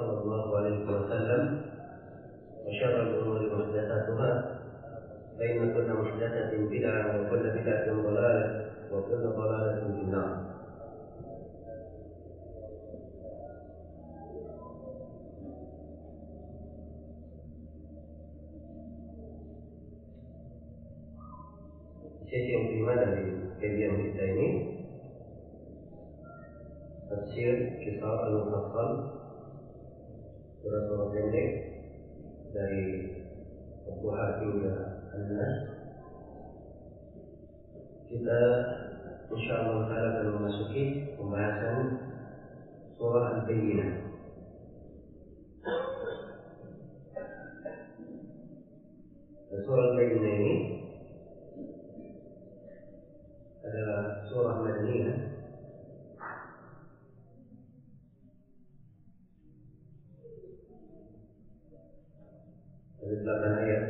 صلى الله عليه وسلم وشر الأمور محدثاتها فإن كل محدثة بدعة وكل بدعة ضلالة وكل ضلالة في النار. Sesi yang kelima dari kajian kita ini tafsir surat-surat pendek dari An-Nas kita insya Allah akan memasuki pembahasan surah Al-Bayyinah. Surah Al-Bayyinah ini adalah surah Madinah dari delapan ayat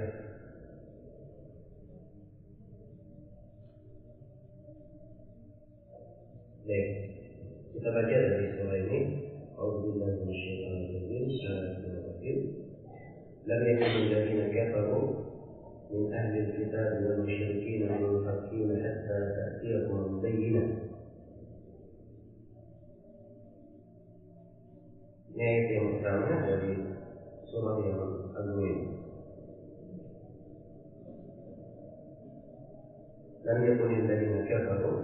Baik, kita baca dari surah ini. Alhamdulillah minasyaitonir Bismillahirrahmanirrahim. Lam yakun alladziina kafaru min ahli al-kitab wal musyrikin munfakin hatta ta'tiyahum bayyinah. Ini ayat yang pertama dari surah yang agung ini لم يكن الذين كفروا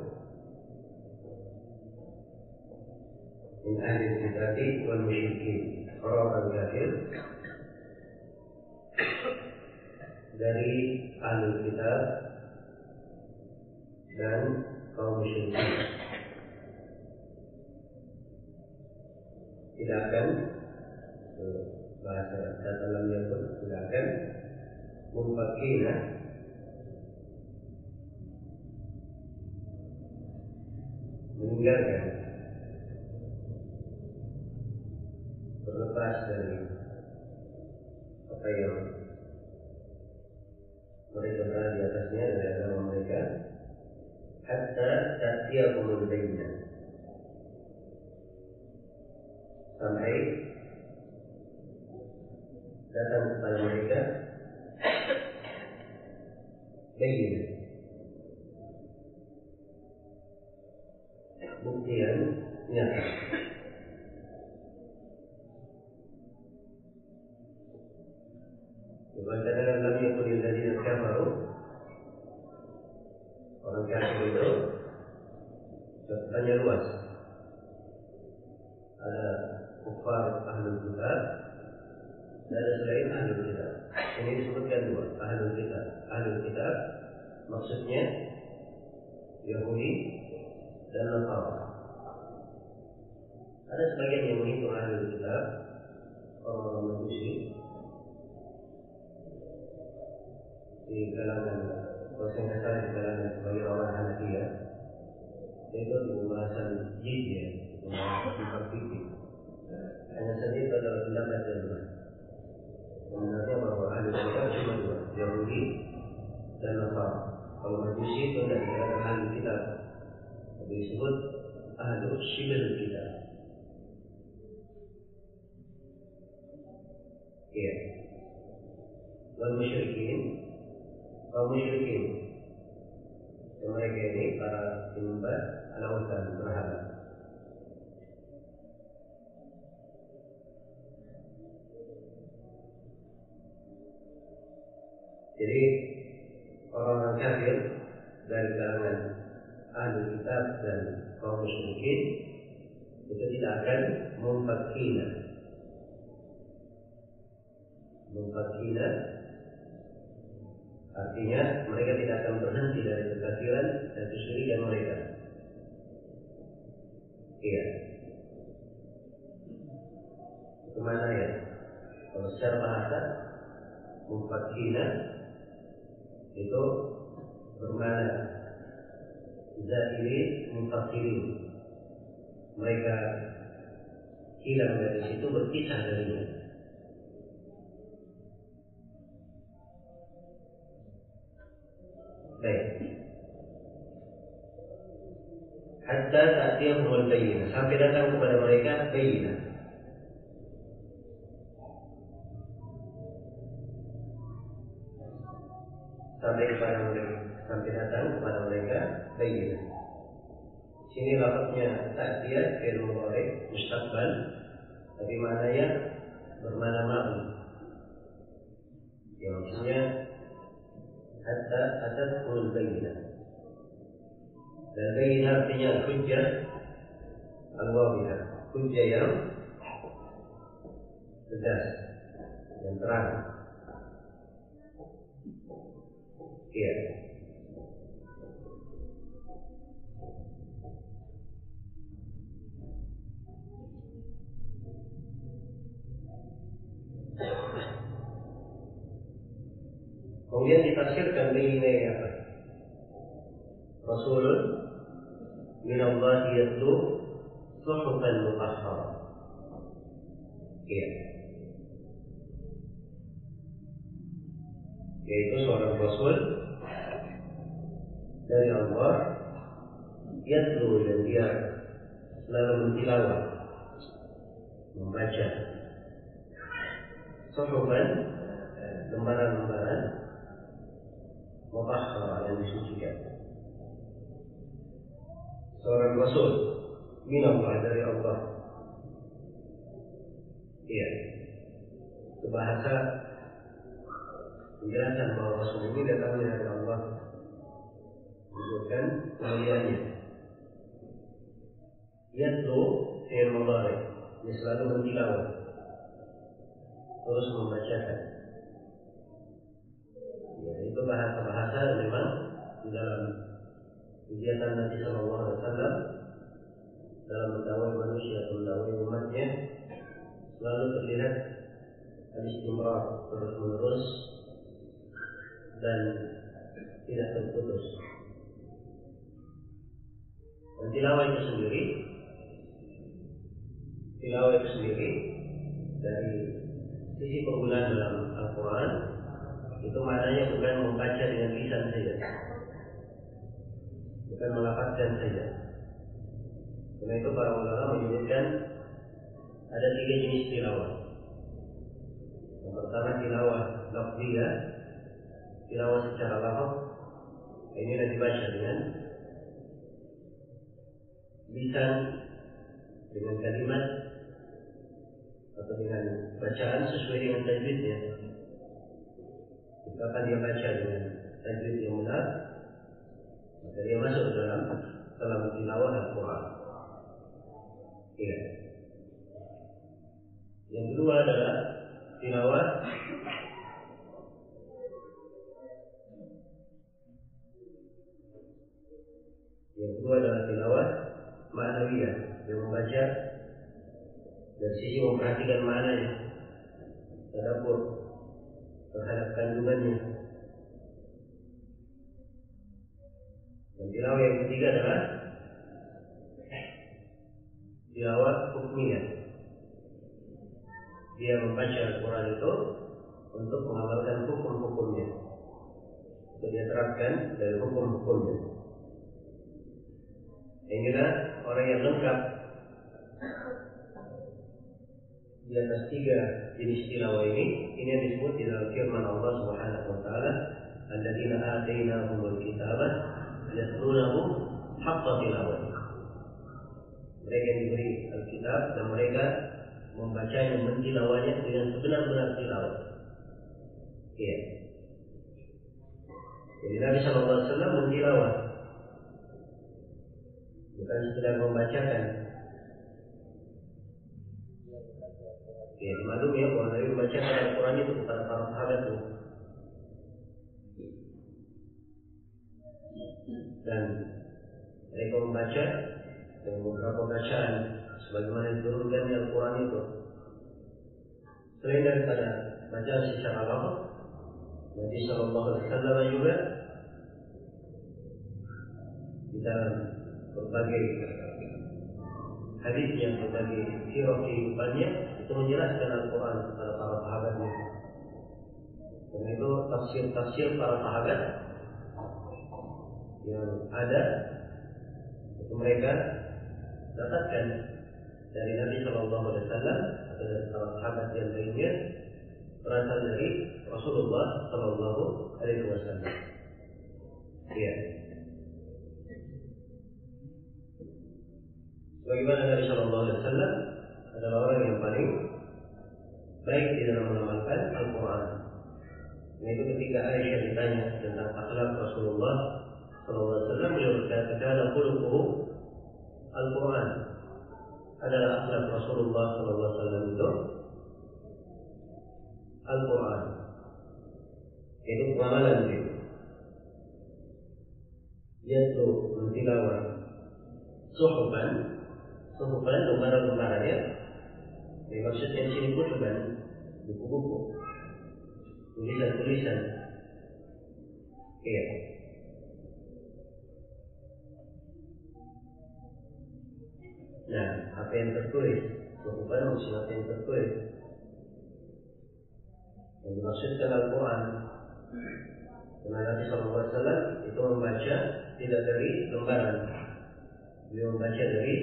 من أهل الكتاب والمشركين orang kafir dari ahli kitab dan kaum musyrikin tidak akan bahasa dalam yakut tidak akan mufakina meninggalkan berlepas dari apa yang mereka berada di atasnya dari agama mereka hatta ta'tiyahumul bayyinah sampai datang kepada mereka bayyinah yang nyata. Dikatakan lam yakun alladziina kafaru orang kafir itu cakupannya luas. Ada kufar ahlul kitab dan ada selain ahlul kitab. Ini disebutkan dua ahlul kitab. Ahlul kitab maksudnya Yahudi dan Nasara. Ada sebagian yang menghitung ahli kitab orang-orang majusi di kalangan dosen kasar di kalangan sebagai orang Hanafiya itu di pembahasan jizya pembahasan sifat fikih hanya itu adalah pendapat yang benar sebenarnya bahwa dan Nasara. Kalau Majusi itu tidak dikatakan ahli kitab, disebut ahli shibil kitab. Iya. Wal musyrikin, kaum musyrikin. Mereka ini para penyembah al-awtan berhala. Jadi orang-orang kafir dari kalangan ahli kitab dan kaum musyrikin itu tidak akan memfakina memfakina artinya mereka tidak akan berhenti dari kekafiran dan kesyirikan mereka. Iya. Ke mana ya? Kalau secara bahasa memfakina itu bermana zahiri mufakirin mereka hilang dari situ berpisah darinya baik. Hatta ta'tiyahumul bayyinah. Sampai datang kepada mereka bayyinah. Sampai kepada mereka sampai datang kepada mereka bayyinah. Sini lafaznya ta'tiyah fi'il mudhari mustaqbal tapi maknanya bermana ma'u. Ya maksudnya hatta atatul bayyinah. Dan bayyinah artinya hujjah al-wadihah. Hujjah yang tegas, yang terang. Iya. Kemudian ditafsirkan ini apa? Rasulun min Allah yatlu suhufan mutahhara. Iya. Yaitu seorang Rasul dari Allah yatlu dan dia selalu mentilawah membaca sohban lembaran-lembaran mutahhara yang disucikan seorang rasul minallah dari Allah iya bahasa penjelasan bahwa rasul ini datang dari Allah disebutkan kemuliaannya. Yatlu fi'il mudhari. Dia selalu mentilawah. Terus membacakan. Ya, itu bahasa-bahasa memang di dalam kegiatan Nabi Shallallahu Alaihi Wasallam dalam mendakwai manusia atau mendakwai umatnya selalu terlihat al-istimrar terus menerus dan tidak terputus. Dan tilawah itu sendiri tilawah itu sendiri dari sisi penggunaan dalam Al-Quran itu maknanya bukan membaca dengan lisan saja. Bukan melafazkan saja. Karena itu para ulama menyebutkan ada tiga jenis tilawah. Yang pertama tilawah lafziyah tilawah secara lafaz. Ini yang dibaca dengan lisan dengan kalimat atau dengan bacaan sesuai dengan tajwidnya. Kapan dia baca dengan tajwid yang benar, maka dia masuk dalam dalam tilawah Al-Quran. Iya. Yang kedua adalah tilawah Yang kedua adalah tilawah ma'nawiyah yang membaca dari sisi memperhatikan maknanya tadabbur terhadap kandungannya dan tilawah yang ketiga adalah tilawah hukmiyah dia membaca Al-Quran itu untuk mengamalkan hukum-hukumnya. Itu dia terapkan dari hukum-hukumnya. Yang orang yang lengkap di atas tiga jenis tilawah ini, ini yang disebut di dalam firman Allah Subhanahu wa taala, "Alladzina atainahumul kitaba yatlunahu haqqa tilawati." Mereka yang diberi Alkitab dan mereka membacanya, mentilawahnya dengan sebenar-benar tilawah. Iya. Jadi Nabi Shallallahu Alaihi Wasallam mentilawah, bukan sekedar membacakan. Ya, maklum ya bahwa Nabi membacakan Al-Quran itu kepada para sahabatnya. Dan mereka membaca dengan beberapa bacaan sebagaimana diturunkan di Al-Quran itu. Selain daripada bacaan secara lafaz, Nabi Shallallahu Alaihi Wasallam juga di dalam berbagai hadisnya, berbagai sirah kehidupannya itu menjelaskan Al-Quran kepada para sahabatnya. Karena itu tafsir-tafsir para sahabat yang ada itu mereka dapatkan dari Nabi Shallallahu Alaihi Wasallam atau dari para sahabat yang lainnya berasal dari Rasulullah Shallallahu Alaihi Wasallam. Iya. Bagaimana Nabi Shallallahu Alaihi Wasallam adalah orang yang paling baik di dalam mengamalkan Al-Quran. Yaitu ketika Aisyah ditanya tentang akhlak Rasulullah Wasallam, beliau berkata, "Kana khuluquhu Al-Quran." Adalah akhlak Rasulullah Wasallam itu Al-Quran. Itu pengamalan beliau. Yaitu mentilawah suhuban, suhuban lembaran-lembaran ya. Yang maksudnya di sini kutuban, buku-buku, tulisan-tulisan. Iya. Nah, apa yang tertulis? Suhuban maksudnya apa yang tertulis? Yang dimaksudkan Al-Quran. Karena Nabi SAW itu membaca tidak dari lembaran. Beliau membaca dari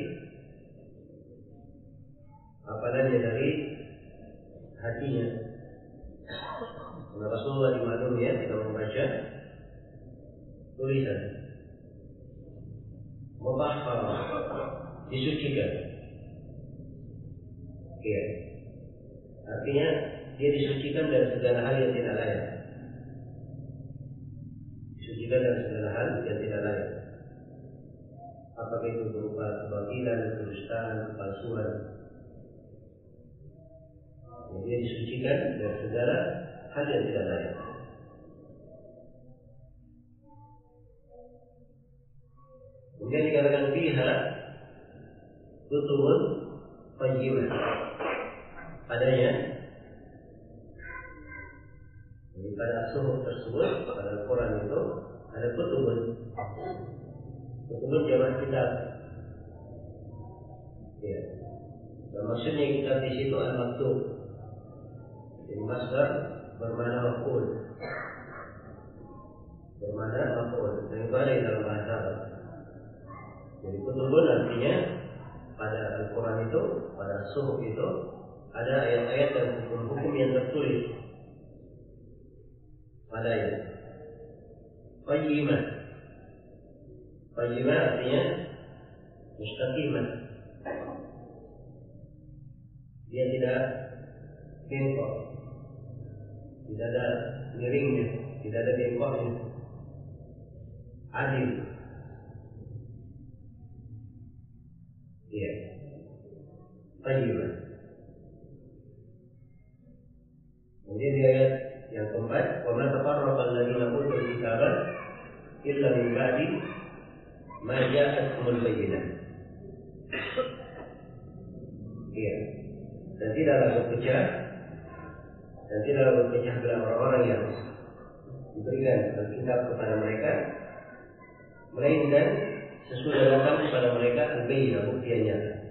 apalagi dari hatinya. Karena Rasulullah dimaklumi ya tidak membaca tulisan. Mubahfar disucikan. Iya. Artinya dia disucikan dari segala hal yang tidak layak. Disucikan dari segala hal yang tidak layak. Apakah itu berupa kebatilan, kedustaan, kepalsuan. Dia disucikan dari segala hal yang tidak layak. Kemudian dikatakan fiha tutubun tayyibah. Padanya jadi pada suhu tersebut pada Al-Quran itu ada kutubun kutubun jamak kitab ya dan maksudnya kitab di situ al maktub jadi masdar bermana maf'ul bermana maf'ul dan di dalam bahasa Arab jadi kutubun artinya pada Al-Quran itu pada suhu itu ada ayat-ayat dan hukum-hukum yang tertulis padanya. Qayyimah. Qayyimah artinya mustaqimah. Dia tidak bengkok. Tidak ada miringnya, tidak ada bengkoknya. Adil. Iya. Qayyimah. Kemudian di ayat yang keempat, wa ma tafarraqa alladziina utul kitaba illa min ba'di ma ja'atuhumul bayyinah. Iya. Dan tidaklah berpecah dan tidaklah berpecah belah orang-orang yang diberikan Alkitab kepada mereka melainkan sesudah datang kepada mereka al-bayyinah bukti yang nyata.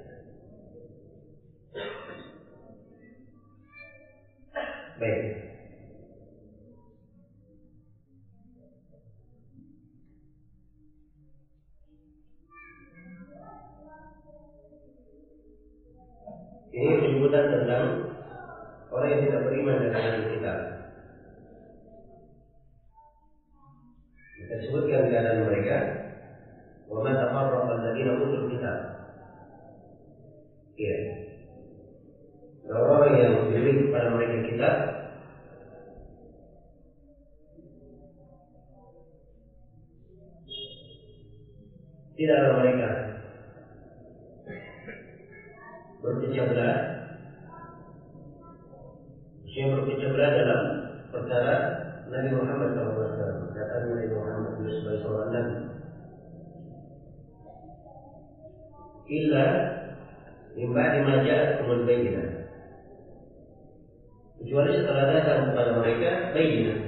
Illa min ba'di ma bayyinah kecuali setelah datang kepada mereka bayyinah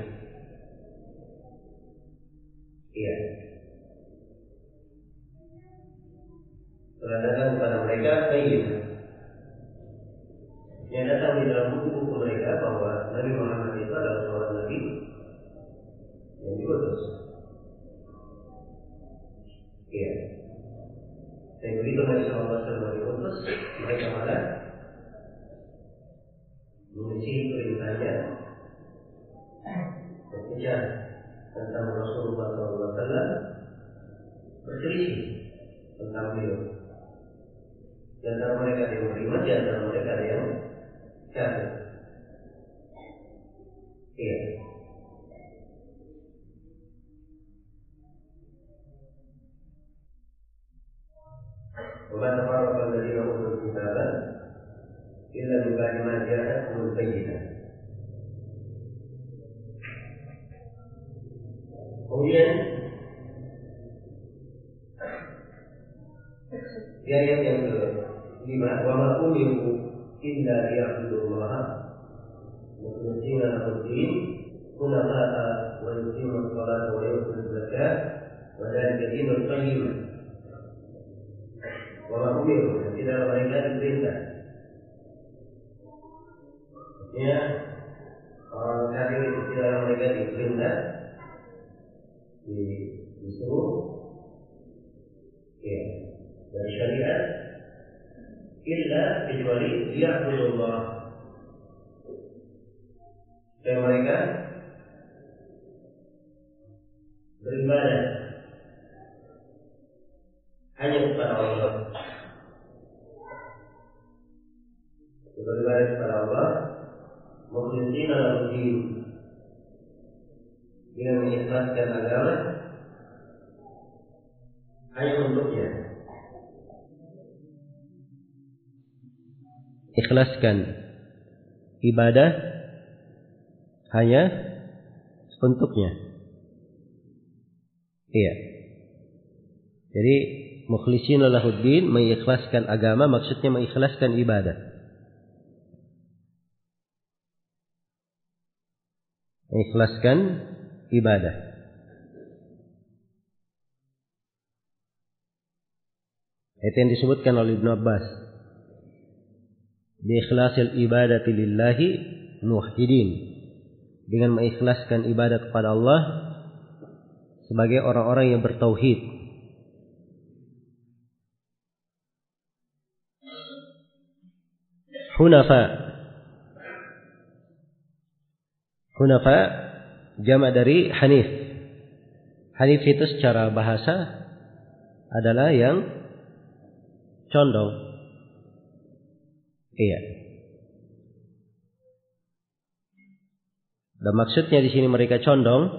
iya setelah datang kepada mereka bayyinah yang datang di dalam buku-buku mereka bahwa Nabi Muhammad itu adalah seorang Nabi yang diutus. Iya. Dan begitu Nabi SAW diutus, mereka malah menyisihi perintahnya berbicara tentang Rasulullah SAW berselisih tentang beliau. Di antara mereka yang beriman, di antara mereka yang kafir. Iya. وما تفرق الذين أوتوا الكتاب إلا من بعد ما جاءتهم البينة. قويا. في آية لما وما أمروا إلا ليعبدوا الله. مخلصين له الدين حنفاء ويقيموا الصلاة ويؤتوا الزكاة وذلك دين القيم ma umiru tidak mereka diperintah ya orang kafir itu tidak mereka diperintah di disuruh. Ya dari syariat. Illa kecuali liya'budullah dan mereka beribadah hanya kepada Allah. Beribadah kepada Allah. Mukhlishina lahu din. Dengan mengikhlaskan agama. Hanya untuknya. Ikhlaskan ibadah hanya untuknya. Iya. Jadi mukhlisin lahuddin mengikhlaskan agama maksudnya mengikhlaskan ibadah. Mengikhlaskan ibadah. Itu yang disebutkan oleh Ibnu Abbas. Biikhlasil ibadati lillahi muhidin. Dengan mengikhlaskan ibadah kepada Allah sebagai orang-orang yang bertauhid. Hunafa. Hunafa jama dari Hanif. Hanif itu secara bahasa adalah yang condong. Iya. Dan maksudnya di sini mereka condong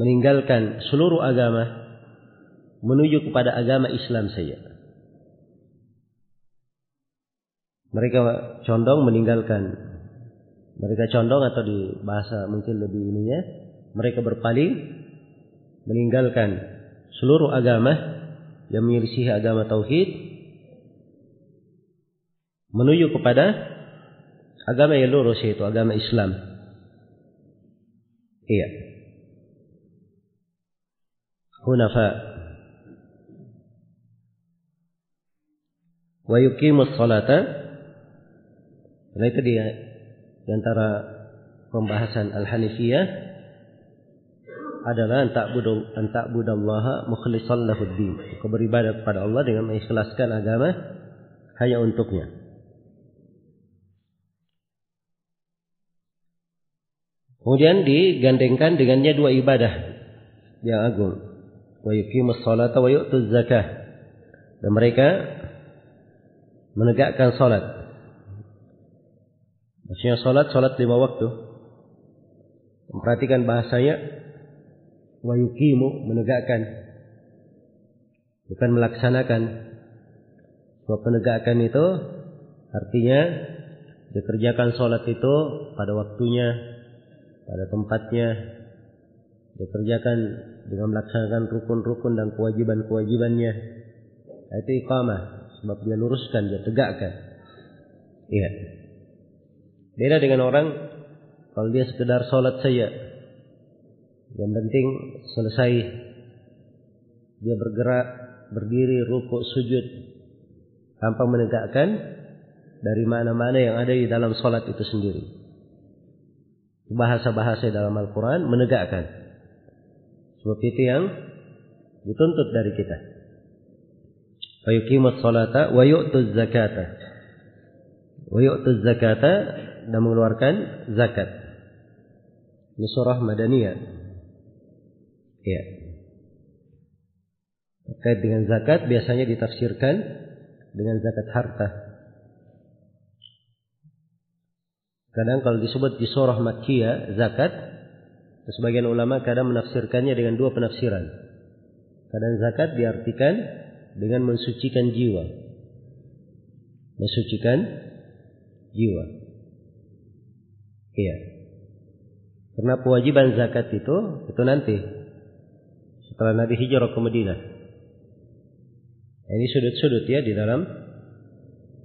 meninggalkan seluruh agama menuju kepada agama Islam saja. Mereka condong meninggalkan mereka condong atau di bahasa mungkin lebih ininya mereka berpaling meninggalkan seluruh agama yang menyelisihi agama tauhid menuju kepada agama yang lurus yaitu agama Islam. Iya. Hunafa wa yuqimus salata karena itu dia di antara pembahasan Al-Hanifiyah adalah antak budul antak budallaha mukhlishan lahud. Kau beribadah kepada Allah dengan mengikhlaskan agama hanya untuknya. Kemudian digandengkan dengannya dua ibadah yang agung. Wa yuqimus salata wa yu'tuz zakah. Dan mereka menegakkan salat Maksudnya salat salat lima waktu. Memperhatikan bahasanya wa yuqimu menegakkan bukan melaksanakan. Sebab penegakan itu artinya dikerjakan sholat itu pada waktunya, pada tempatnya, dikerjakan dengan melaksanakan rukun-rukun dan kewajiban-kewajibannya. Nah, itu iqamah, sebab dia luruskan, dia tegakkan. Iya. Beda dengan orang kalau dia sekedar sholat saja, yang penting selesai dia bergerak, berdiri, rukuk, sujud tanpa menegakkan dari mana-mana yang ada di dalam sholat itu sendiri. Bahasa-bahasa dalam Al-Quran menegakkan. Sebab itu yang dituntut dari kita. Fayuqimus salata wa yu'tuz zakata. Wa yu'tuz zakata dan mengeluarkan zakat. Ini surah Madaniyah. Ya. Terkait dengan zakat biasanya ditafsirkan dengan zakat harta. Kadang kalau disebut di surah Makkiyah zakat, sebagian ulama kadang menafsirkannya dengan dua penafsiran. Kadang zakat diartikan dengan mensucikan jiwa. Mensucikan jiwa. Iya. Karena kewajiban zakat itu itu nanti setelah Nabi hijrah ke Madinah. Ini sudut-sudut ya di dalam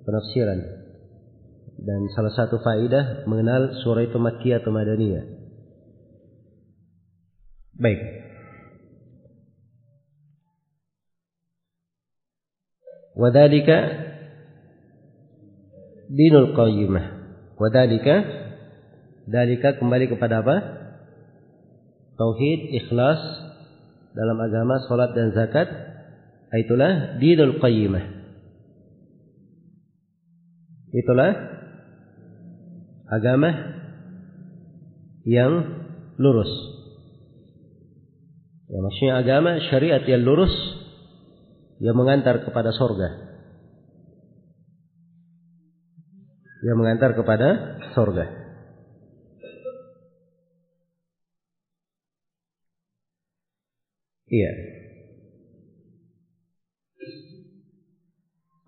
penafsiran dan salah satu faidah mengenal surah itu Makkiyah atau Madaniyah. Baik. Wadalika dinul qayyimah. Wadalika dalika kembali kepada apa? Tauhid, ikhlas dalam agama, salat dan zakat. Itulah dinul qayyimah. Itulah agama yang lurus. Ya, maksudnya agama syariat yang lurus yang mengantar kepada sorga. Yang mengantar kepada sorga. Iya.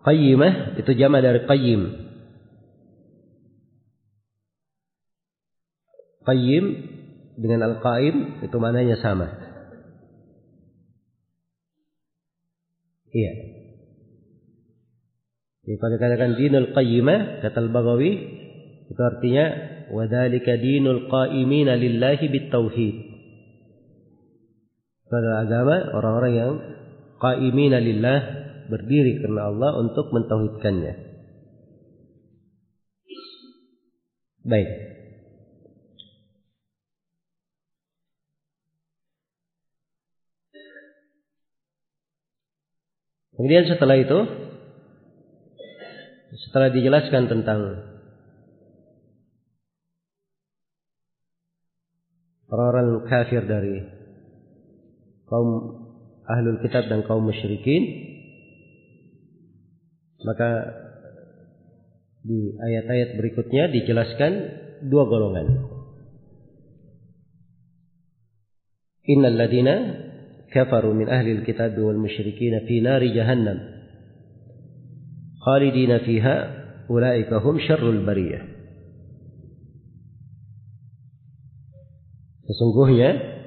Qayyimah itu jama dari qayyim. Qayyim dengan Al-Qaim itu mananya sama. Iya. Jadi kalau dikatakan dinul qayyimah, kata Al-Baghawi, itu artinya wadhalika dinul qaimina lillahi bitauhid. Adalah agama orang-orang yang qaimina lillah berdiri karena Allah untuk mentauhidkannya. Baik. Kemudian setelah itu setelah dijelaskan tentang orang-orang kafir dari kaum ahlul kitab dan kaum musyrikin maka di ayat-ayat berikutnya dijelaskan dua golongan. Innal ladina kafaru min ahli alkitab wal musyrikin fi nari jahannam khalidina fiha ulaika hum syarrul bariyah. Sesungguhnya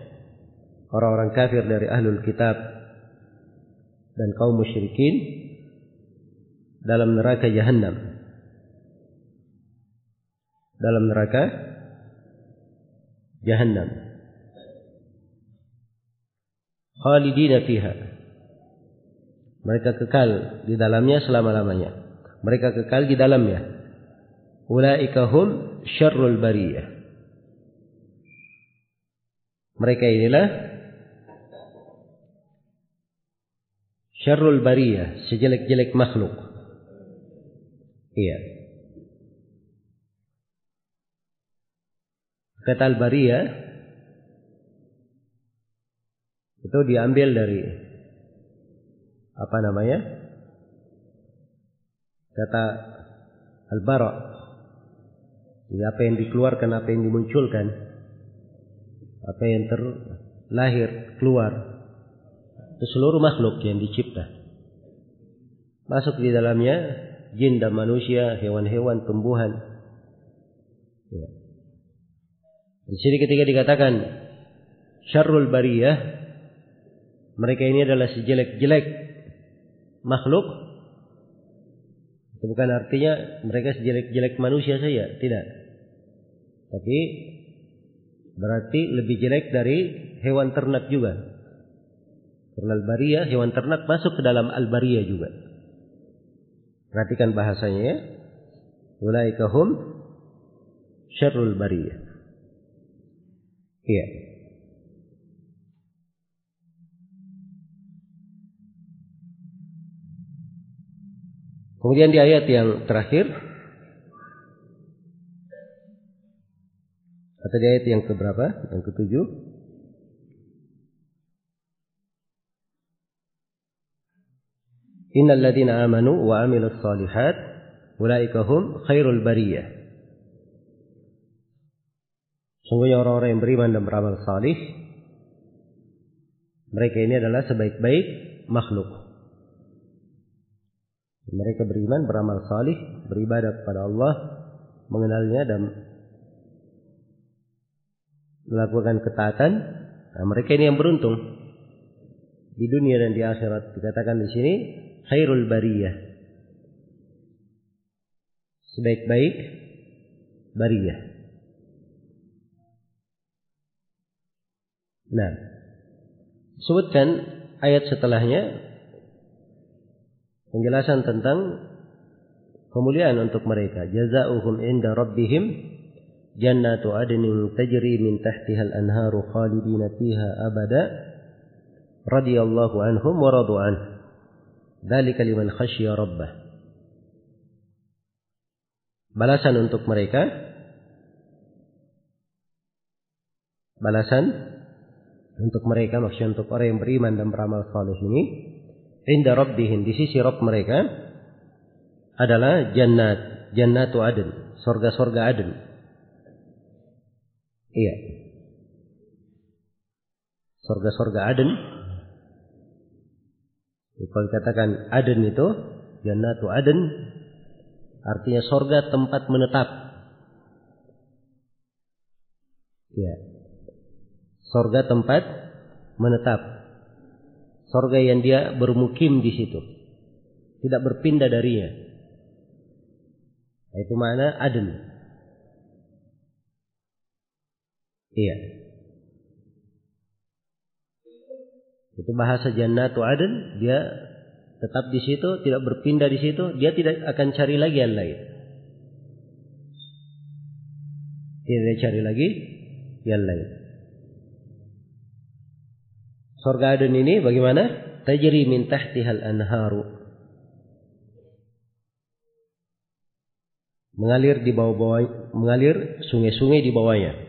orang-orang kafir dari ahlul kitab dan kaum musyrikin dalam neraka jahanam. Dalam neraka jahanam. khalidina fiha. Mereka kekal di dalamnya selama-lamanya. Mereka kekal di dalamnya. Ulaika hum syarrul bariyah. Mereka inilah syarrul bariyah, sejelek-jelek makhluk. Iya. kata al-bariyah itu diambil dari apa namanya? Kata al-bara. Jadi apa yang dikeluarkan, apa yang dimunculkan, apa yang terlahir, keluar. Itu seluruh makhluk yang dicipta. Masuk di dalamnya jin dan manusia, hewan-hewan, tumbuhan. Ya. Di sini ketika dikatakan syarrul bariyah, mereka ini adalah sejelek-jelek makhluk. Itu bukan artinya mereka sejelek-jelek manusia saja, tidak. Tapi berarti lebih jelek dari hewan ternak juga. Karena al-bariyah, hewan ternak masuk ke dalam al-bariyah juga. Perhatikan bahasanya ya. Ulaika hum syarrul bariyah. Iya. Kemudian di ayat yang terakhir atau di ayat yang keberapa? Yang ketujuh. Innal ladzina amanu wa amilus solihat ulaika khairul bariyah. Sungguhnya orang-orang yang beriman dan beramal salih mereka ini adalah sebaik-baik makhluk. Mereka beriman, beramal salih, beribadah kepada Allah, mengenalnya dan melakukan ketaatan. Nah, mereka ini yang beruntung di dunia dan di akhirat. Dikatakan di sini khairul bariyah. Sebaik-baik bariyah. Nah, sebutkan ayat setelahnya penjelasan tentang kemuliaan untuk mereka. Jazaohum inda rabbihim jannatu adnin tajri min tahtiha al-anharu khalidina fiha abada radiyallahu anhum wa radu anhu. Dzalika liman khasyiya rabbah. Balasan untuk mereka. Balasan untuk mereka maksudnya untuk orang yang beriman dan beramal saleh ini. Inda rabbihim di sisi Rabb mereka adalah jannat jannatu adn surga-surga adn. Iya. Surga-surga adn kalau dikatakan adn itu jannatu adn artinya surga tempat menetap iya surga tempat menetap sorga yang dia bermukim di situ. Tidak berpindah darinya. Itu mana adn. Iya. Itu bahasa jannatu adn, dia tetap di situ, tidak berpindah di situ, dia tidak akan cari lagi yang lain. Tidak cari lagi yang lain. Surga Aden ini bagaimana? Tajri min tahtihal anharu. Mengalir di bawah-bawah, mengalir sungai-sungai di bawahnya.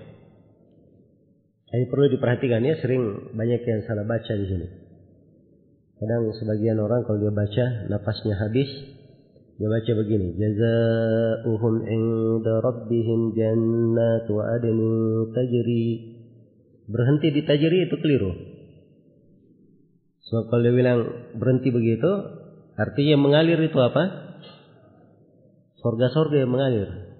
Ini perlu diperhatikan ya, sering banyak yang salah baca di sini. Kadang sebagian orang kalau dia baca nafasnya habis, dia baca begini, jazaohum inda rabbihim jannatu adnin tajri. Berhenti di tajri itu keliru. So, kalau dia bilang berhenti begitu, artinya mengalir itu apa? Sorga-sorga yang mengalir.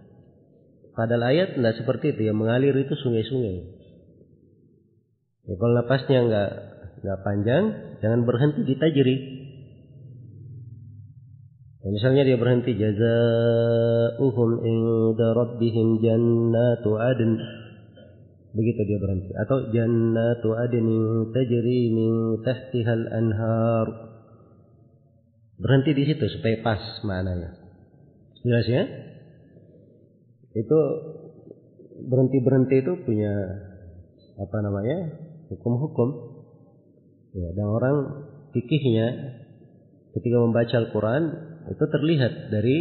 Padahal ayat tidak seperti itu, yang mengalir itu sungai-sungai. Ya, kalau napasnya nggak nggak panjang, jangan berhenti di tajri. Ya, misalnya dia berhenti jazaohum inda rabbihim jannatu adn Begitu dia berhenti. Atau jannatu adnin tajri min tahtihal anhar. Berhenti di situ supaya pas maknanya. Jelas ya? Itu berhenti-berhenti itu punya apa namanya? Hukum-hukum. Ya, dan orang fikihnya ketika membaca Al-Qur'an itu terlihat dari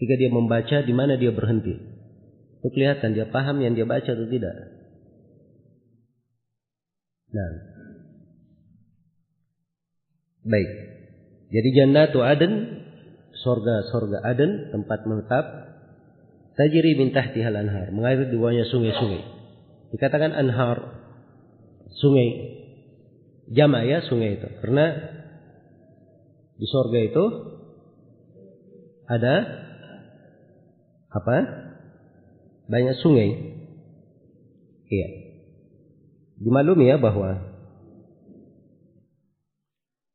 ketika dia membaca di mana dia berhenti. Itu kelihatan dia paham yang dia baca atau tidak. Nah. Baik. Jadi jannatu aden, sorga-sorga aden, tempat menetap. Tajiri min tahtihal anhar, mengalir di bawahnya sungai-sungai. Dikatakan anhar, sungai. Jama ya sungai itu. Karena di sorga itu ada apa? Banyak sungai. Iya. Dimaklumi ya bahwa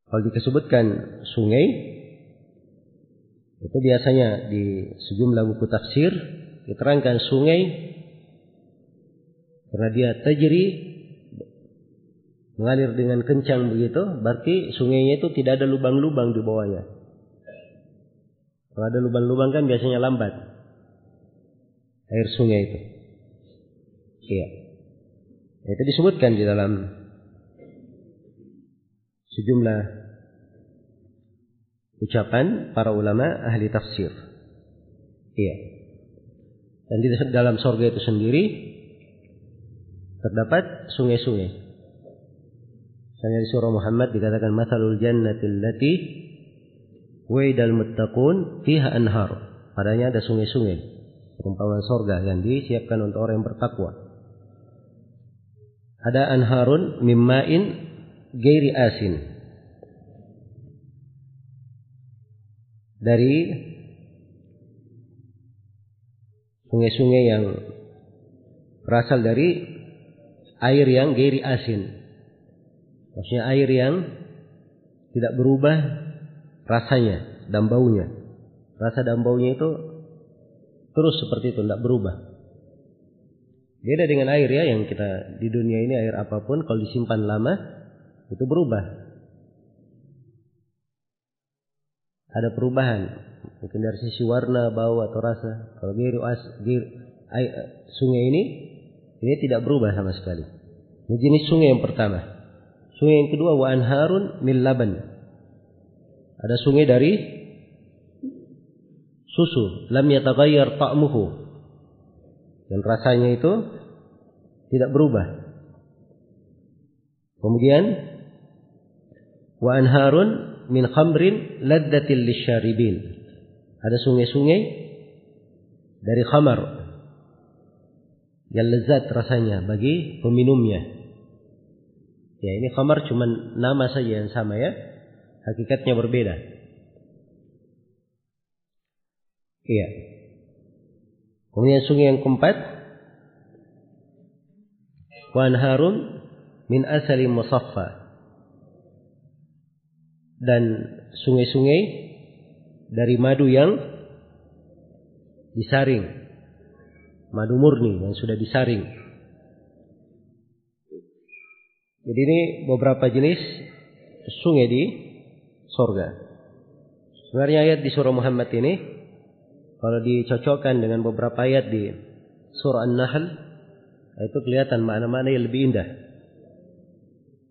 kalau disebutkan sungai itu biasanya di sejumlah buku tafsir diterangkan sungai karena dia tajri mengalir dengan kencang begitu, berarti sungainya itu tidak ada lubang-lubang di bawahnya. Kalau ada lubang-lubang kan biasanya lambat air sungai itu. Iya. Itu disebutkan di dalam sejumlah ucapan para ulama ahli tafsir. Iya. Dan di dalam sorga itu sendiri terdapat sungai-sungai. Misalnya di surah Muhammad dikatakan masalul jannatil lati wa'idal muttaqun fiha anhar. Padanya ada sungai-sungai. Perumpamaan sorga yang disiapkan untuk orang yang bertakwa. Ada anharun mimma'in gairi asin. Dari sungai-sungai yang berasal dari air yang gairi asin. Maksudnya air yang tidak berubah rasanya dan baunya. Rasa dan baunya itu terus seperti itu, tidak berubah. Beda dengan air ya yang kita di dunia ini air apa pun kalau disimpan lama itu berubah. Ada perubahan mungkin dari sisi warna, bau atau rasa. Kalau biru as, biru, air, sungai ini ini tidak berubah sama sekali. Ini jenis sungai yang pertama. Sungai yang kedua wa anharun min laban. Ada sungai dari susu, lam yataghayyar ta'muhu. Dan rasanya itu tidak berubah. Kemudian wa anharun min khamrin laddatil lisyaribin. Ada sungai-sungai dari khamar yang lezat rasanya bagi peminumnya. Ya ini khamar cuma nama saja yang sama ya. Hakikatnya berbeda. Iya. Kemudian sungai yang keempat Wan harum min asali musaffa dan sungai-sungai dari madu yang disaring madu murni yang sudah disaring jadi ini beberapa jenis sungai di sorga sebenarnya ayat di surah Muhammad ini kalau dicocokkan dengan beberapa ayat di surah An-Nahl itu kelihatan mana-mana yang lebih indah.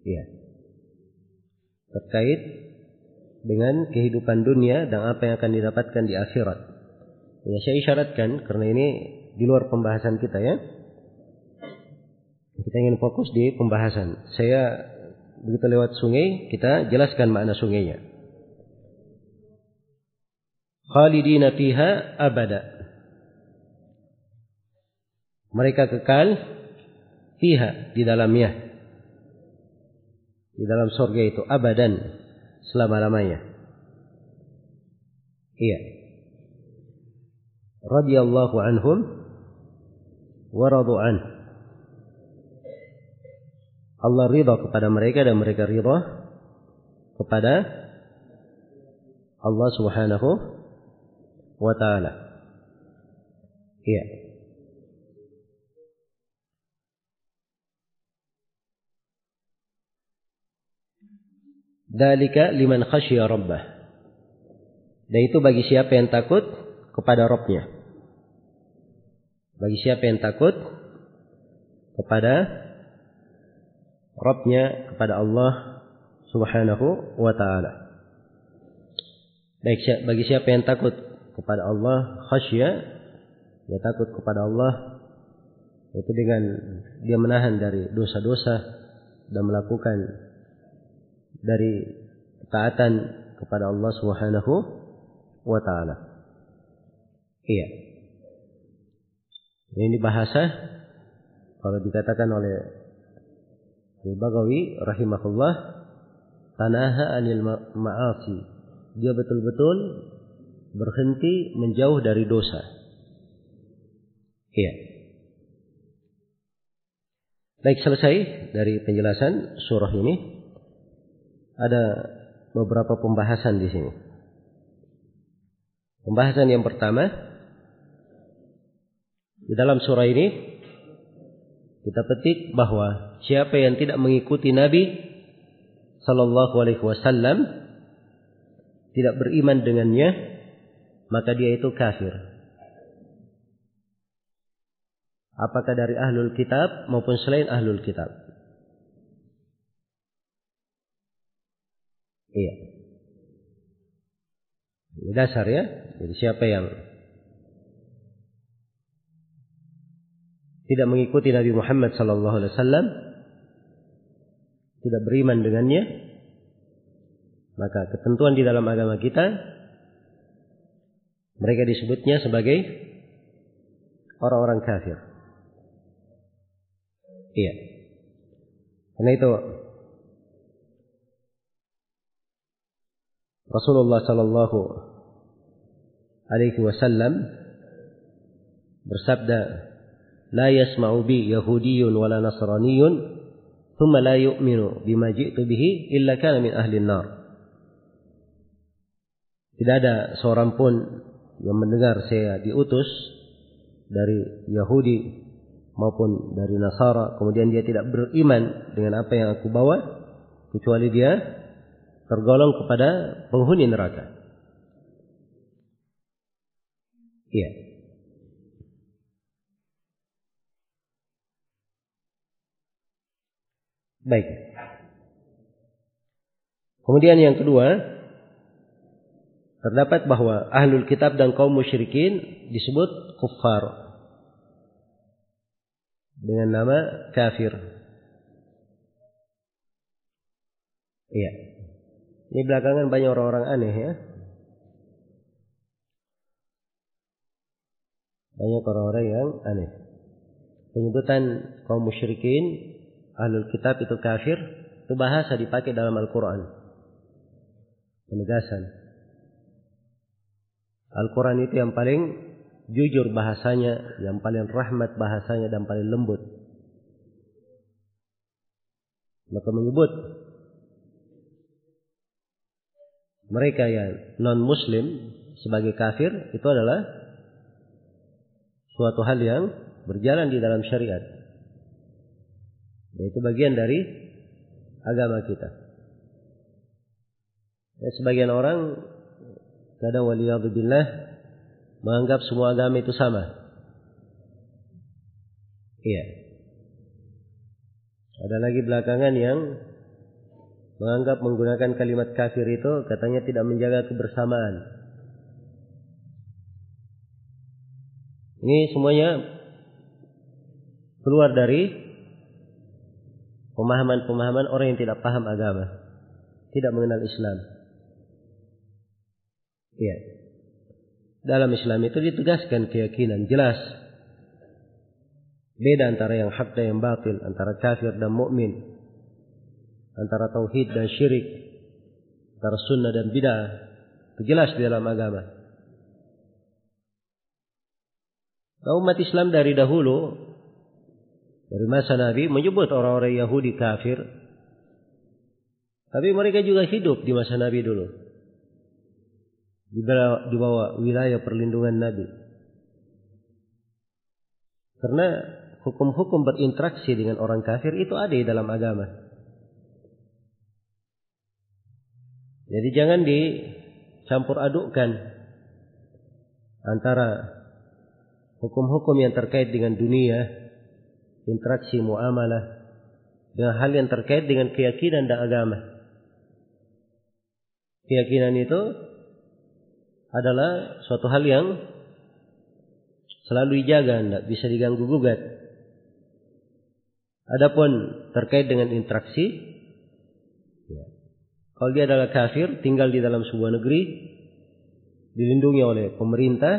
Iya. Terkait dengan kehidupan dunia dan apa yang akan didapatkan di akhirat. Ya, saya isyaratkan karena ini di luar pembahasan kita ya. Kita ingin fokus di pembahasan. Saya begitu lewat sungai, kita jelaskan makna sungainya. Khalidina fiha abada. Mereka kekal fiha di dalamnya di dalam surga itu abadan selama-lamanya iya radhiyallahu anhum wa radu an Allah ridha kepada mereka dan mereka ridha kepada Allah Subhanahu wa taala iya Dalika liman khasyiya rabbah. Dan itu bagi siapa yang takut kepada Robnya. Bagi siapa yang takut kepada Robnya, kepada Allah subhanahu wa ta'ala. Baik, bagi siapa yang takut kepada Allah khasyia, dia takut kepada Allah itu dengan dia menahan dari dosa-dosa dan melakukan dari ketaatan kepada Allah Subhanahu wa taala. Iya. Ini bahasa kalau dikatakan oleh Al-Bagawi rahimahullah tanaha anil ma'asi. Dia betul-betul berhenti menjauh dari dosa. Iya. Baik selesai dari penjelasan surah ini ada beberapa pembahasan di sini. Pembahasan yang pertama di dalam surah ini kita petik bahwa siapa yang tidak mengikuti Nabi Sallallahu Alaihi Wasallam tidak beriman dengannya maka dia itu kafir. Apakah dari ahlul kitab maupun selain ahlul kitab. Iya. Ini dasar ya. Jadi siapa yang tidak mengikuti Nabi Muhammad sallallahu alaihi wasallam tidak beriman dengannya maka ketentuan di dalam agama kita mereka disebutnya sebagai orang-orang kafir. Iya. Karena itu Rasulullah sallallahu alaihi wasallam bersabda, "La yasma'u bi yahudiyyun wala nasraniyyun, thumma la yu'minu bima ji'tu bihi illa kana min ahli an-nar." Tidak ada seorang pun yang mendengar saya diutus dari Yahudi maupun dari Nasara, kemudian dia tidak beriman dengan apa yang aku bawa, kecuali dia tergolong kepada penghuni neraka. Iya. Baik. Kemudian yang kedua, terdapat bahwa ahlul kitab dan kaum musyrikin disebut kufar dengan nama kafir. Iya. Ini belakangan banyak orang-orang aneh ya. Banyak orang-orang yang aneh. Penyebutan kaum musyrikin, ahlul kitab itu kafir, itu bahasa dipakai dalam Al-Quran. Penegasan. Al-Quran itu yang paling jujur bahasanya, yang paling rahmat bahasanya dan paling lembut. Maka menyebut mereka yang non-muslim sebagai kafir itu adalah suatu hal yang berjalan di dalam syariat. Yaitu bagian dari agama kita. Ya, sebagian orang Kadang waliyadzubillah menganggap semua agama itu sama. Iya. Ada lagi belakangan yang menganggap menggunakan kalimat kafir itu katanya tidak menjaga kebersamaan. Ini semuanya keluar dari pemahaman-pemahaman orang yang tidak paham agama, tidak mengenal Islam. Ya. Dalam Islam itu ditegaskan keyakinan jelas. Beda antara yang hak dan yang batil, antara kafir dan mukmin, antara tauhid dan syirik, antara sunnah dan bid'ah. Jelas di dalam agama. Nah, umat Islam dari dahulu dari masa Nabi menyebut orang-orang Yahudi kafir. Tapi mereka juga hidup di masa Nabi dulu di bawah, di bawah wilayah perlindungan Nabi. Karena hukum-hukum berinteraksi dengan orang kafir itu ada di dalam agama. Jadi jangan dicampur adukkan antara hukum-hukum yang terkait dengan dunia, interaksi muamalah, dengan hal yang terkait dengan keyakinan dan agama. Keyakinan itu adalah suatu hal yang selalu dijaga, tidak bisa diganggu gugat. Adapun terkait dengan interaksi, ya. kalau dia adalah kafir, tinggal di dalam sebuah negeri, dilindungi oleh pemerintah,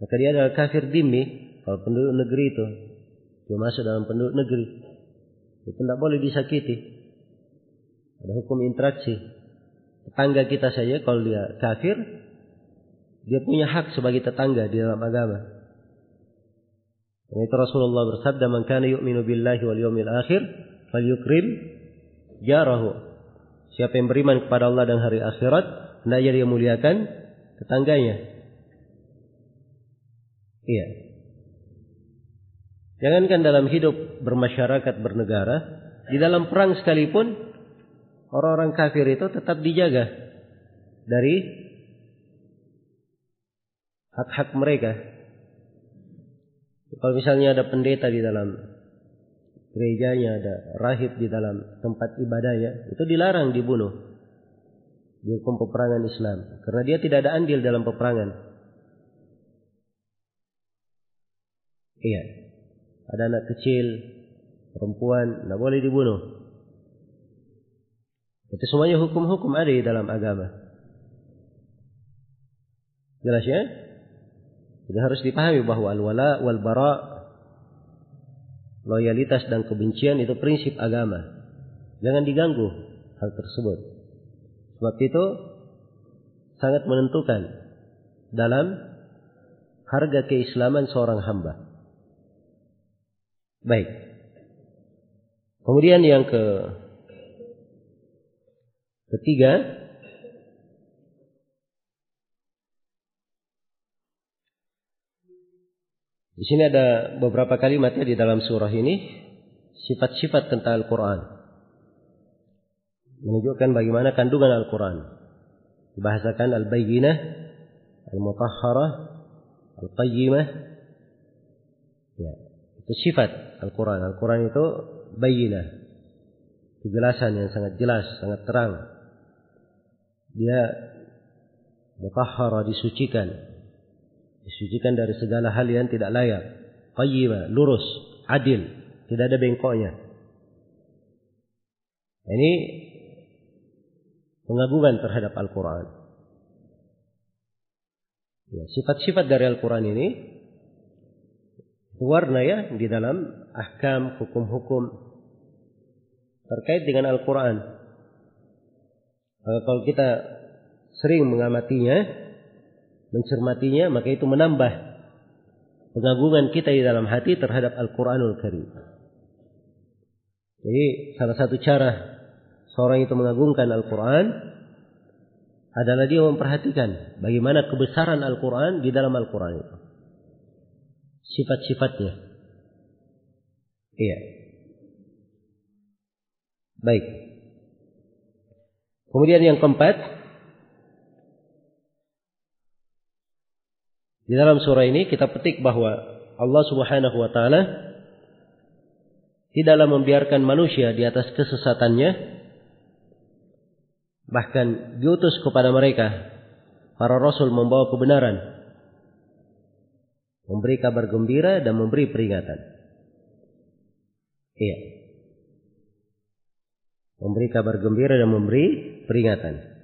maka dia adalah kafir dimi. Kalau penduduk negeri itu, dia masuk dalam penduduk negeri, itu tidak boleh disakiti. Ada hukum interaksi. Tetangga kita saja kalau dia kafir, dia punya hak sebagai tetangga di dalam agama. Dan itu Rasulullah bersabda, "Man kana yu'minu billahi wal yawmil akhir, falyukrim jarahu." Siapa yang beriman kepada Allah dan hari akhirat, hendaknya dia muliakan tetangganya. Iya. Jangankan dalam hidup bermasyarakat bernegara, di dalam perang sekalipun orang-orang kafir itu tetap dijaga dari hak-hak mereka. Kalau misalnya ada pendeta di dalam gerejanya, ada rahib di dalam tempat ibadahnya, itu dilarang dibunuh. Dihukum peperangan Islam. Karena dia tidak ada andil dalam peperangan. Iya. Ada anak kecil, perempuan, tidak boleh dibunuh. Itu semuanya hukum-hukum ada di dalam agama. Jelas ya? Jadi harus dipahami bahwa al-wala wal bara loyalitas dan kebencian itu prinsip agama. Jangan diganggu hal tersebut. Sebab itu sangat menentukan dalam harga keislaman seorang hamba. Baik. Kemudian yang ke ketiga Di sini ada beberapa kalimat ya di dalam surah ini sifat-sifat tentang Al-Quran. Menunjukkan bagaimana kandungan Al-Quran. Dibahasakan Al-Bayyinah, Al-Mutahharah, Al-Qayyimah. Ya, itu sifat Al-Quran. Al-Quran itu bayyinah. Kejelasan yang sangat jelas, sangat terang. Dia mutahhara disucikan Disucikan dari segala hal yang tidak layak. Qayyimah, lurus, adil, tidak ada bengkoknya. Ini pengagungan terhadap Al-Quran. Ya, sifat-sifat dari Al-Quran ini warna ya di dalam ahkam hukum-hukum terkait dengan Al-Quran. Kalau kita sering mengamatinya, mencermatinya, maka itu menambah pengagungan kita di dalam hati terhadap Al-Quranul Karim. Jadi salah satu cara seorang itu mengagungkan Al-Quran adalah dia memperhatikan bagaimana kebesaran Al-Quran di dalam Al-Quran itu. Sifat-sifatnya. Iya. Baik. Kemudian yang keempat, Di dalam surah ini kita petik bahwa Allah Subhanahu wa taala tidaklah membiarkan manusia di atas kesesatannya bahkan diutus kepada mereka para rasul membawa kebenaran memberi kabar gembira dan memberi peringatan iya memberi kabar gembira dan memberi peringatan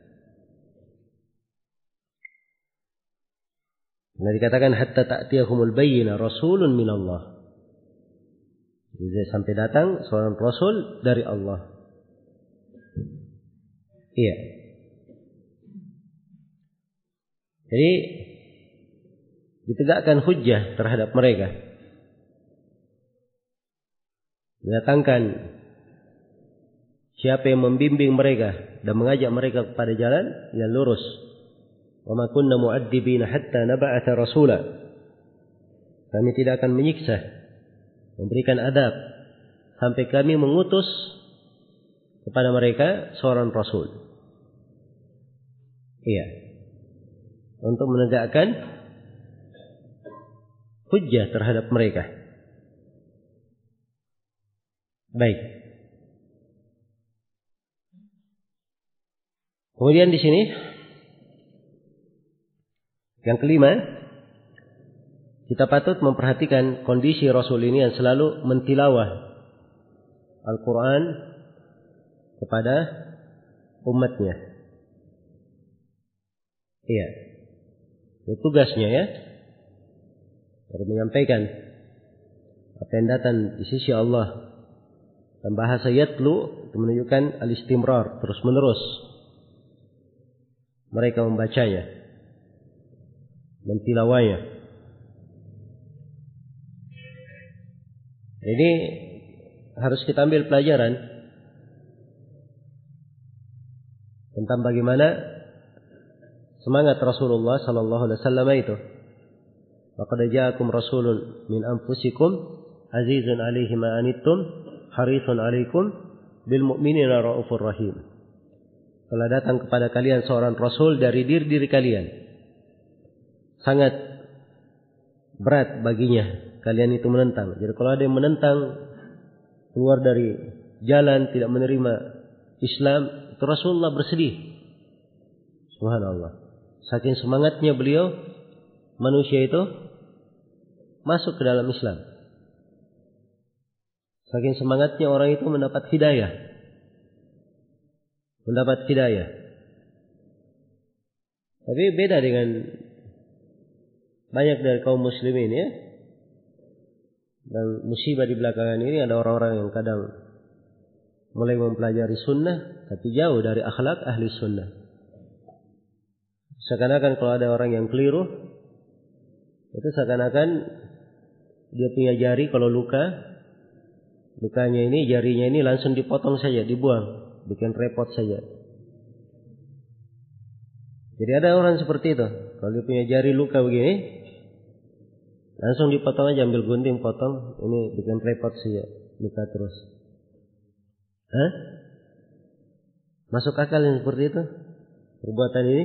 Nah dikatakan hatta ta'tiyahumul bayyina rasulun minallah. Jadi sampai datang seorang rasul dari Allah. Iya. Jadi ditegakkan hujah terhadap mereka. Datangkan siapa yang membimbing mereka dan mengajak mereka kepada jalan yang lurus. Wa kunna mu'addibina hatta nab'atha rasula. Kami tidak akan menyiksa, memberikan adab sampai kami mengutus kepada mereka seorang rasul. Iya. Untuk menegakkan hujjah terhadap mereka baik kemudian di sini yang kelima, kita patut memperhatikan kondisi Rasul ini yang selalu mentilawah Al-Quran kepada umatnya. Iya. Itu tugasnya ya. Harus menyampaikan apa yang datang di sisi Allah. Dan bahasa yatlu itu menunjukkan al-istimrar, terus menerus. Mereka membacanya. Mentilawanya. Ini harus kita ambil pelajaran tentang bagaimana semangat Rasulullah sallallahu alaihi wasallam itu. Laqad ja'akum rasulun min anfusikum azizun 'alaihi ma anittum harisun 'alaikum bil mu'minina raufur rahim. Telah datang kepada kalian seorang rasul dari diri-diri kalian. Sangat berat baginya kalian itu menentang. Jadi kalau ada yang menentang keluar dari jalan tidak menerima Islam, itu Rasulullah bersedih. Subhanallah. Saking semangatnya beliau, manusia itu masuk ke dalam Islam. Saking semangatnya orang itu mendapat hidayah. Mendapat hidayah. Tapi beda dengan banyak dari kaum muslimin ya. Dan musibah di belakangan ini ada orang-orang yang kadang mulai mempelajari sunnah tapi jauh dari akhlak ahli sunnah. Seakan-akan kalau ada orang yang keliru, itu seakan-akan dia punya jari kalau luka, lukanya ini, jarinya ini langsung dipotong saja, dibuang, bikin repot saja. Jadi ada orang seperti itu, kalau dia punya jari luka begini, langsung dipotong aja, ambil gunting, potong, ini bikin repot saja, luka terus. Hah? Masuk akal yang seperti itu? Perbuatan ini?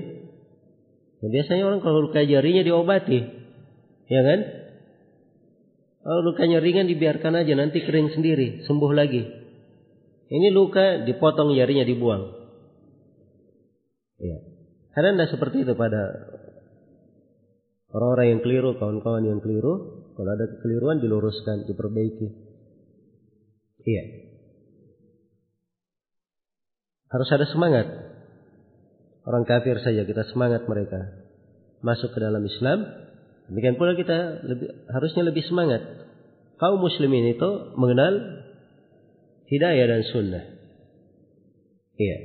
Ya, biasanya orang kalau luka jarinya diobati, ya kan? Kalau lukanya ringan dibiarkan aja nanti kering sendiri, sembuh lagi. Ini luka dipotong jarinya dibuang. Ya. Karena tidak seperti itu pada orang-orang yang keliru, kawan-kawan yang keliru. Kalau ada kekeliruan diluruskan, diperbaiki. Iya. Harus ada semangat. Orang kafir saja kita semangat mereka masuk ke dalam Islam. Demikian pula kita lebih, harusnya lebih semangat. Kaum muslimin itu mengenal hidayah dan sunnah. Iya.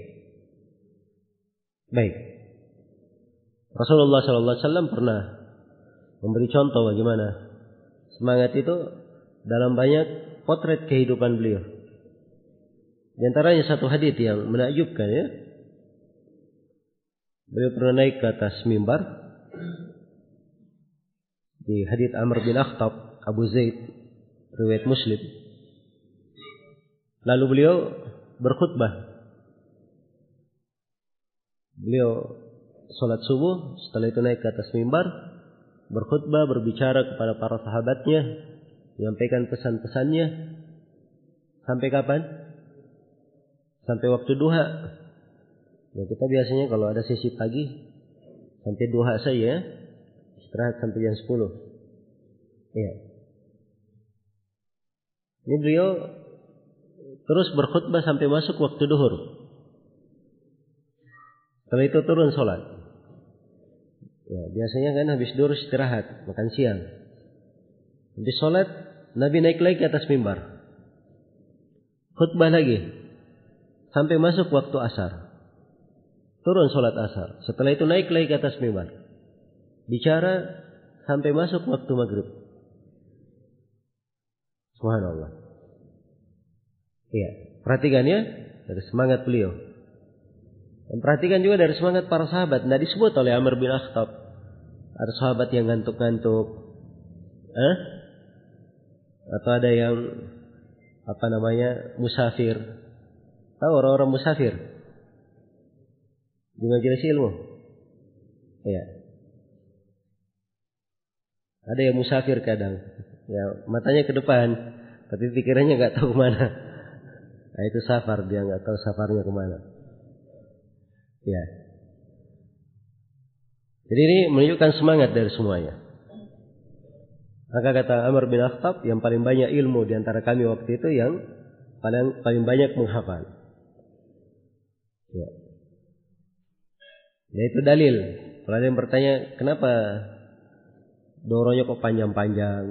Baik. Rasulullah Sallallahu Alaihi Wasallam pernah memberi contoh bagaimana semangat itu dalam banyak potret kehidupan beliau. Di antaranya satu hadis yang menakjubkan ya. Beliau pernah naik ke atas mimbar di hadits Amr bin Akhtab Abu Zaid riwayat Muslim. Lalu beliau berkhutbah. Beliau sholat subuh, setelah itu naik ke atas mimbar, berkhutbah, berbicara kepada para sahabatnya, menyampaikan pesan-pesannya. Sampai kapan? Sampai waktu duha. Ya kita biasanya kalau ada sesi pagi sampai duha saja istirahat sampai jam 10. Iya. Ini beliau terus berkhutbah sampai masuk waktu duhur. Setelah itu turun sholat. Ya, biasanya kan habis duhur istirahat, makan siang. Habis sholat, Nabi naik lagi ke atas mimbar. Khutbah lagi. Sampai masuk waktu asar. Turun sholat asar. Setelah itu naik lagi ke atas mimbar. Bicara sampai masuk waktu maghrib. Subhanallah. Iya. Perhatikan ya. Dari semangat beliau. Dan perhatikan juga dari semangat para sahabat. Tidak disebut oleh Amr bin Akhtab. Ada sahabat yang ngantuk-ngantuk. Eh? Atau ada yang apa namanya musafir. Tahu orang-orang musafir? di majelis ilmu. Ya. Ada yang musafir kadang. Ya, matanya ke depan, tapi pikirannya nggak tahu ke mana. Nah, itu safar, dia nggak tahu safarnya ke mana. Ya. Jadi ini menunjukkan semangat dari semuanya. Maka kata Amr bin Akhtab, yang paling banyak ilmu di antara kami waktu itu yang paling paling banyak menghafal. Ya. ya itu dalil. Kalau ada yang bertanya, kenapa doronya kok panjang-panjang?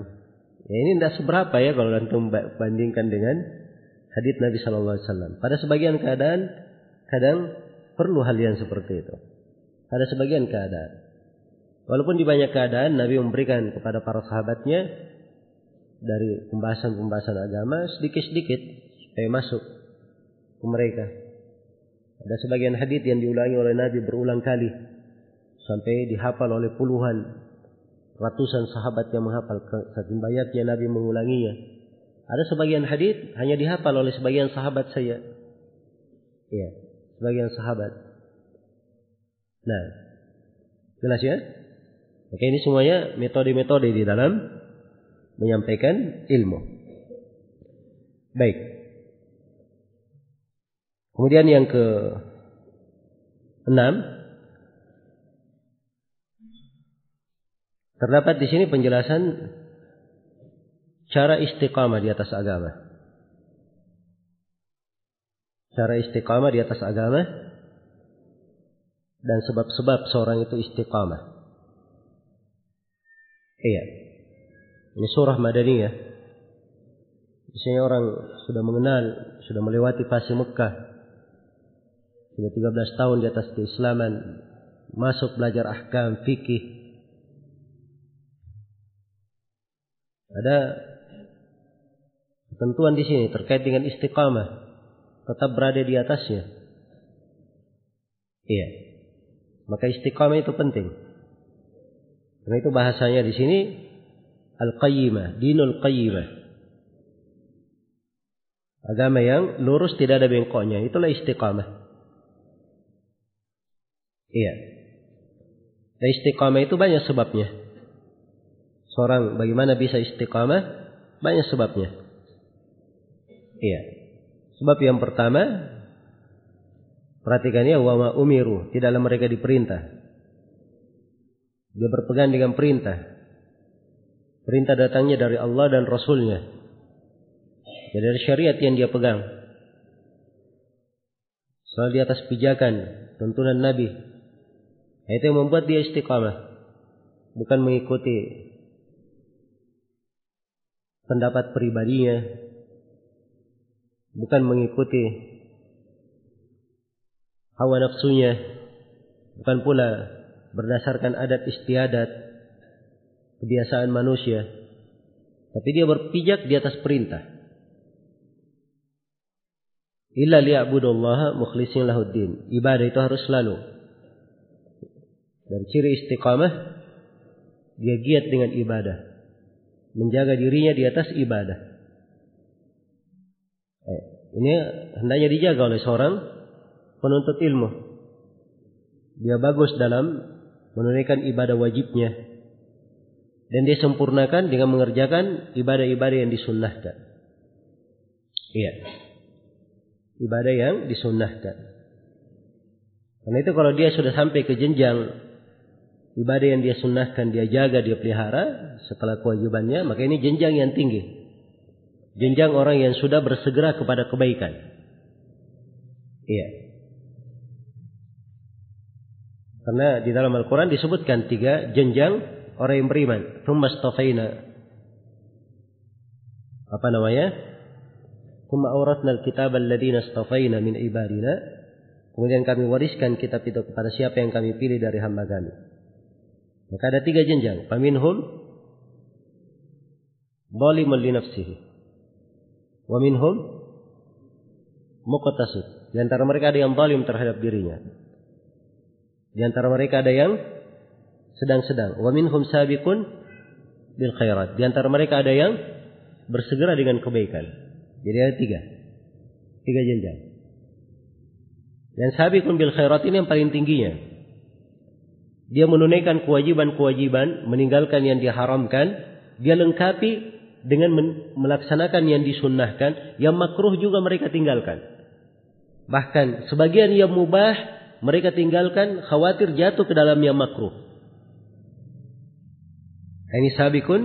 Ya ini tidak seberapa ya kalau antum bandingkan dengan hadits Nabi Shallallahu Alaihi Wasallam. Pada sebagian keadaan, kadang perlu hal yang seperti itu. Pada sebagian keadaan. Walaupun di banyak keadaan Nabi memberikan kepada para sahabatnya dari pembahasan-pembahasan agama sedikit-sedikit supaya masuk ke mereka. Ada sebagian hadis yang diulangi oleh Nabi berulang kali sampai dihafal oleh puluhan ratusan sahabat yang menghafal saking banyaknya Nabi mengulanginya. Ada sebagian hadis hanya dihafal oleh sebagian sahabat saya. Iya, sebagian sahabat. Nah, jelas ya? Oke, ini semuanya metode-metode di dalam menyampaikan ilmu. Baik. Kemudian yang ke enam terdapat di sini penjelasan cara istiqamah di atas agama. Cara istiqamah di atas agama dan sebab-sebab seorang itu istiqamah. Iya. Ini surah Madaniyah. Biasanya orang sudah mengenal, sudah melewati fase Mekah. Sudah 13 tahun di atas keislaman. Masuk belajar ahkam, fikih. Ada ketentuan di sini terkait dengan istiqamah. Tetap berada di atasnya. Iya. Maka istiqamah itu penting. Karena itu bahasanya di sini al-qayyimah, dinul qayyimah. Agama yang lurus tidak ada bengkoknya, itulah istiqamah. Iya. Dan istiqamah itu banyak sebabnya. Seorang bagaimana bisa istiqamah? Banyak sebabnya. Iya. Sebab yang pertama, perhatikan ya, wa ma umiru, tidaklah mereka diperintah dia berpegang dengan perintah. Perintah datangnya dari Allah dan Rasulnya. Jadi dari syariat yang dia pegang. Selalu di atas pijakan, tuntunan Nabi. Itu yang membuat dia istiqamah. Bukan mengikuti pendapat pribadinya. Bukan mengikuti hawa nafsunya. Bukan pula berdasarkan adat istiadat, kebiasaan manusia. Tapi dia berpijak di atas perintah. Illa liya'budullaha mukhlisin lahuddin. Ibadah itu harus selalu. Dan ciri istiqamah, dia giat dengan ibadah. Menjaga dirinya di atas ibadah. Eh, ini hendaknya dijaga oleh seorang penuntut ilmu. Dia bagus dalam menunaikan ibadah wajibnya dan dia sempurnakan dengan mengerjakan ibadah-ibadah yang disunnahkan. Iya. Ibadah yang disunnahkan. Karena itu kalau dia sudah sampai ke jenjang ibadah yang dia sunnahkan, dia jaga, dia pelihara setelah kewajibannya, maka ini jenjang yang tinggi. Jenjang orang yang sudah bersegera kepada kebaikan. Iya. Karena di dalam Al-Quran disebutkan tiga jenjang orang yang beriman. Thumma Apa namanya? Thumma awratna al-kitab alladhina min ibadina. Kemudian kami wariskan kitab itu kepada siapa yang kami pilih dari hamba kami. Maka ada tiga jenjang. Faminhum zalimun li nafsihi. Wa. Di antara mereka ada yang zalim terhadap dirinya. Di antara mereka ada yang sedang-sedang. Wa minhum sabiqun bil khairat. Di antara mereka ada yang bersegera dengan kebaikan. Jadi ada tiga. Tiga jenjang. Dan sabiqun bil khairat ini yang paling tingginya. Dia menunaikan kewajiban-kewajiban, meninggalkan yang diharamkan, dia lengkapi dengan melaksanakan yang disunnahkan, yang makruh juga mereka tinggalkan. Bahkan sebagian yang mubah mereka tinggalkan khawatir jatuh ke dalam yang makruh. Ini sabikun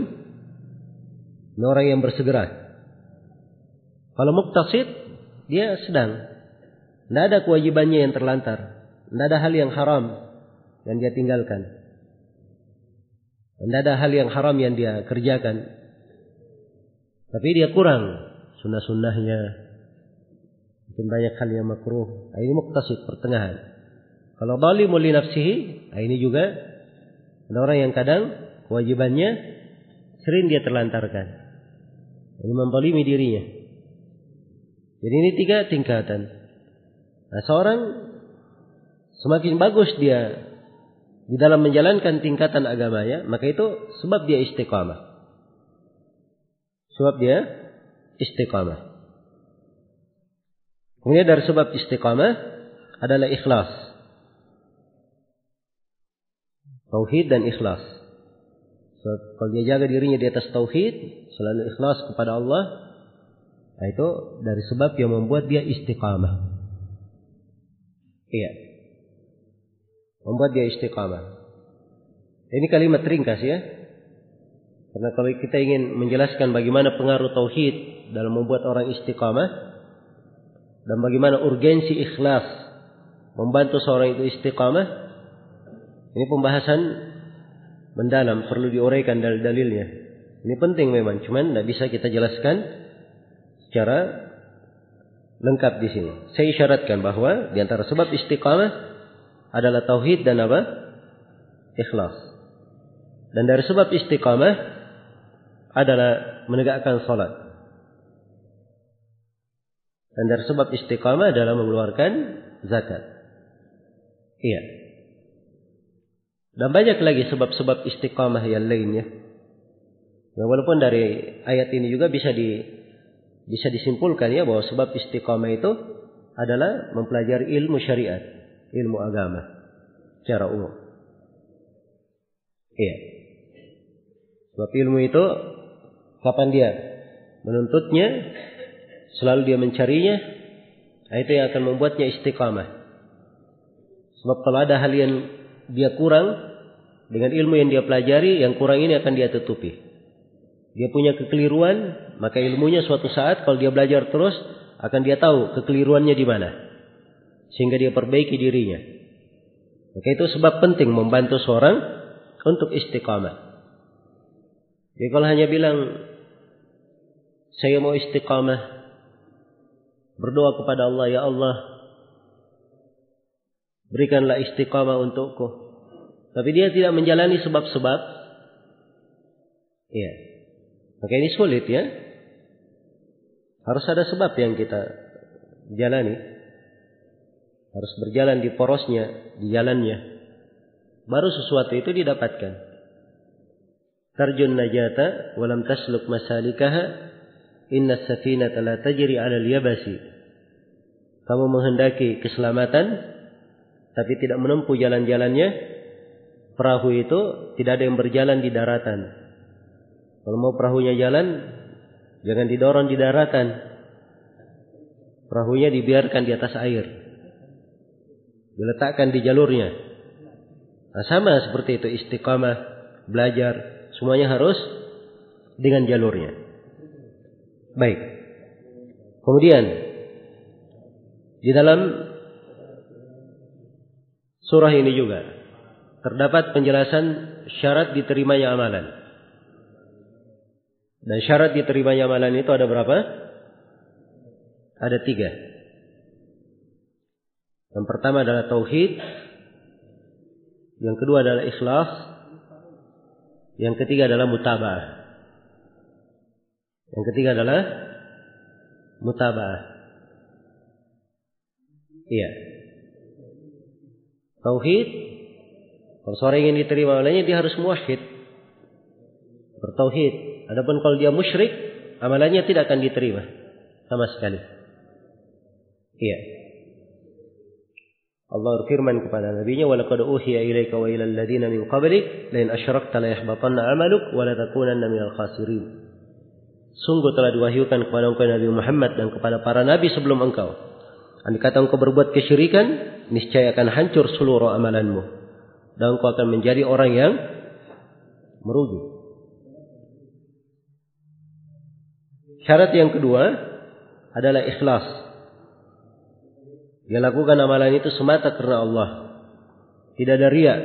Ini orang yang bersegera. Kalau muktasid, dia sedang. Tidak ada kewajibannya yang terlantar. Tidak ada hal yang haram yang dia tinggalkan. Tidak ada hal yang haram yang dia kerjakan. Tapi dia kurang sunnah-sunnahnya. Mungkin banyak hal yang makruh. Nah, ini muktasid pertengahan. Kalau zalimu li nafsihi, nah ini juga ada orang yang kadang kewajibannya sering dia terlantarkan. Ini membalimi dirinya. Jadi ini tiga tingkatan. Nah, seorang semakin bagus dia di dalam menjalankan tingkatan agamanya, maka itu sebab dia istiqamah. Sebab dia istiqamah. Kemudian dari sebab istiqamah adalah ikhlas. Tauhid dan ikhlas. So, kalau dia jaga dirinya di atas tauhid, selalu ikhlas kepada Allah, nah itu dari sebab yang membuat dia istiqamah. Iya. Membuat dia istiqamah. Ini kalimat ringkas ya. Karena kalau kita ingin menjelaskan bagaimana pengaruh tauhid dalam membuat orang istiqamah dan bagaimana urgensi ikhlas membantu seorang itu istiqamah, ini pembahasan mendalam, perlu diuraikan dalil-dalilnya. Ini penting memang, cuman tidak bisa kita jelaskan secara lengkap di sini. Saya isyaratkan bahwa di antara sebab istiqamah adalah tauhid dan apa? Ikhlas. Dan dari sebab istiqamah adalah menegakkan salat. Dan dari sebab istiqamah adalah mengeluarkan zakat. Iya. Dan banyak lagi sebab-sebab istiqamah yang lainnya. Ya, walaupun dari ayat ini juga bisa di bisa disimpulkan ya bahwa sebab istiqamah itu adalah mempelajari ilmu syariat, ilmu agama secara umum. Iya. Sebab ilmu itu kapan dia menuntutnya, selalu dia mencarinya, nah itu yang akan membuatnya istiqamah. Sebab kalau ada hal yang dia kurang, dengan ilmu yang dia pelajari, yang kurang ini akan dia tutupi. Dia punya kekeliruan, maka ilmunya suatu saat kalau dia belajar terus akan dia tahu kekeliruannya di mana. Sehingga dia perbaiki dirinya. Maka itu sebab penting membantu seorang untuk istiqamah. Jadi kalau hanya bilang saya mau istiqamah, berdoa kepada Allah, ya Allah, berikanlah istiqamah untukku. Tapi dia tidak menjalani sebab-sebab. Iya. Maka ini sulit ya. Harus ada sebab yang kita jalani. Harus berjalan di porosnya, di jalannya. Baru sesuatu itu didapatkan. Tarjun najata walam tasluk masalikaha inna safinata la tajri 'ala al-yabasi. Kamu menghendaki keselamatan tapi tidak menempuh jalan-jalannya, perahu itu tidak ada yang berjalan di daratan. Kalau mau perahunya jalan, jangan didorong di daratan. Perahunya dibiarkan di atas air. Diletakkan di jalurnya. Nah, sama seperti itu istiqamah, belajar, semuanya harus dengan jalurnya. Baik. Kemudian di dalam surah ini juga terdapat penjelasan syarat diterimanya amalan. Dan syarat diterimanya amalan itu ada berapa? Ada tiga. Yang pertama adalah tauhid. Yang kedua adalah ikhlas. Yang ketiga adalah mutabah. Yang ketiga adalah mutabah. Iya. Tauhid kalau seorang ingin diterima olehnya dia harus muwahhid. Bertauhid. Adapun kalau dia musyrik, amalannya tidak akan diterima sama sekali. Iya. Allah berfirman kepada nabinya, "Walaqad uhiya ilaika wa ilal ladzina min qablik la in asyrakta la yahbatanna 'amaluk wa la takunanna minal khasirin." Sungguh telah diwahyukan kepada engkau Nabi Muhammad dan kepada para nabi sebelum engkau. Andai kata engkau berbuat kesyirikan, niscaya akan hancur seluruh amalanmu dan engkau akan menjadi orang yang merugi. Syarat yang kedua adalah ikhlas. Dia lakukan amalan itu semata karena Allah. Tidak ada ria.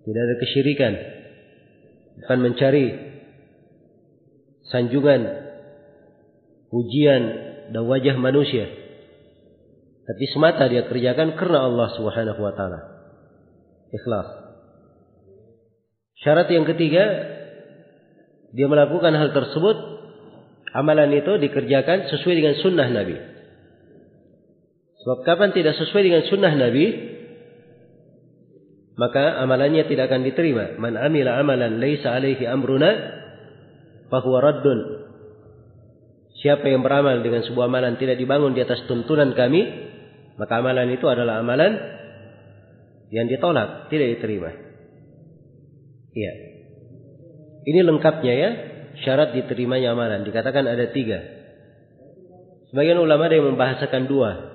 Tidak ada kesyirikan. Bukan mencari sanjungan, pujian, dan wajah manusia. Tapi semata dia kerjakan karena Allah Subhanahu wa taala. Ikhlas. Syarat yang ketiga, dia melakukan hal tersebut, amalan itu dikerjakan sesuai dengan sunnah Nabi. Sebab kapan tidak sesuai dengan sunnah Nabi, maka amalannya tidak akan diterima. Man amila amalan laisa alaihi amruna fahuwa raddun. Siapa yang beramal dengan sebuah amalan tidak dibangun di atas tuntunan kami, maka amalan itu adalah amalan yang ditolak, tidak diterima. Iya. Ini lengkapnya ya, syarat diterimanya amalan. Dikatakan ada tiga. Sebagian ulama ada yang membahasakan dua.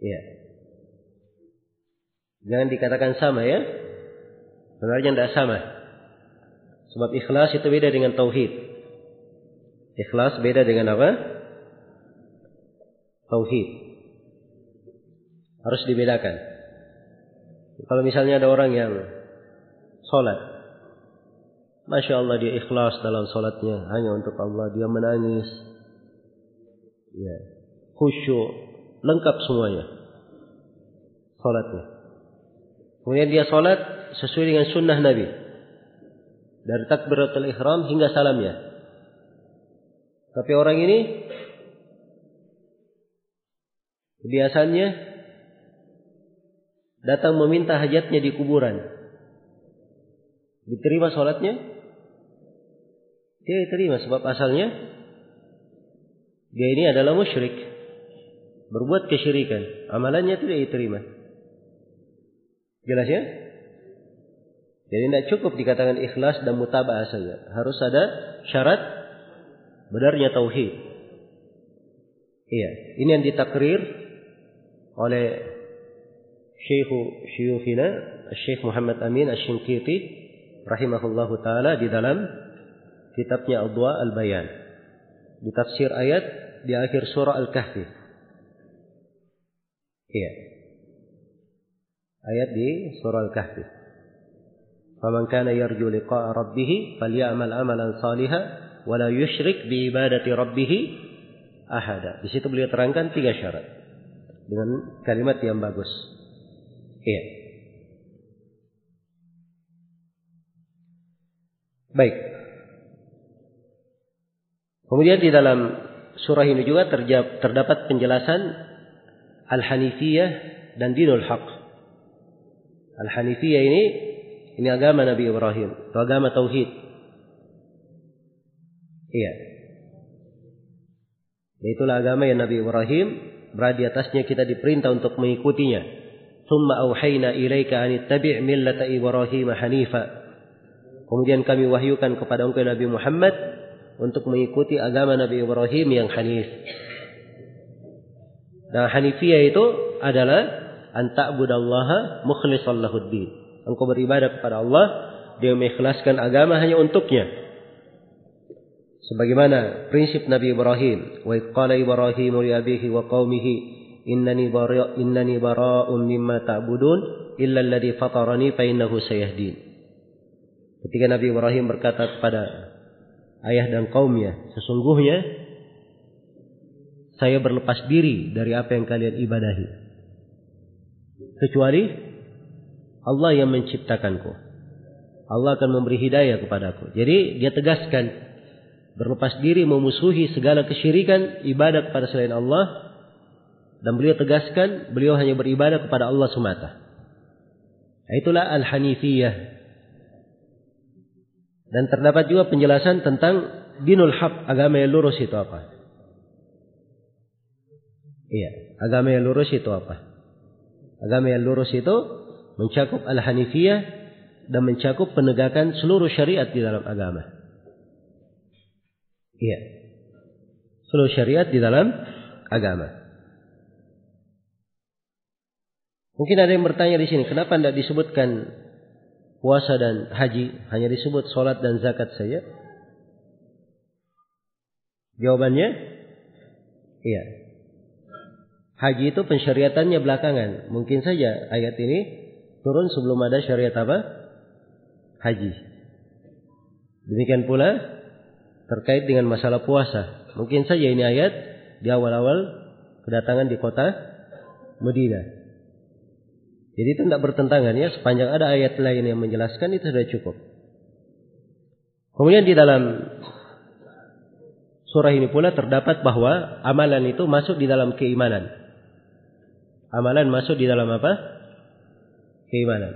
Iya. Jangan dikatakan sama ya. Sebenarnya tidak sama. Sebab ikhlas itu beda dengan tauhid. Ikhlas beda dengan apa? Tauhid. Harus dibedakan. Kalau misalnya ada orang yang sholat, Masya Allah dia ikhlas dalam sholatnya hanya untuk Allah. Dia menangis. Ya. Khusyuk. Lengkap semuanya. Sholatnya. Kemudian dia sholat sesuai dengan sunnah Nabi. Dari takbiratul ihram hingga salamnya. Tapi orang ini kebiasaannya datang meminta hajatnya di kuburan. Diterima sholatnya? Dia diterima sebab asalnya dia ini adalah musyrik. Berbuat kesyirikan. Amalannya tidak diterima. Jelas ya? Jadi tidak cukup dikatakan ikhlas dan mutaba'ah saja. Harus ada syarat benarnya tauhid. Iya, ini yang ditakrir oleh Syekh Syukhina Syekh Muhammad Amin Asy-Syinkiti rahimahullahu taala di dalam kitabnya Adwa Al-Bayan. Di tafsir ayat di akhir surah Al-Kahfi. Iya. Ayat di surah Al-Kahfi. Faman kana yarju liqa'a rabbih falyamal amalan salihan wa la yusyrik bi ibadati rabbih ahada. Di situ beliau terangkan tiga syarat dengan kalimat yang bagus. Iya. Baik. Kemudian di dalam surah ini juga terdapat penjelasan Al-Hanifiyah dan Dinul Haq. Al-Hanifiyah ini ini agama Nabi Ibrahim, itu agama tauhid. Iya. Itulah agama yang Nabi Ibrahim berada di atasnya kita diperintah untuk mengikutinya. Thumma auhayna ilaika an ittabi' millata Ibrahim hanifa. Kemudian kami wahyukan kepada engkau Nabi Muhammad untuk mengikuti agama Nabi Ibrahim yang hanif. Nah, hanifiyah itu adalah anta'budallaha mukhlishan lahuddin. Engkau beribadah kepada Allah, dia mengikhlaskan agama hanya untuknya. Sebagaimana prinsip Nabi Ibrahim, wa qala Ibrahim li abihi wa qaumihi innani bara innani bara'un mimma ta'budun illa alladhi fatarani fa innahu sayahdin. Ketika Nabi Ibrahim berkata kepada ayah dan kaumnya. Sesungguhnya saya berlepas diri dari apa yang kalian ibadahi. Kecuali Allah yang menciptakanku. Allah akan memberi hidayah kepadaku. Jadi dia tegaskan berlepas diri memusuhi segala kesyirikan ibadat kepada selain Allah dan beliau tegaskan beliau hanya beribadah kepada Allah semata. Itulah al-hanifiyah dan terdapat juga penjelasan tentang dinul haq, agama yang lurus itu apa? Iya, agama yang lurus itu apa? Agama yang lurus itu mencakup al-hanifiyah dan mencakup penegakan seluruh syariat di dalam agama. Iya. Seluruh syariat di dalam agama. Mungkin ada yang bertanya di sini, kenapa tidak disebutkan puasa dan haji hanya disebut sholat dan zakat saja? Jawabannya iya. Haji itu pensyariatannya belakangan. Mungkin saja ayat ini turun sebelum ada syariat apa? Haji. Demikian pula terkait dengan masalah puasa. Mungkin saja ini ayat di awal-awal kedatangan di kota Medina. Jadi itu tidak bertentangan ya. Sepanjang ada ayat lain yang menjelaskan itu sudah cukup. Kemudian di dalam surah ini pula terdapat bahwa amalan itu masuk di dalam keimanan. Amalan masuk di dalam apa? Keimanan.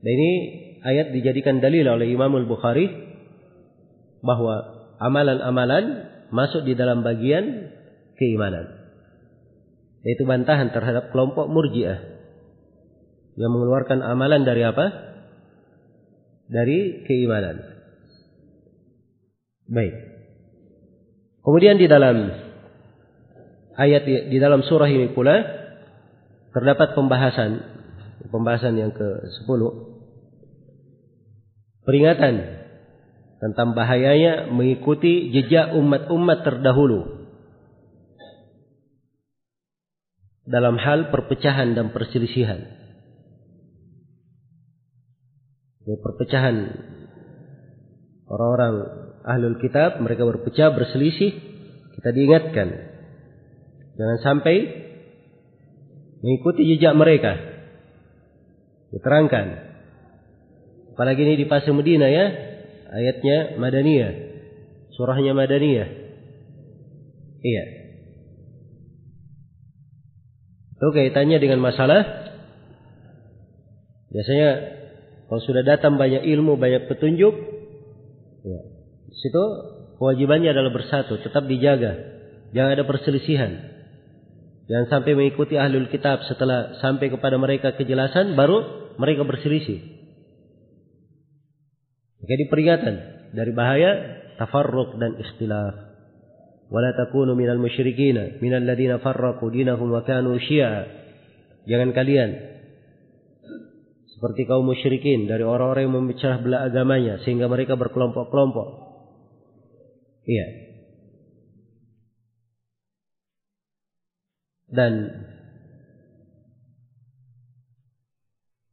Dan ini ayat dijadikan dalil oleh Imam Al-Bukhari bahwa amalan-amalan masuk di dalam bagian keimanan. Yaitu bantahan terhadap kelompok murjiah yang mengeluarkan amalan dari apa? Dari keimanan. Baik. Kemudian di dalam ayat di dalam surah ini pula terdapat pembahasan pembahasan yang ke-10 peringatan tentang bahayanya mengikuti jejak umat-umat terdahulu. Dalam hal perpecahan dan perselisihan. Perpecahan orang-orang ahlul kitab mereka berpecah berselisih. Kita diingatkan. Jangan sampai mengikuti jejak mereka. Diterangkan. Apalagi ini di fase Medina ya, ayatnya Madaniyah. Surahnya Madaniyah. Iya. Itu kaitannya dengan masalah biasanya kalau sudah datang banyak ilmu, banyak petunjuk, ya, situ kewajibannya adalah bersatu, tetap dijaga, jangan ada perselisihan. Jangan sampai mengikuti ahlul kitab setelah sampai kepada mereka kejelasan baru mereka berselisih. Jadi peringatan dari bahaya tafarruq dan ikhtilaf. Wala takunu minal musyrikin minal ladina farraqu dinahum wa kanu syi'a. Jangan kalian seperti kaum musyrikin dari orang-orang yang memecah belah agamanya sehingga mereka berkelompok-kelompok. Iya. Dan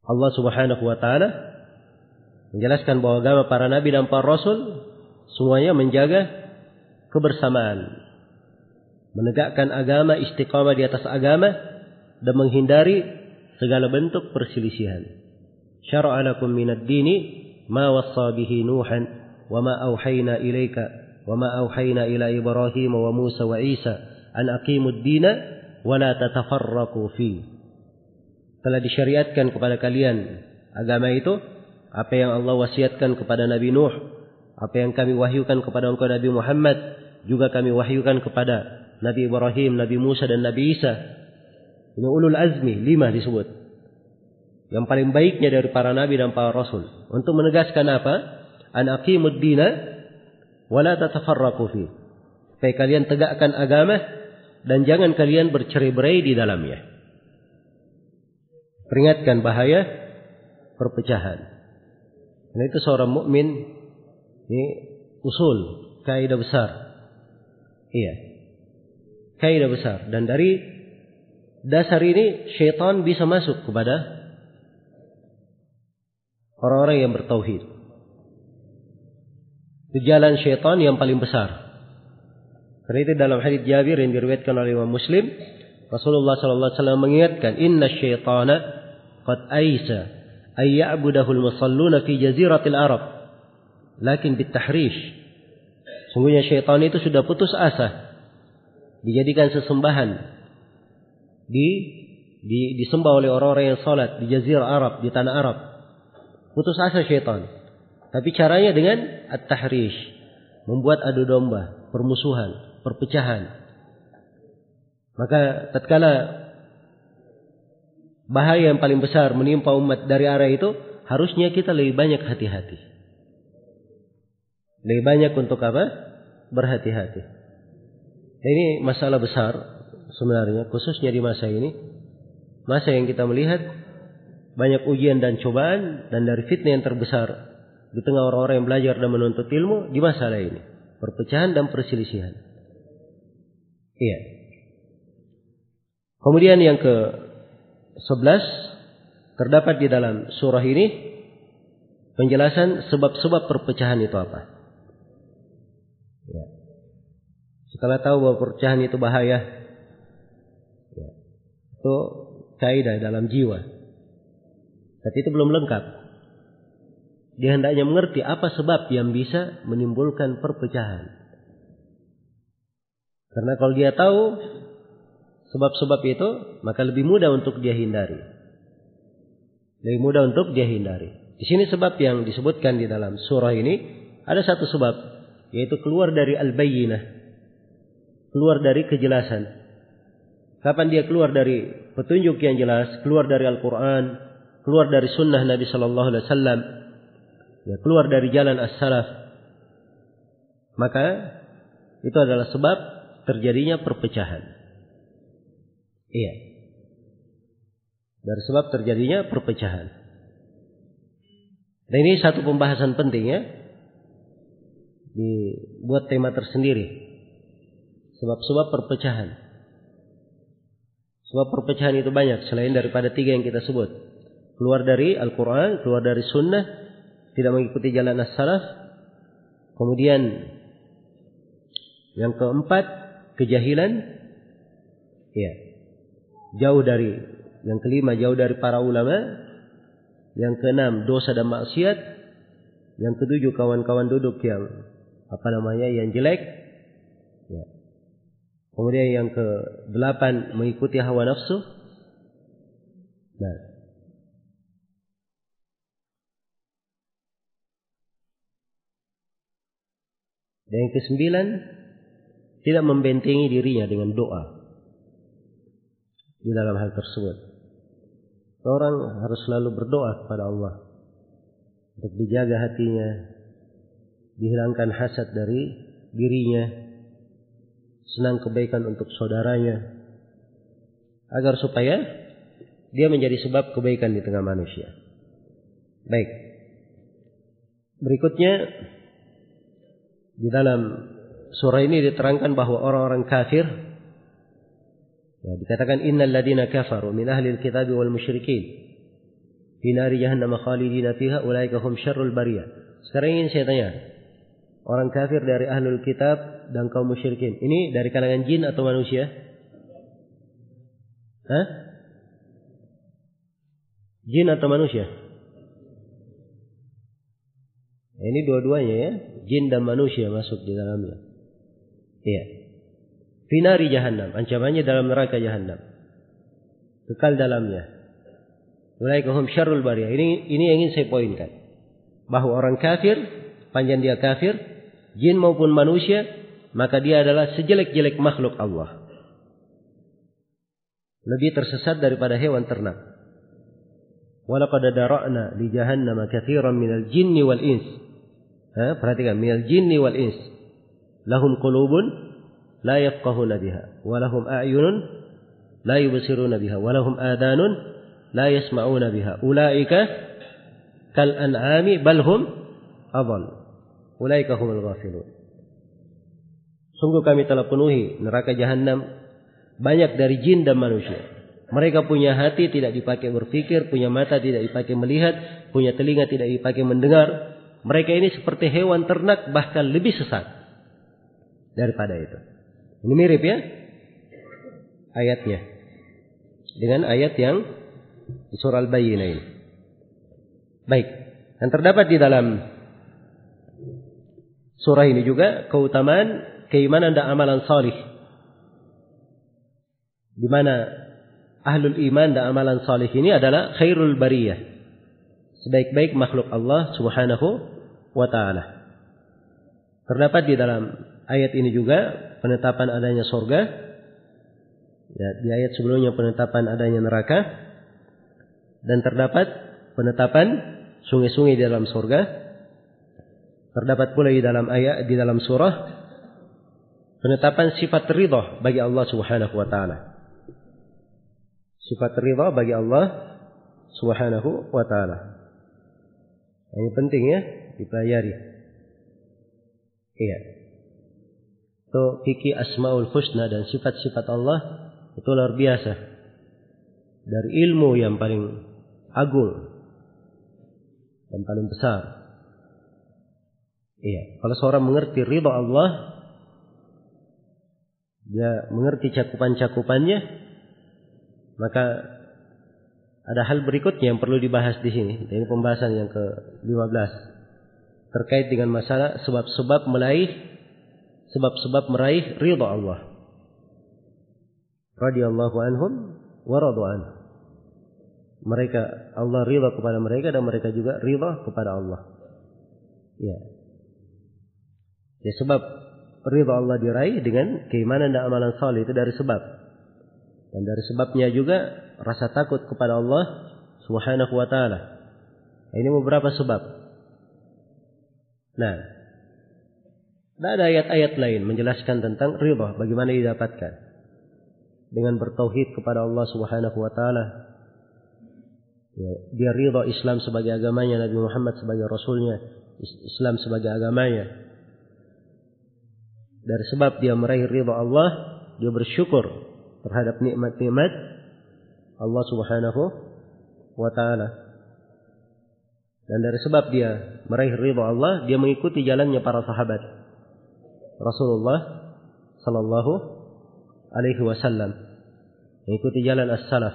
Allah Subhanahu wa taala menjelaskan bahwa agama para nabi dan para rasul semuanya menjaga kebersamaan, menegakkan agama istiqamah di atas agama dan menghindari segala bentuk perselisihan. Syara'a lakum minad dini ma wassa bihi Nuhan wa ma auhayna ilaika wa ma auhayna ila Ibrahim wa Musa wa Isa an aqimud dina wala tatafarraqu fi. Telah disyariatkan kepada kalian agama itu apa yang Allah wasiatkan kepada Nabi Nuh, apa yang kami wahyukan kepada engkau Nabi Muhammad, juga kami wahyukan kepada Nabi Ibrahim, Nabi Musa dan Nabi Isa. Ini ulul azmi, lima disebut. Yang paling baiknya dari para nabi dan para rasul. Untuk menegaskan apa? An aqimud dina wala tatafarraqu fi. Supaya kalian tegakkan agama dan jangan kalian bercerai-berai di dalamnya. Peringatkan bahaya perpecahan. Karena itu seorang mukmin ini usul kaidah besar. Iya. Kaidah besar dan dari dasar ini syaitan bisa masuk kepada orang-orang yang bertauhid. Itu jalan syaitan yang paling besar. Karena itu dalam hadis Jabir yang diriwayatkan oleh Imam Muslim, Rasulullah sallallahu alaihi wasallam mengingatkan, "Inna syaitana qad aisa ay ya'budahu al-musalluna fi jaziratil Arab." Lakin bitahrish. Sungguhnya syaitan itu sudah putus asa dijadikan sesembahan di, di disembah oleh orang-orang yang salat di jazirah Arab, di tanah Arab. Putus asa syaitan. Tapi caranya dengan at-tahrish, membuat adu domba, permusuhan, perpecahan. Maka tatkala bahaya yang paling besar menimpa umat dari arah itu, harusnya kita lebih banyak hati-hati. Lebih banyak untuk apa? Berhati-hati. Ini masalah besar sebenarnya, khususnya di masa ini. Masa yang kita melihat banyak ujian dan cobaan dan dari fitnah yang terbesar di tengah orang-orang yang belajar dan menuntut ilmu di masalah ini. Perpecahan dan perselisihan. Iya. Kemudian yang ke 11 terdapat di dalam surah ini penjelasan sebab-sebab perpecahan itu apa. Ya. Setelah tahu bahwa perpecahan itu bahaya, ya. itu kaidah dalam jiwa. Tapi itu belum lengkap. Dia hendaknya mengerti apa sebab yang bisa menimbulkan perpecahan. Karena kalau dia tahu sebab-sebab itu, maka lebih mudah untuk dia hindari. Lebih mudah untuk dia hindari. Di sini sebab yang disebutkan di dalam surah ini ada satu sebab yaitu keluar dari al-bayyinah. Keluar dari kejelasan. Kapan dia keluar dari petunjuk yang jelas, keluar dari Al-Qur'an, keluar dari sunnah Nabi sallallahu alaihi wasallam, ya keluar dari jalan as-salaf. Maka itu adalah sebab terjadinya perpecahan. Iya. Dari sebab terjadinya perpecahan. Dan ini satu pembahasan penting ya. Dibuat tema tersendiri. Sebab-sebab perpecahan. Sebab perpecahan itu banyak selain daripada tiga yang kita sebut. Keluar dari Al-Quran, keluar dari Sunnah, tidak mengikuti jalan as-salaf. Kemudian yang keempat, kejahilan. Ya. Jauh dari yang kelima jauh dari para ulama. Yang keenam dosa dan maksiat. Yang ketujuh kawan-kawan duduk yang apa namanya yang jelek. Ya. Kemudian yang ke delapan mengikuti hawa nafsu. Nah. Dan yang kesembilan tidak membentengi dirinya dengan doa di dalam hal tersebut. Orang harus selalu berdoa kepada Allah untuk dijaga hatinya, dihilangkan hasad dari dirinya, senang kebaikan untuk saudaranya agar supaya dia menjadi sebab kebaikan di tengah manusia. Baik. Berikutnya di dalam surah ini diterangkan bahwa orang-orang kafir ya, dikatakan innal ladina kafaru min ahli alkitab wal musyrikin fi nari jahannam khalidina fiha ulaika hum syarrul bariyah. Sekarang ingin saya tanya, orang kafir dari ahlul kitab dan kaum musyrikin. Ini dari kalangan jin atau manusia? Hah? Jin atau manusia? Ini dua-duanya ya, jin dan manusia masuk di dalamnya. Iya. Finari jahannam, ancamannya dalam neraka jahannam. Kekal dalamnya. Ulaikahum syarrul bariyah. Ini ini yang ingin saya poinkan. Bahwa orang kafir, panjang dia kafir, jin maupun manusia, maka dia adalah sejelek-jelek makhluk Allah. Lebih tersesat daripada hewan ternak. Walaqad dara'na li jahannama katsiran minal jinni wal ins. Ha, perhatikan minal jinni wal ins. Lahum qulubun la yafqahuna biha wa lahum a'yunun la yubsiruna biha wa lahum adanun la yasma'una biha. Ulaika kal an'ami bal hum adall. Ulaika humul ghafilun. Sungguh kami telah penuhi neraka jahanam banyak dari jin dan manusia. Mereka punya hati tidak dipakai berpikir, punya mata tidak dipakai melihat, punya telinga tidak dipakai mendengar. Mereka ini seperti hewan ternak bahkan lebih sesat daripada itu. Ini mirip ya ayatnya dengan ayat yang di surah Al-Bayyinah ini. Baik, yang terdapat di dalam surah ini juga keutamaan keimanan dan amalan salih. Di mana ahlul iman dan amalan salih ini adalah khairul bariyah. Sebaik-baik makhluk Allah Subhanahu wa taala. Terdapat di dalam ayat ini juga penetapan adanya surga. Ya, di ayat sebelumnya penetapan adanya neraka dan terdapat penetapan sungai-sungai di dalam surga. Terdapat pula di dalam ayat di dalam surah penetapan sifat ridha bagi Allah Subhanahu wa taala sifat ridha bagi Allah Subhanahu wa taala. Ini penting ya dipelajari. Iya. Itu fikih asmaul husna dan sifat-sifat Allah itu luar biasa. Dari ilmu yang paling agung dan paling besar. Iya, kalau seorang mengerti ridha Allah, dia mengerti cakupan-cakupannya, maka ada hal berikutnya yang perlu dibahas di sini. Ini pembahasan yang ke-15 terkait dengan masalah sebab-sebab meraih sebab-sebab meraih ridha Allah. Radhiyallahu anhum wa radu anhu. Mereka Allah ridha kepada mereka dan mereka juga ridha kepada Allah. Ya. Ya sebab ridha Allah diraih dengan keimanan dan amalan saleh itu dari sebab. Dan dari sebabnya juga rasa takut kepada Allah Subhanahu wa taala. Ini beberapa sebab. Nah, tidak ada ayat-ayat lain menjelaskan tentang ridha bagaimana didapatkan. Dengan bertauhid kepada Allah Subhanahu wa taala. Ya, dia ridha Islam sebagai agamanya, Nabi Muhammad sebagai rasulnya, Islam sebagai agamanya. Dari sebab dia meraih ridha Allah, dia bersyukur terhadap nikmat-nikmat Allah Subhanahu wa taala. Dan dari sebab dia meraih ridha Allah, dia mengikuti jalannya para sahabat Rasulullah sallallahu alaihi wasallam. Mengikuti jalan as-salaf.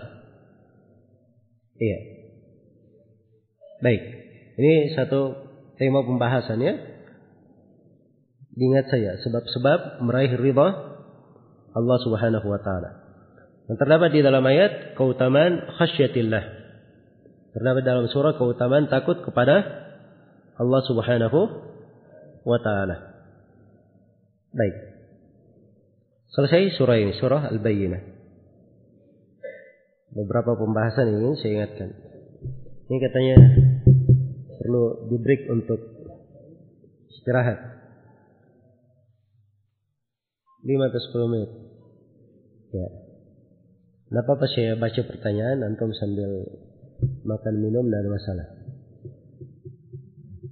Iya. Baik. Ini satu tema pembahasannya. Ingat saya sebab-sebab meraih ridha Allah Subhanahu wa taala. Dan terdapat di dalam ayat keutamaan khasyatillah. Terdapat dalam surah keutamaan takut kepada Allah Subhanahu wa taala. Baik. Selesai surah ini, surah Al-Bayyinah. Beberapa pembahasan ingin saya ingatkan. Ini katanya perlu di break untuk istirahat. 5 atau 10 menit. Ya. Tidak apa-apa saya baca pertanyaan, antum sambil makan minum, ada masalah.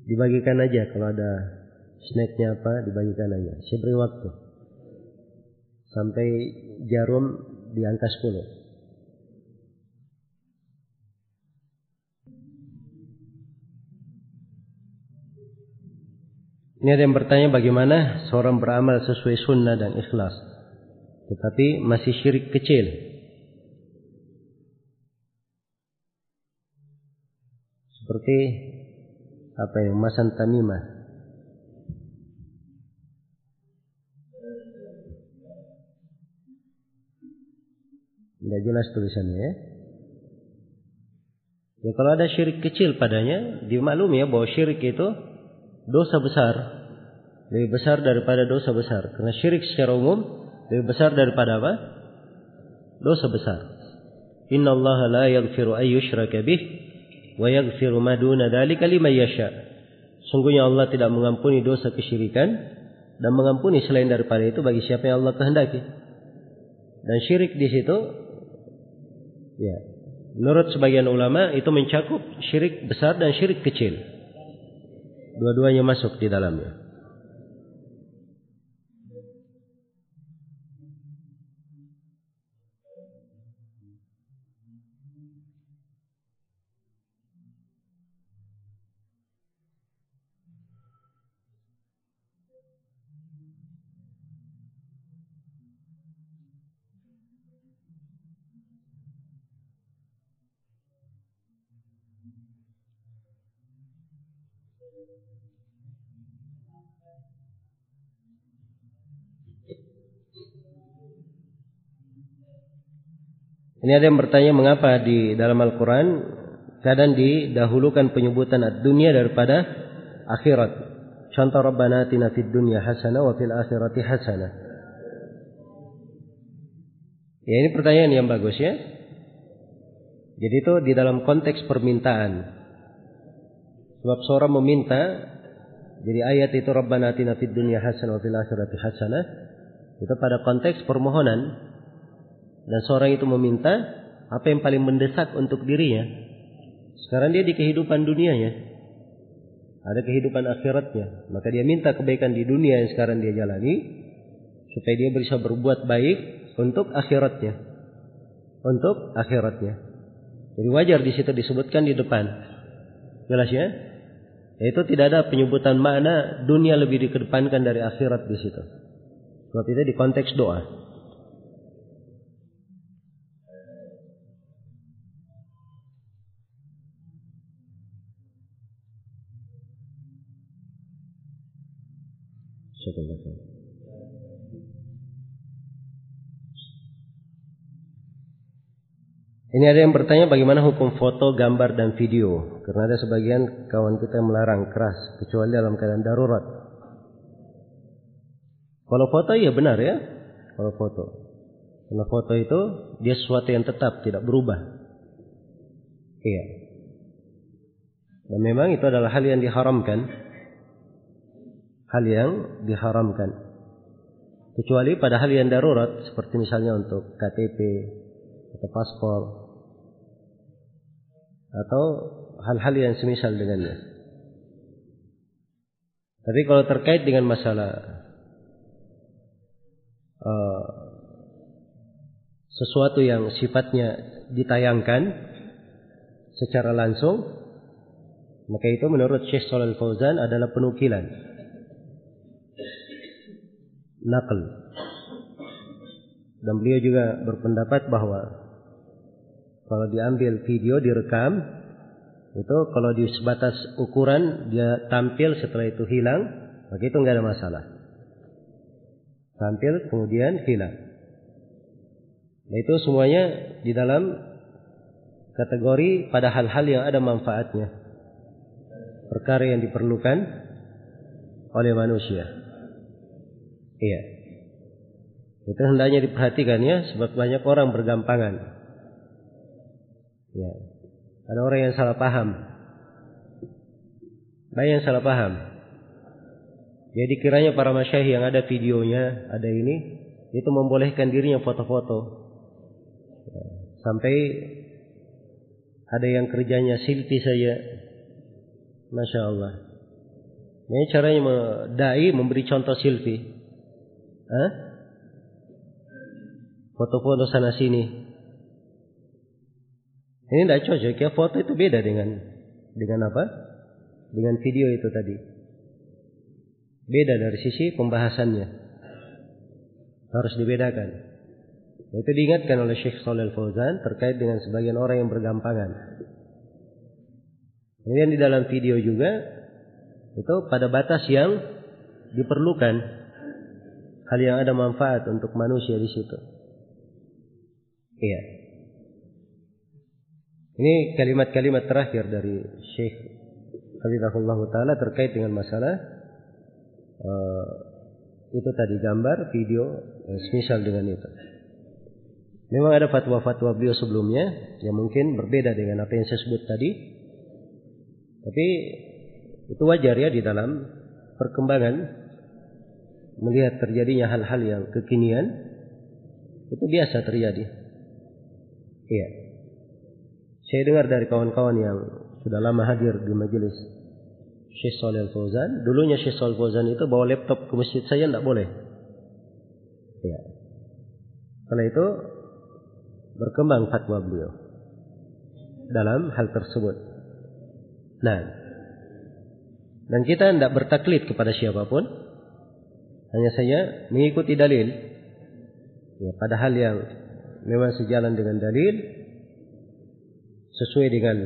Dibagikan aja kalau ada snacknya apa, dibagikan aja. Saya beri waktu. Sampai jarum di angka 10. Ini ada yang bertanya bagaimana seorang beramal sesuai sunnah dan ikhlas. Tetapi masih syirik kecil. seperti apa yang masan tamimah tidak jelas tulisannya ya. Ya kalau ada syirik kecil padanya dimaklumi ya bahwa syirik itu dosa besar. Lebih besar daripada dosa besar. Karena syirik secara umum lebih besar daripada apa? Dosa besar. Inna Allah la yaghfiru ayyushraka bih wa yaghfiru ma duna dzalika liman yasha. Sungguhnya Allah tidak mengampuni dosa kesyirikan dan mengampuni selain daripada itu bagi siapa yang Allah kehendaki. Dan syirik di situ ya, menurut sebagian ulama itu mencakup syirik besar dan syirik kecil. Dua-duanya masuk di dalamnya. Ini ada yang bertanya mengapa di dalam Al-Quran kadang didahulukan penyebutan dunia daripada akhirat. Contoh Rabbana atina fid dunya hasanah wa fil akhirati hasanah. Ya ini pertanyaan yang bagus ya. Jadi itu di dalam konteks permintaan. Sebab seorang meminta jadi ayat itu Rabbana atina fid dunya hasanah wa fil akhirati hasanah itu pada konteks permohonan dan seorang itu meminta apa yang paling mendesak untuk dirinya. Sekarang dia di kehidupan dunianya. Ada kehidupan akhiratnya. Maka dia minta kebaikan di dunia yang sekarang dia jalani. supaya dia bisa berbuat baik untuk akhiratnya. Untuk akhiratnya. Jadi wajar di situ disebutkan di depan. Jelas ya? Yaitu tidak ada penyebutan makna dunia lebih dikedepankan dari akhirat di situ. Sebab itu di konteks doa. Ini ada yang bertanya bagaimana hukum foto, gambar, dan video. Karena ada sebagian kawan kita yang melarang keras, kecuali dalam keadaan darurat. Kalau foto ya benar ya. Kalau foto. Karena foto itu dia sesuatu yang tetap, tidak berubah. Iya. Dan memang itu adalah hal yang diharamkan. Hal yang diharamkan. Kecuali pada hal yang darurat, seperti misalnya untuk KTP atau paspor atau hal-hal yang semisal dengannya. Tapi kalau terkait dengan masalah uh, sesuatu yang sifatnya ditayangkan secara langsung, maka itu menurut Syekh Shalal Fauzan adalah penukilan. Nakal. Dan beliau juga berpendapat bahwa kalau diambil video direkam itu kalau di sebatas ukuran dia tampil setelah itu hilang, maka itu nggak ada masalah. Tampil kemudian hilang. Nah itu semuanya di dalam kategori pada hal-hal yang ada manfaatnya. Perkara yang diperlukan oleh manusia. Iya. Itu hendaknya diperhatikan ya, sebab banyak orang bergampangan. Ya. Ada orang yang salah paham. Banyak yang salah paham. Jadi kiranya para masyayikh yang ada videonya, ada ini, itu membolehkan dirinya foto-foto. Ya. Sampai ada yang kerjanya silti saja. Masya Allah. Ini caranya dai memberi contoh silti. Foto-foto sana sini. Ini tidak cocok ya foto itu beda dengan dengan apa? Dengan video itu tadi. Beda dari sisi pembahasannya. Harus dibedakan. Itu diingatkan oleh Syekh Shalal Fauzan terkait dengan sebagian orang yang bergampangan. Kemudian di dalam video juga itu pada batas yang diperlukan hal yang ada manfaat untuk manusia di situ. Iya. Ini kalimat-kalimat terakhir dari Syekh Hafizahullah Ta'ala terkait dengan masalah uh, itu tadi gambar, video, uh, semisal dengan itu. Memang ada fatwa-fatwa beliau sebelumnya yang mungkin berbeda dengan apa yang saya sebut tadi. Tapi itu wajar ya di dalam perkembangan melihat terjadinya hal-hal yang kekinian itu biasa terjadi. Iya. Saya dengar dari kawan-kawan yang sudah lama hadir di majelis Syekh Saleh Fauzan. Dulunya Syekh Saleh Fauzan itu bawa laptop ke masjid saya tidak boleh. Ya. Karena itu berkembang fatwa beliau dalam hal tersebut. Nah, dan kita tidak bertaklid kepada siapa pun, hanya saja mengikuti dalil. Ya, pada hal yang memang sejalan dengan dalil, sesuai dengan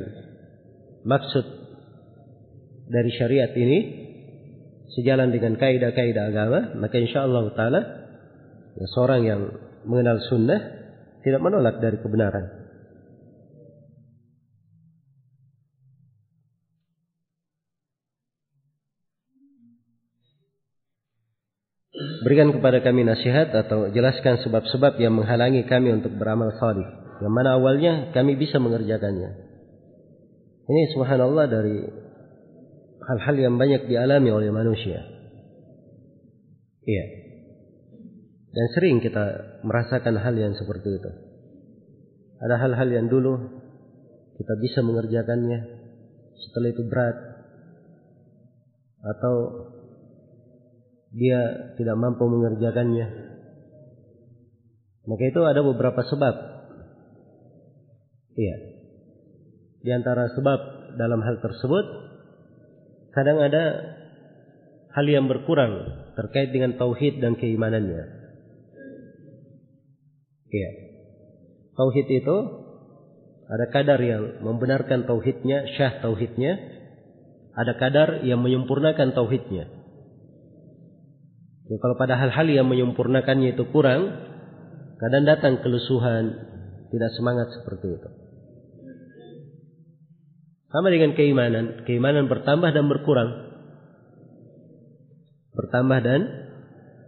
maksud dari syariat ini sejalan dengan kaidah-kaidah agama maka insya Allah taala ya, seorang yang mengenal sunnah tidak menolak dari kebenaran. Berikan kepada kami nasihat atau jelaskan sebab-sebab yang menghalangi kami untuk beramal salih. Yang mana awalnya kami bisa mengerjakannya. Ini subhanallah dari hal-hal yang banyak dialami oleh manusia. Iya. Dan sering kita merasakan hal yang seperti itu. Ada hal-hal yang dulu kita bisa mengerjakannya, setelah itu berat atau dia tidak mampu mengerjakannya Maka itu ada beberapa sebab. Iya. Di antara sebab dalam hal tersebut kadang ada hal yang berkurang terkait dengan tauhid dan keimanannya. Iya. Tauhid itu ada kadar yang membenarkan tauhidnya, syah tauhidnya, ada kadar yang menyempurnakan tauhidnya. Ya, kalau pada hal-hal yang menyempurnakannya itu kurang, kadang datang kelusuhan, tidak semangat seperti itu. Sama dengan keimanan, keimanan bertambah dan berkurang. Bertambah dan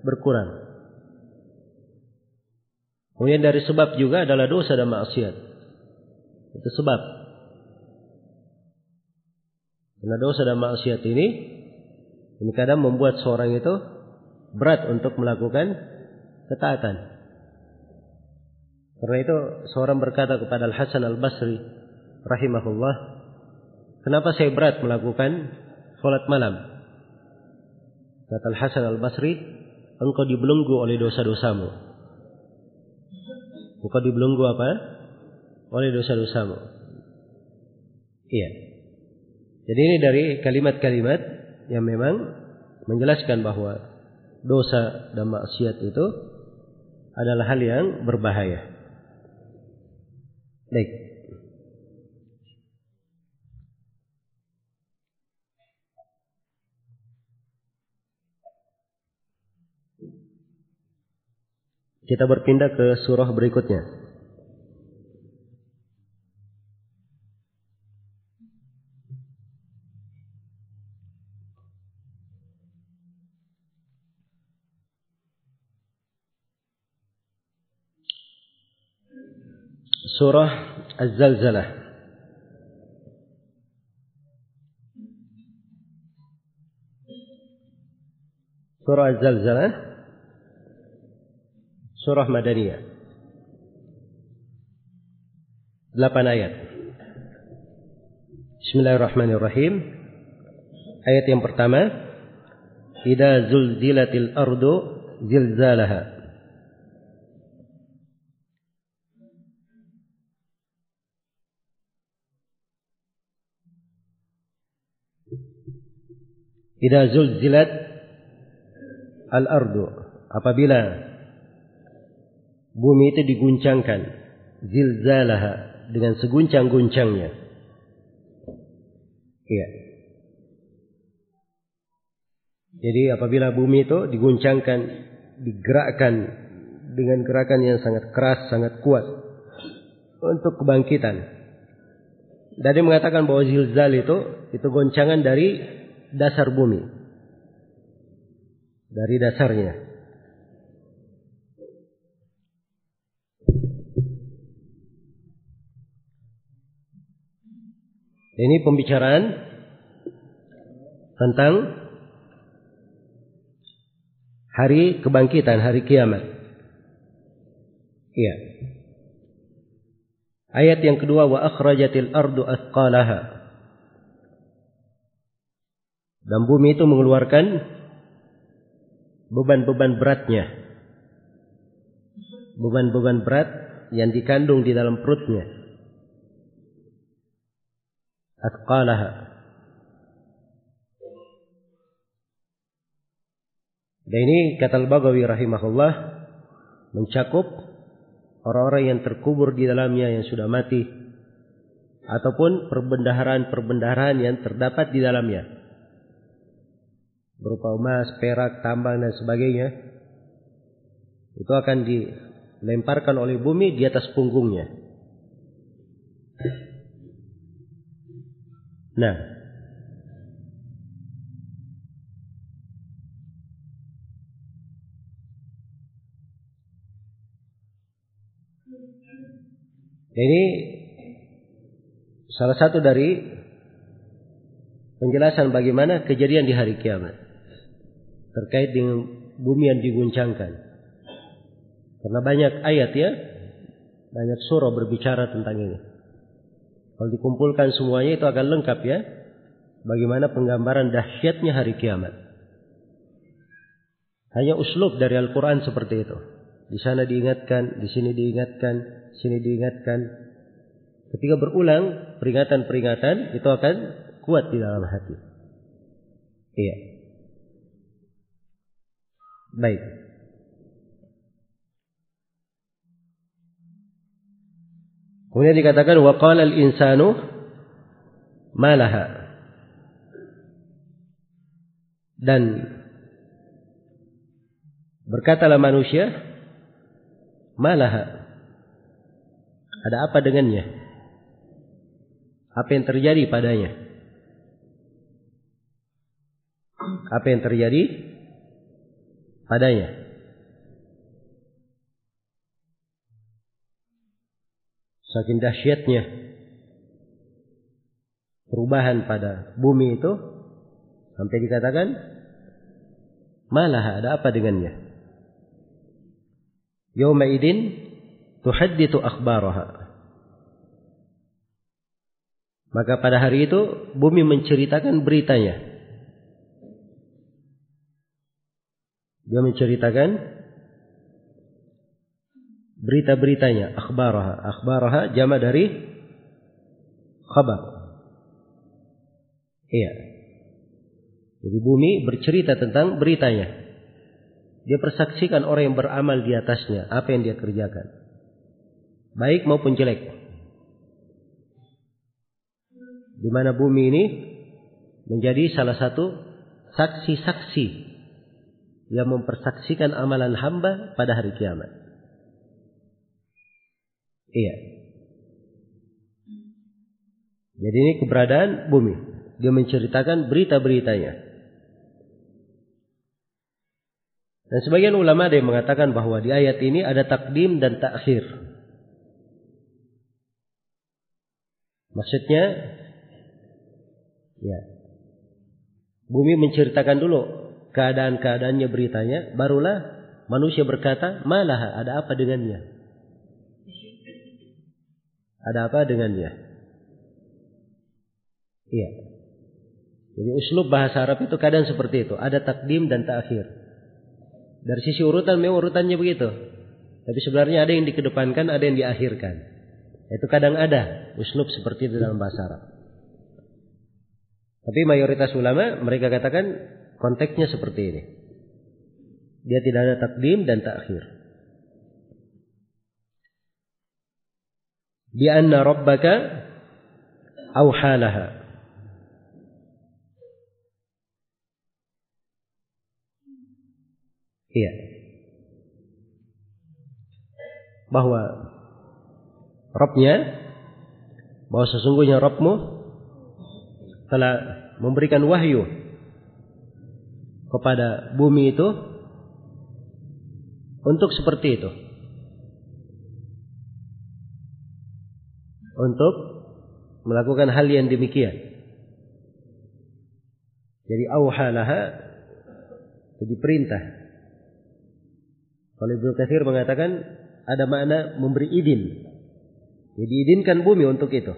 berkurang. Kemudian dari sebab juga adalah dosa dan maksiat. Itu sebab. Karena dosa dan maksiat ini ini kadang membuat seorang itu berat untuk melakukan ketaatan. Karena itu seorang berkata kepada Al Hasan Al Basri rahimahullah, "Kenapa saya berat melakukan sholat malam?" Kata Al Hasan Al Basri, "Engkau dibelenggu oleh dosa-dosamu." Engkau dibelenggu apa? oleh dosa-dosamu. Iya. Jadi ini dari kalimat-kalimat yang memang menjelaskan bahwa dosa dan maksiat itu adalah hal yang berbahaya. Baik. Kita berpindah ke surah berikutnya. Surah Az-Zalzalah. Surah Az-Zalzalah surah Madaniyah. Delapan ayat. Bismillahirrahmanirrahim. Ayat yang pertama, "Idza zulzilatil ardu zilzalaha." Idza zulzilat al-ardu apabila bumi itu diguncangkan zilzalaha dengan seguncang-guncangnya. Iya. Jadi apabila bumi itu diguncangkan, digerakkan dengan gerakan yang sangat keras, sangat kuat untuk kebangkitan. Dari mengatakan bahwa zilzal itu itu goncangan dari dasar bumi. Dari dasarnya. Ini pembicaraan tentang hari kebangkitan, hari kiamat. Iya. Ayat yang kedua wa akhrajatil ardu athqalaha. Dan bumi itu mengeluarkan beban-beban beratnya. Beban-beban berat yang dikandung di dalam perutnya. Atqalaha. Dan ini kata Al-Bagawi rahimahullah mencakup orang-orang yang terkubur di dalamnya yang sudah mati ataupun perbendaharaan-perbendaharaan yang terdapat di dalamnya berupa emas, perak, tambang dan sebagainya itu akan dilemparkan oleh bumi di atas punggungnya. Nah, ini salah satu dari penjelasan bagaimana kejadian di hari kiamat terkait dengan bumi yang diguncangkan. Karena banyak ayat ya, banyak surah berbicara tentang ini. Kalau dikumpulkan semuanya itu akan lengkap ya. Bagaimana penggambaran dahsyatnya hari kiamat. Hanya uslub dari Al-Quran seperti itu. di sana diingatkan, di sini diingatkan, sini diingatkan. Ketika berulang peringatan-peringatan itu akan kuat di dalam hati. Iya. Baik. Kemudian dikatakan waqala al-insanu malaha. Dan berkatalah manusia malaha. Ada apa dengannya? Apa yang terjadi padanya? Apa yang terjadi padanya? Saking dahsyatnya perubahan pada bumi itu sampai dikatakan malah ada apa dengannya? Yawma idin tuhaddithu akhbaraha. Maka pada hari itu bumi menceritakan beritanya. Dia menceritakan berita-beritanya, akhbaraha. Akhbaraha jama dari khabar. Iya. Jadi bumi bercerita tentang beritanya. Dia persaksikan orang yang beramal di atasnya, apa yang dia kerjakan. Baik maupun jelek. Di mana bumi ini menjadi salah satu saksi-saksi yang mempersaksikan amalan hamba pada hari kiamat. Iya. Jadi ini keberadaan bumi. Dia menceritakan berita-beritanya. Dan sebagian ulama ada yang mengatakan bahwa di ayat ini ada takdim dan takhir. Maksudnya, ya, bumi menceritakan dulu keadaan-keadaannya beritanya, barulah manusia berkata, malah ada apa dengannya? Ada apa dengannya? Iya. Jadi uslub bahasa Arab itu kadang seperti itu. Ada takdim dan takhir. Dari sisi urutan memang urutannya begitu. Tapi sebenarnya ada yang dikedepankan, ada yang diakhirkan. Itu kadang ada uslub seperti itu dalam bahasa Arab. Tapi mayoritas ulama mereka katakan konteksnya seperti ini. Dia tidak ada takdim dan takhir. bi anna rabbaka auhalaha Iya. Bahwa Robnya bahwa sesungguhnya Robmu telah memberikan wahyu kepada bumi itu untuk seperti itu. untuk melakukan hal yang demikian. Jadi auhalaha jadi perintah. Kalau Ibnu Katsir mengatakan ada makna memberi izin. Jadi izinkan bumi untuk itu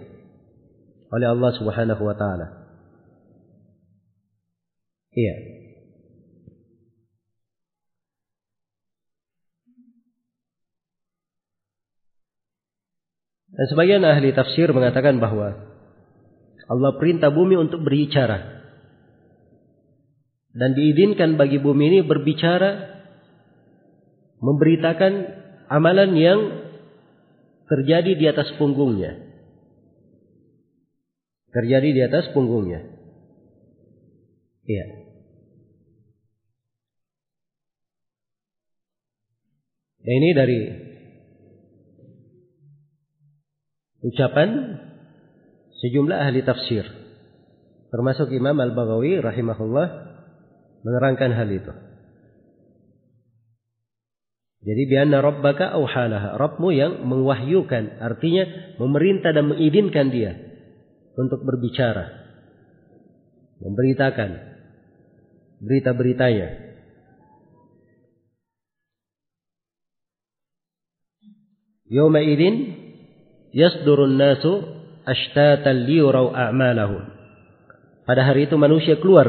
oleh Allah Subhanahu wa taala. Iya. Dan sebagian ahli tafsir mengatakan bahwa Allah perintah bumi untuk berbicara. Dan diizinkan bagi bumi ini berbicara memberitakan amalan yang terjadi di atas punggungnya. Terjadi di atas punggungnya. Iya. Ya, ini dari ucapan sejumlah ahli tafsir termasuk Imam Al-Baghawi rahimahullah menerangkan hal itu. Jadi bianna rabbaka auhalaha. Rabbmu yang mengwahyukan. Artinya memerintah dan mengizinkan dia. Untuk berbicara. Memberitakan. Berita-beritanya. Yawma idin yasdurun nasu ashtatan liyurau a'malahum. Pada hari itu manusia keluar.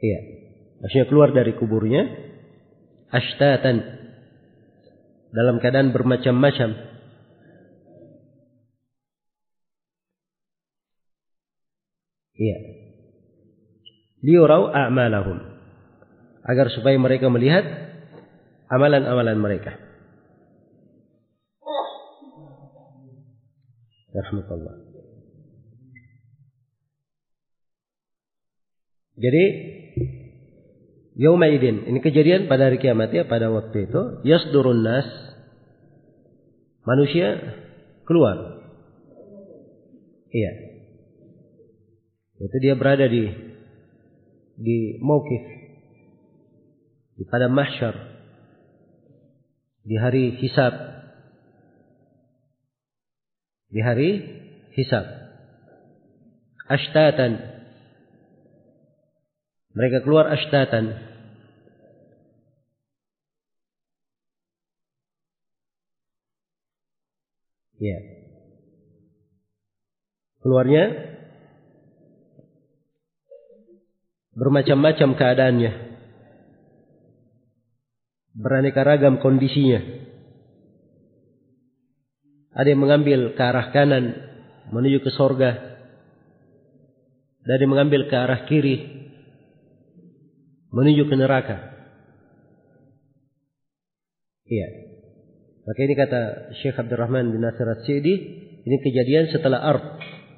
Iya. Maksudnya keluar dari kuburnya. ashtatan dalam keadaan bermacam-macam iya liyurau a'malahum agar supaya mereka melihat amalan-amalan mereka Rahmatullah. Jadi Yaumaidin, ini kejadian pada hari kiamat ya pada waktu itu, yasdurun nas manusia keluar. Iya. Itu dia berada di di mauqif di pada mahsyar di hari hisab di hari hisab ashtatan mereka keluar ashtatan. Ya. Keluarnya bermacam-macam keadaannya. Beraneka ragam kondisinya. Ada yang mengambil ke arah kanan menuju ke sorga. Dan ada yang mengambil ke arah kiri menuju ke neraka. Iya. Maka ini kata Syekh Abdurrahman bin Nasir As-Sidi, ini kejadian setelah art,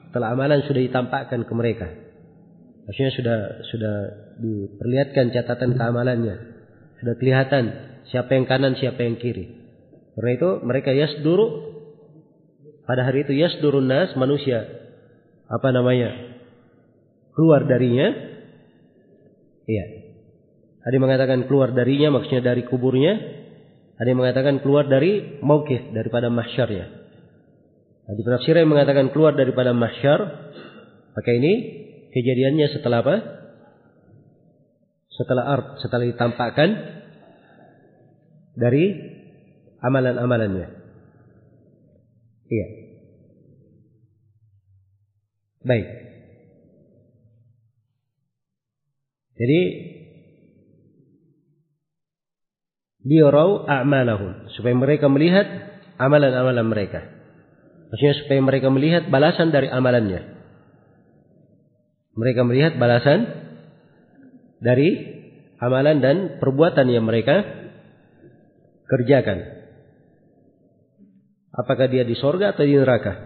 setelah amalan sudah ditampakkan ke mereka. Maksudnya sudah sudah diperlihatkan catatan keamalannya. Sudah kelihatan siapa yang kanan, siapa yang kiri. Karena itu mereka yasduru pada hari itu yasdurun nas manusia apa namanya? keluar darinya. Iya. Ada yang mengatakan keluar darinya maksudnya dari kuburnya. Ada yang mengatakan keluar dari maukif daripada mahsyarnya. Nah, di penafsiran yang mengatakan keluar daripada mahsyar, maka ini kejadiannya setelah apa? Setelah art, setelah ditampakkan dari amalan-amalannya. Iya. Baik. Jadi liyarau a'malahum supaya mereka melihat amalan-amalan mereka. Maksudnya supaya mereka melihat balasan dari amalannya. Mereka melihat balasan dari amalan dan perbuatan yang mereka kerjakan. Apakah dia di sorga atau di neraka?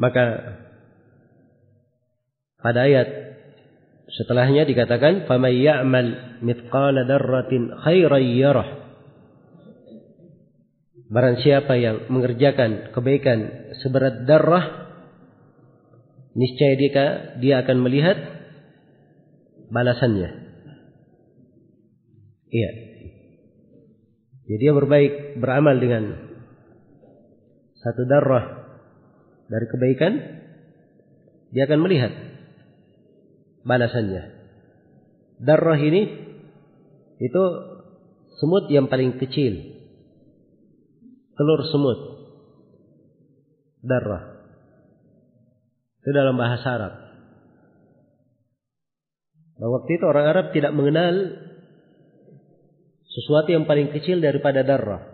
Maka pada ayat Setelahnya dikatakan faman ya'mal mithqala dzarratin khairan yarah. Barang siapa yang mengerjakan kebaikan seberat darah niscaya dia, dia akan melihat balasannya. Iya. Jadi dia berbaik beramal dengan satu darah dari kebaikan dia akan melihat balasannya. Darah ini itu semut yang paling kecil. Telur semut. Darah. Itu dalam bahasa Arab. Nah, waktu itu orang Arab tidak mengenal sesuatu yang paling kecil daripada darah.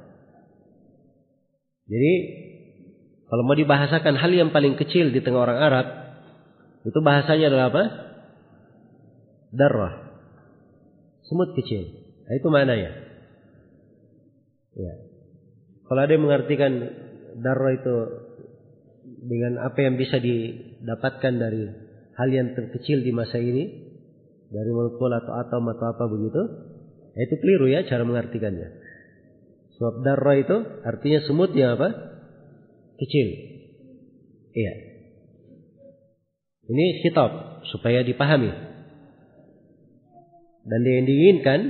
Jadi kalau mau dibahasakan hal yang paling kecil di tengah orang Arab, itu bahasanya adalah apa? darah. Semut kecil. Nah, itu mana ya? Kalau ada yang mengartikan darah itu dengan apa yang bisa didapatkan dari hal yang terkecil di masa ini dari molekul atau atom atau apa begitu, ya itu keliru ya cara mengartikannya. Sebab darah itu artinya semut yang apa? Kecil. Iya. Ini kitab supaya dipahami. Dan yang diinginkan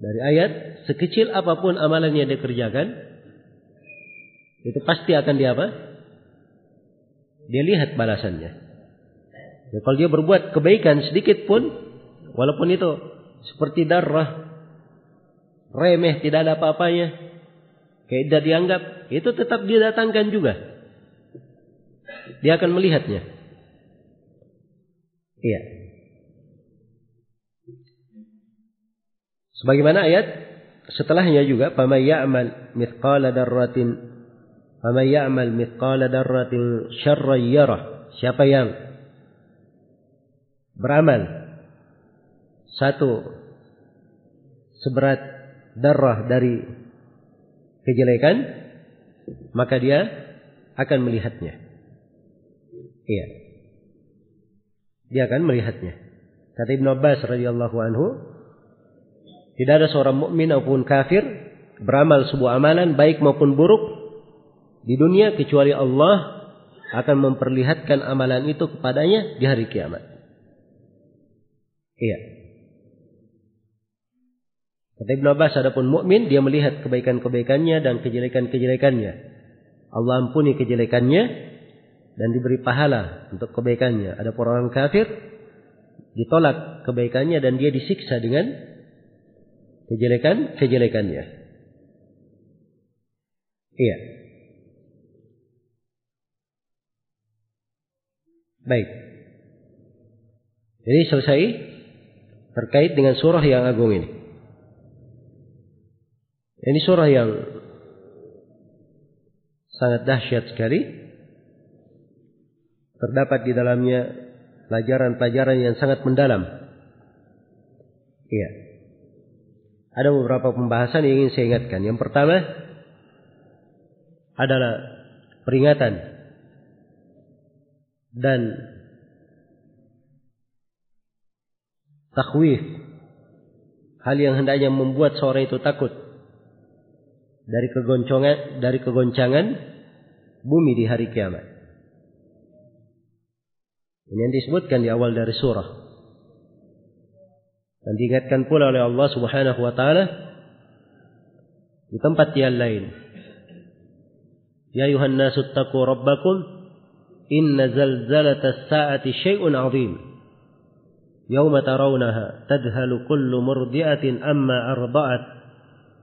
dari ayat sekecil apa pun amalan yang dikerjakan itu pasti akan dia apa? Dia lihat balasannya. Ya, kalau dia berbuat kebaikan sedikit pun walaupun itu seperti darah remeh tidak ada apa-apanya tidak dianggap itu tetap dia datangkan juga. Dia akan melihatnya. Iya. Sebagaimana ayat setelahnya juga faman ya'mal mithqala darratin faman ya'mal mithqala darratin syarran yarah. Siapa yang beramal satu seberat darah dari kejelekan maka dia akan melihatnya. Iya. Dia akan melihatnya. Kata Ibn Abbas radhiyallahu anhu, tidak ada seorang mukmin maupun kafir beramal sebuah amalan baik maupun buruk di dunia kecuali Allah akan memperlihatkan amalan itu kepadanya di hari kiamat. Iya. Kata Ibn Abbas, adapun mukmin dia melihat kebaikan-kebaikannya dan kejelekan-kejelekannya. Allah ampuni kejelekannya dan diberi pahala untuk kebaikannya. Ada orang kafir ditolak kebaikannya dan dia disiksa dengan kejelekan-kejelekannya. Iya. Baik. Jadi selesai terkait dengan surah yang agung ini. Ini surah yang sangat dahsyat sekali. Terdapat di dalamnya pelajaran-pelajaran yang sangat mendalam. Iya. Ada beberapa pembahasan yang ingin saya ingatkan. Yang pertama adalah peringatan dan takwif hal yang hendaknya membuat seorang itu takut dari kegoncangan dari kegoncangan bumi di hari kiamat. Ini yang disebutkan di awal dari surah. Dan diingatkan pula oleh Allah Subhanahu wa taala di tempat yang lain. Ya ayuhan nasu taqu rabbakum inna zalzalata as-sa'ati syai'un 'azim. Yawma tarawnaha tadhalu kullu murdi'atin amma arda'at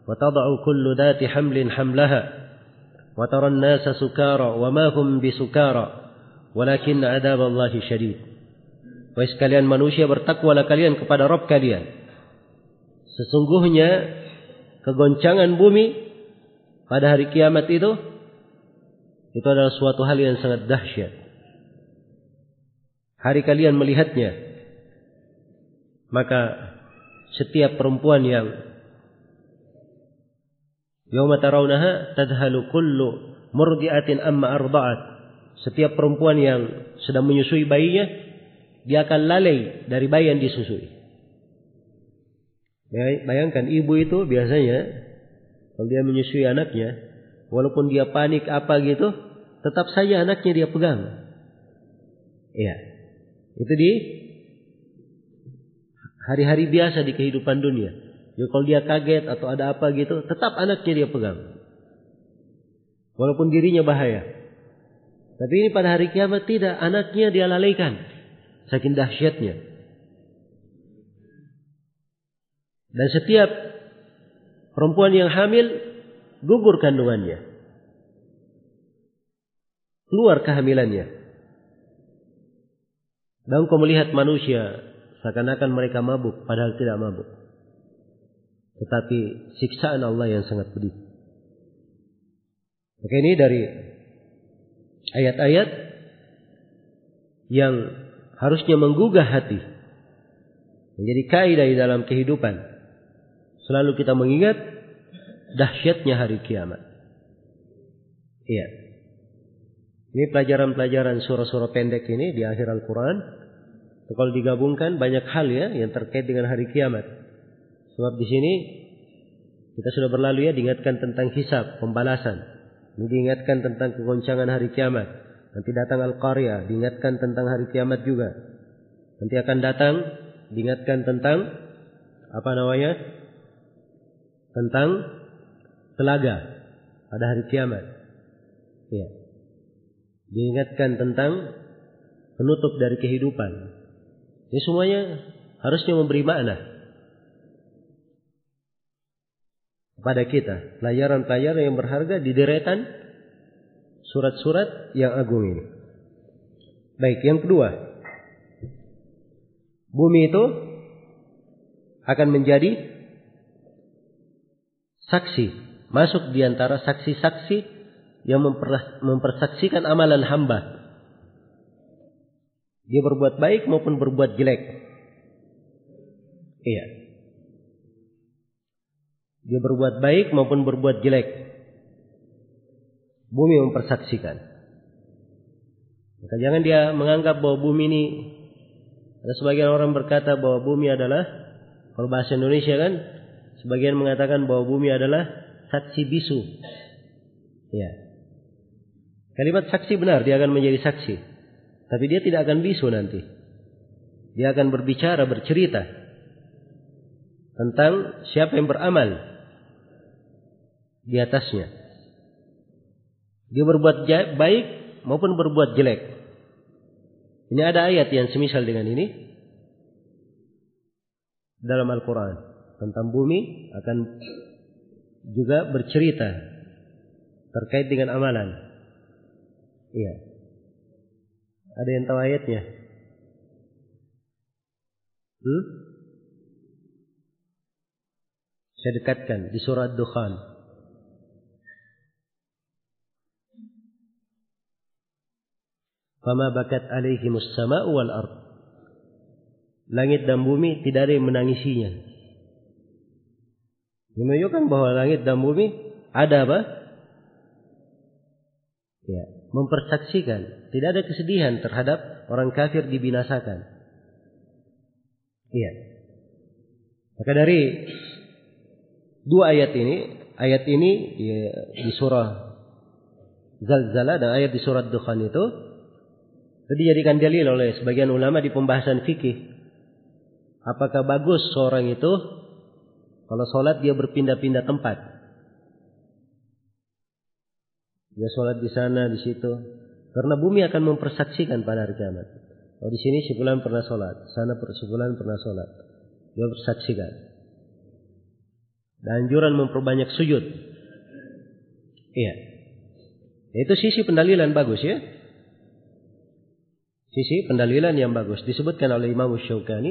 وتضع كل ذات حمل حملها وترى الناس سكارى وما هم بسكارى ولكن عذاب الله شديد Wahai sekalian manusia bertakwalah kalian kepada Rabb kalian. Sesungguhnya kegoncangan bumi pada hari kiamat itu itu adalah suatu hal yang sangat dahsyat. Hari kalian melihatnya, maka setiap perempuan yang Yauma tarawnaha tadhalu kullu murdi'atin amma arda'at. Setiap perempuan yang sedang menyusui bayinya, dia akan lalai dari bayi yang disusui. Bayangkan ibu itu biasanya kalau dia menyusui anaknya, walaupun dia panik apa gitu, tetap saja anaknya dia pegang. Iya. Itu di hari-hari biasa di kehidupan dunia. Ya kalau dia kaget atau ada apa gitu, tetap anaknya dia pegang. Walaupun dirinya bahaya. Tapi ini pada hari kiamat tidak, anaknya dia lalaikan. Saking dahsyatnya. Dan setiap perempuan yang hamil gugur kandungannya. Keluar kehamilannya. Dan kau melihat manusia seakan-akan mereka mabuk padahal tidak mabuk tetapi siksaan Allah yang sangat pedih. Maka ini dari ayat-ayat yang harusnya menggugah hati. Menjadi kaidah di dalam kehidupan. Selalu kita mengingat dahsyatnya hari kiamat. Iya. Ini pelajaran-pelajaran surah-surah pendek ini di akhir Al-Quran. Kalau digabungkan banyak hal ya yang terkait dengan hari kiamat. Sebab di sini kita sudah berlalu ya diingatkan tentang hisab, pembalasan. Ini diingatkan tentang kegoncangan hari kiamat. Nanti datang Al-Qarya, diingatkan tentang hari kiamat juga. Nanti akan datang diingatkan tentang apa namanya? Tentang telaga pada hari kiamat. Ya. Diingatkan tentang penutup dari kehidupan. Ini semuanya harusnya memberi makna. Kepada kita. Pelajaran-pelajaran yang berharga di deretan surat-surat yang agung ini. Baik, yang kedua. Bumi itu akan menjadi saksi, masuk di antara saksi-saksi yang mempersaksikan amalan hamba. Dia berbuat baik maupun berbuat jelek. Iya. Dia berbuat baik maupun berbuat jelek. Bumi mempersaksikan. Maka jangan dia menganggap bahwa bumi ini ada sebagian orang berkata bahwa bumi adalah kalau bahasa Indonesia kan sebagian mengatakan bahwa bumi adalah saksi bisu. Ya. Kalimat saksi benar dia akan menjadi saksi. Tapi dia tidak akan bisu nanti. Dia akan berbicara, bercerita tentang siapa yang beramal di atasnya. Dia berbuat baik maupun berbuat jelek. Ini ada ayat yang semisal dengan ini dalam Al-Quran tentang bumi akan juga bercerita terkait dengan amalan. Iya. Ada yang tahu ayatnya? Hmm? Saya dekatkan di surat Dukhan. Fama bakat alaihi sama'u wal ard. Langit dan bumi tidak ada yang menangisinya. Menunjukkan bahwa langit dan bumi ada apa? Ya, mempersaksikan tidak ada kesedihan terhadap orang kafir dibinasakan. Iya. Maka dari dua ayat ini, ayat ini ya, di surah Zalzala dan ayat di surat Dukhan itu itu dijadikan dalil oleh sebagian ulama di pembahasan fikih. Apakah bagus seorang itu kalau sholat dia berpindah-pindah tempat? Dia sholat di sana, di situ. Karena bumi akan mempersaksikan pada hari kiamat. Oh di sini sebulan pernah sholat, sana sebulan pernah sholat. Dia bersaksikan. Dan anjuran memperbanyak sujud. Iya. Itu sisi pendalilan bagus ya sisi pendalilan yang bagus disebutkan oleh Imam Syaukani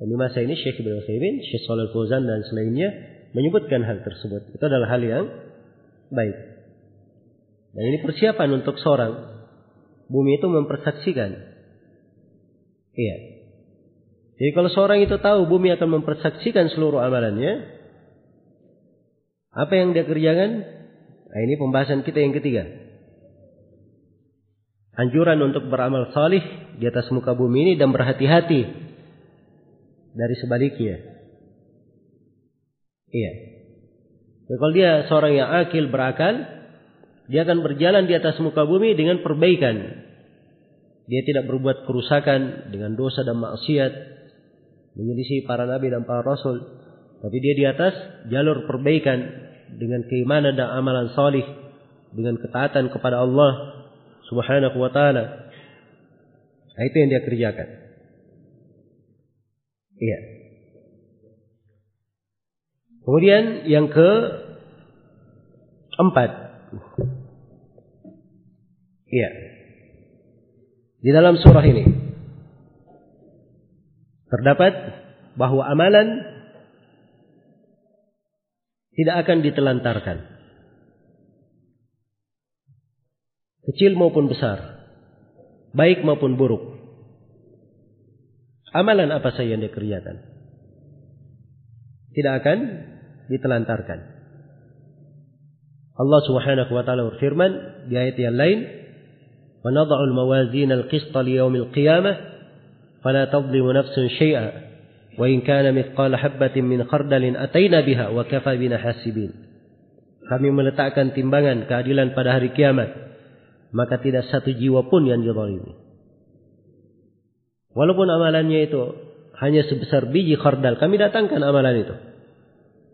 dan di masa ini Syekh Ibnu Utsaimin, Syekh Shalal Fauzan dan selainnya menyebutkan hal tersebut. Itu adalah hal yang baik. Dan ini persiapan untuk seorang bumi itu mempersaksikan. Iya. Jadi kalau seorang itu tahu bumi akan mempersaksikan seluruh amalannya, apa yang dia kerjakan? Nah, ini pembahasan kita yang ketiga anjuran untuk beramal salih di atas muka bumi ini dan berhati-hati dari sebaliknya. Iya. Ya, kalau dia seorang yang akil berakal, dia akan berjalan di atas muka bumi dengan perbaikan. Dia tidak berbuat kerusakan dengan dosa dan maksiat, menyelisih para nabi dan para rasul. Tapi dia di atas jalur perbaikan dengan keimanan dan amalan salih, dengan ketaatan kepada Allah subhanahu wa ta'ala. Nah, itu yang dia kerjakan. Iya. Kemudian yang ke empat. Iya. Di dalam surah ini terdapat bahwa amalan tidak akan ditelantarkan. Kecil maupun besar, baik maupun buruk. Amalan apa saja yang dikerjakan tidak akan ditelantarkan. Allah Subhanahu wa taala berfirman di ayat yang lain, "Wa nad'u al-mawazin al-qist li yawm al-qiyamah fala tadhlimu nafsun syai'a wa in kana mithqala habatin min khardalin ataina biha wa kafa bina hasibin." Kami meletakkan timbangan keadilan pada hari kiamat maka tidak satu jiwa pun yang dizalimi. Walaupun amalannya itu hanya sebesar biji khardal, kami datangkan amalan itu.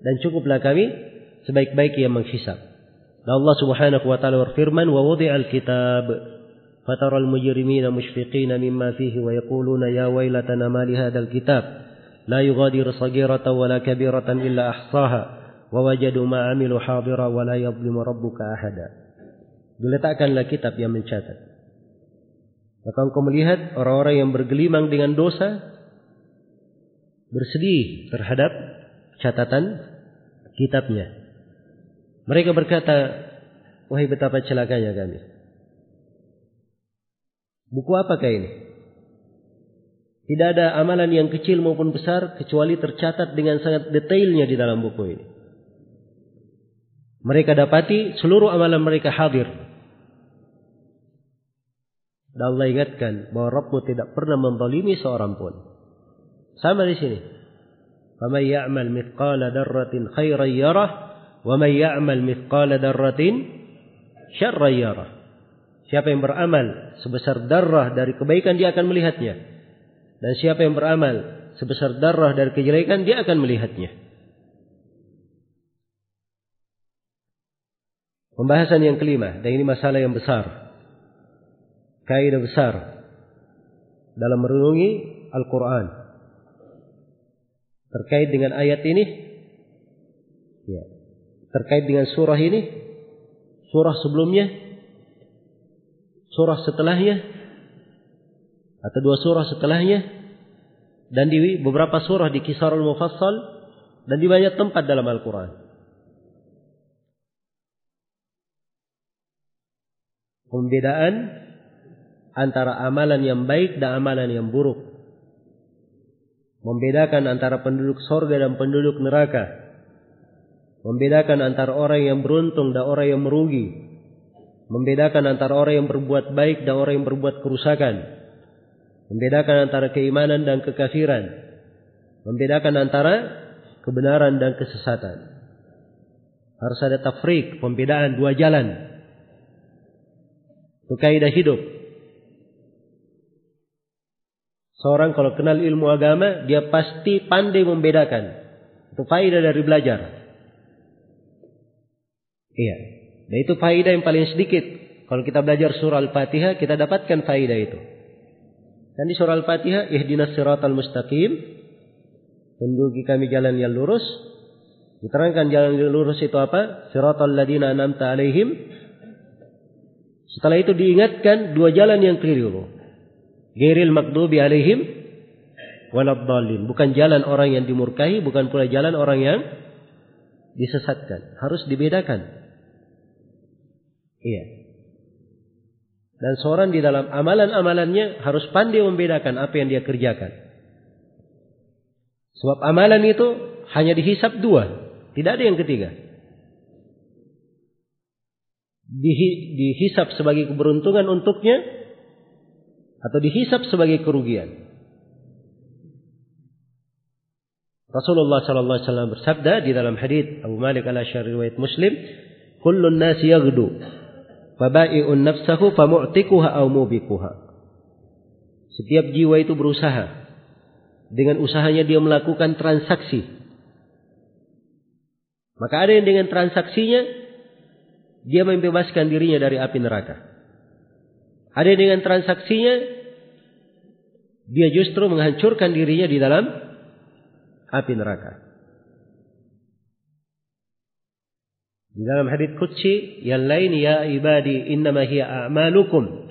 Dan cukuplah kami sebaik-baik yang menghisap. Dan Allah Subhanahu wa taala berfirman, "Wa wudi'al kitab fatara al-mujrimina mushfiqina mimma fihi wa yaquluna ya waylatana ma li hadzal kitab la yughadiru saghiratan wala kabiratan illa ahsaha wa wajadu ma 'amilu hadira wa Diletakkanlah kitab yang mencatat. Maka engkau melihat orang-orang yang bergelimang dengan dosa bersedih terhadap catatan kitabnya. Mereka berkata, wahai betapa celakanya kami. Buku apakah ini? Tidak ada amalan yang kecil maupun besar kecuali tercatat dengan sangat detailnya di dalam buku ini. Mereka dapati seluruh amalan mereka hadir. Dan Allah ingatkan bahwa Rabbmu tidak pernah membalimi seorang pun. Sama di sini. فَمَنْ يَعْمَلْ مِثْقَالَ دَرَّةٍ خَيْرًا يَرَهُ وَمَنْ يَعْمَلْ مِثْقَالَ دَرَّةٍ شَرًّا يَرَهُ Siapa yang beramal sebesar darah dari kebaikan dia akan melihatnya. Dan siapa yang beramal sebesar darah dari kejelekan dia akan melihatnya. Pembahasan yang kelima dan ini masalah yang besar. Kaidah besar dalam merenungi Al-Quran. Terkait dengan ayat ini. Ya. Terkait dengan surah ini. Surah sebelumnya. Surah setelahnya. Atau dua surah setelahnya. Dan di beberapa surah di Kisarul Mufassal. Dan di banyak tempat dalam Al-Quran. Pembedaan antara amalan yang baik dan amalan yang buruk. Membedakan antara penduduk sorga dan penduduk neraka. Membedakan antara orang yang beruntung dan orang yang merugi. Membedakan antara orang yang berbuat baik dan orang yang berbuat kerusakan. Membedakan antara keimanan dan kekafiran. Membedakan antara kebenaran dan kesesatan. Harus ada tafrik, pembedaan dua jalan. Itu kaidah hidup. Seorang kalau kenal ilmu agama, dia pasti pandai membedakan. Itu faidah dari belajar. Iya. Dan itu faidah yang paling sedikit. Kalau kita belajar surah Al-Fatihah, kita dapatkan faidah itu. Dan di surah Al-Fatihah, ihdinas siratal mustaqim. Tunjuki kami jalan yang lurus. Diterangkan jalan yang lurus itu apa? Siratal ladina anamta alaihim. Setelah itu diingatkan dua jalan yang keliru. Gairil makdubi alaihim waladhalin. Bukan jalan orang yang dimurkahi, bukan pula jalan orang yang disesatkan. Harus dibedakan. Iya. Dan seorang di dalam amalan-amalannya harus pandai membedakan apa yang dia kerjakan. Sebab amalan itu hanya dihisap dua. Tidak ada yang ketiga. Dihisap sebagai keberuntungan untuknya atau dihisap sebagai kerugian. Rasulullah sallallahu alaihi wasallam bersabda di dalam hadis Abu Malik al-Asy'ari riwayat Muslim, "Kullun nas yaghdu, faba'i'un nafsahu famu'tikuha aw mubikuha." Setiap jiwa itu berusaha. Dengan usahanya dia melakukan transaksi. Maka ada yang dengan transaksinya dia membebaskan dirinya dari api neraka. Ada yang dengan transaksinya dia justru menghancurkan dirinya di dalam api neraka. Di dalam hadis qudsi yang lain ya ibadi innama hiya a'malukum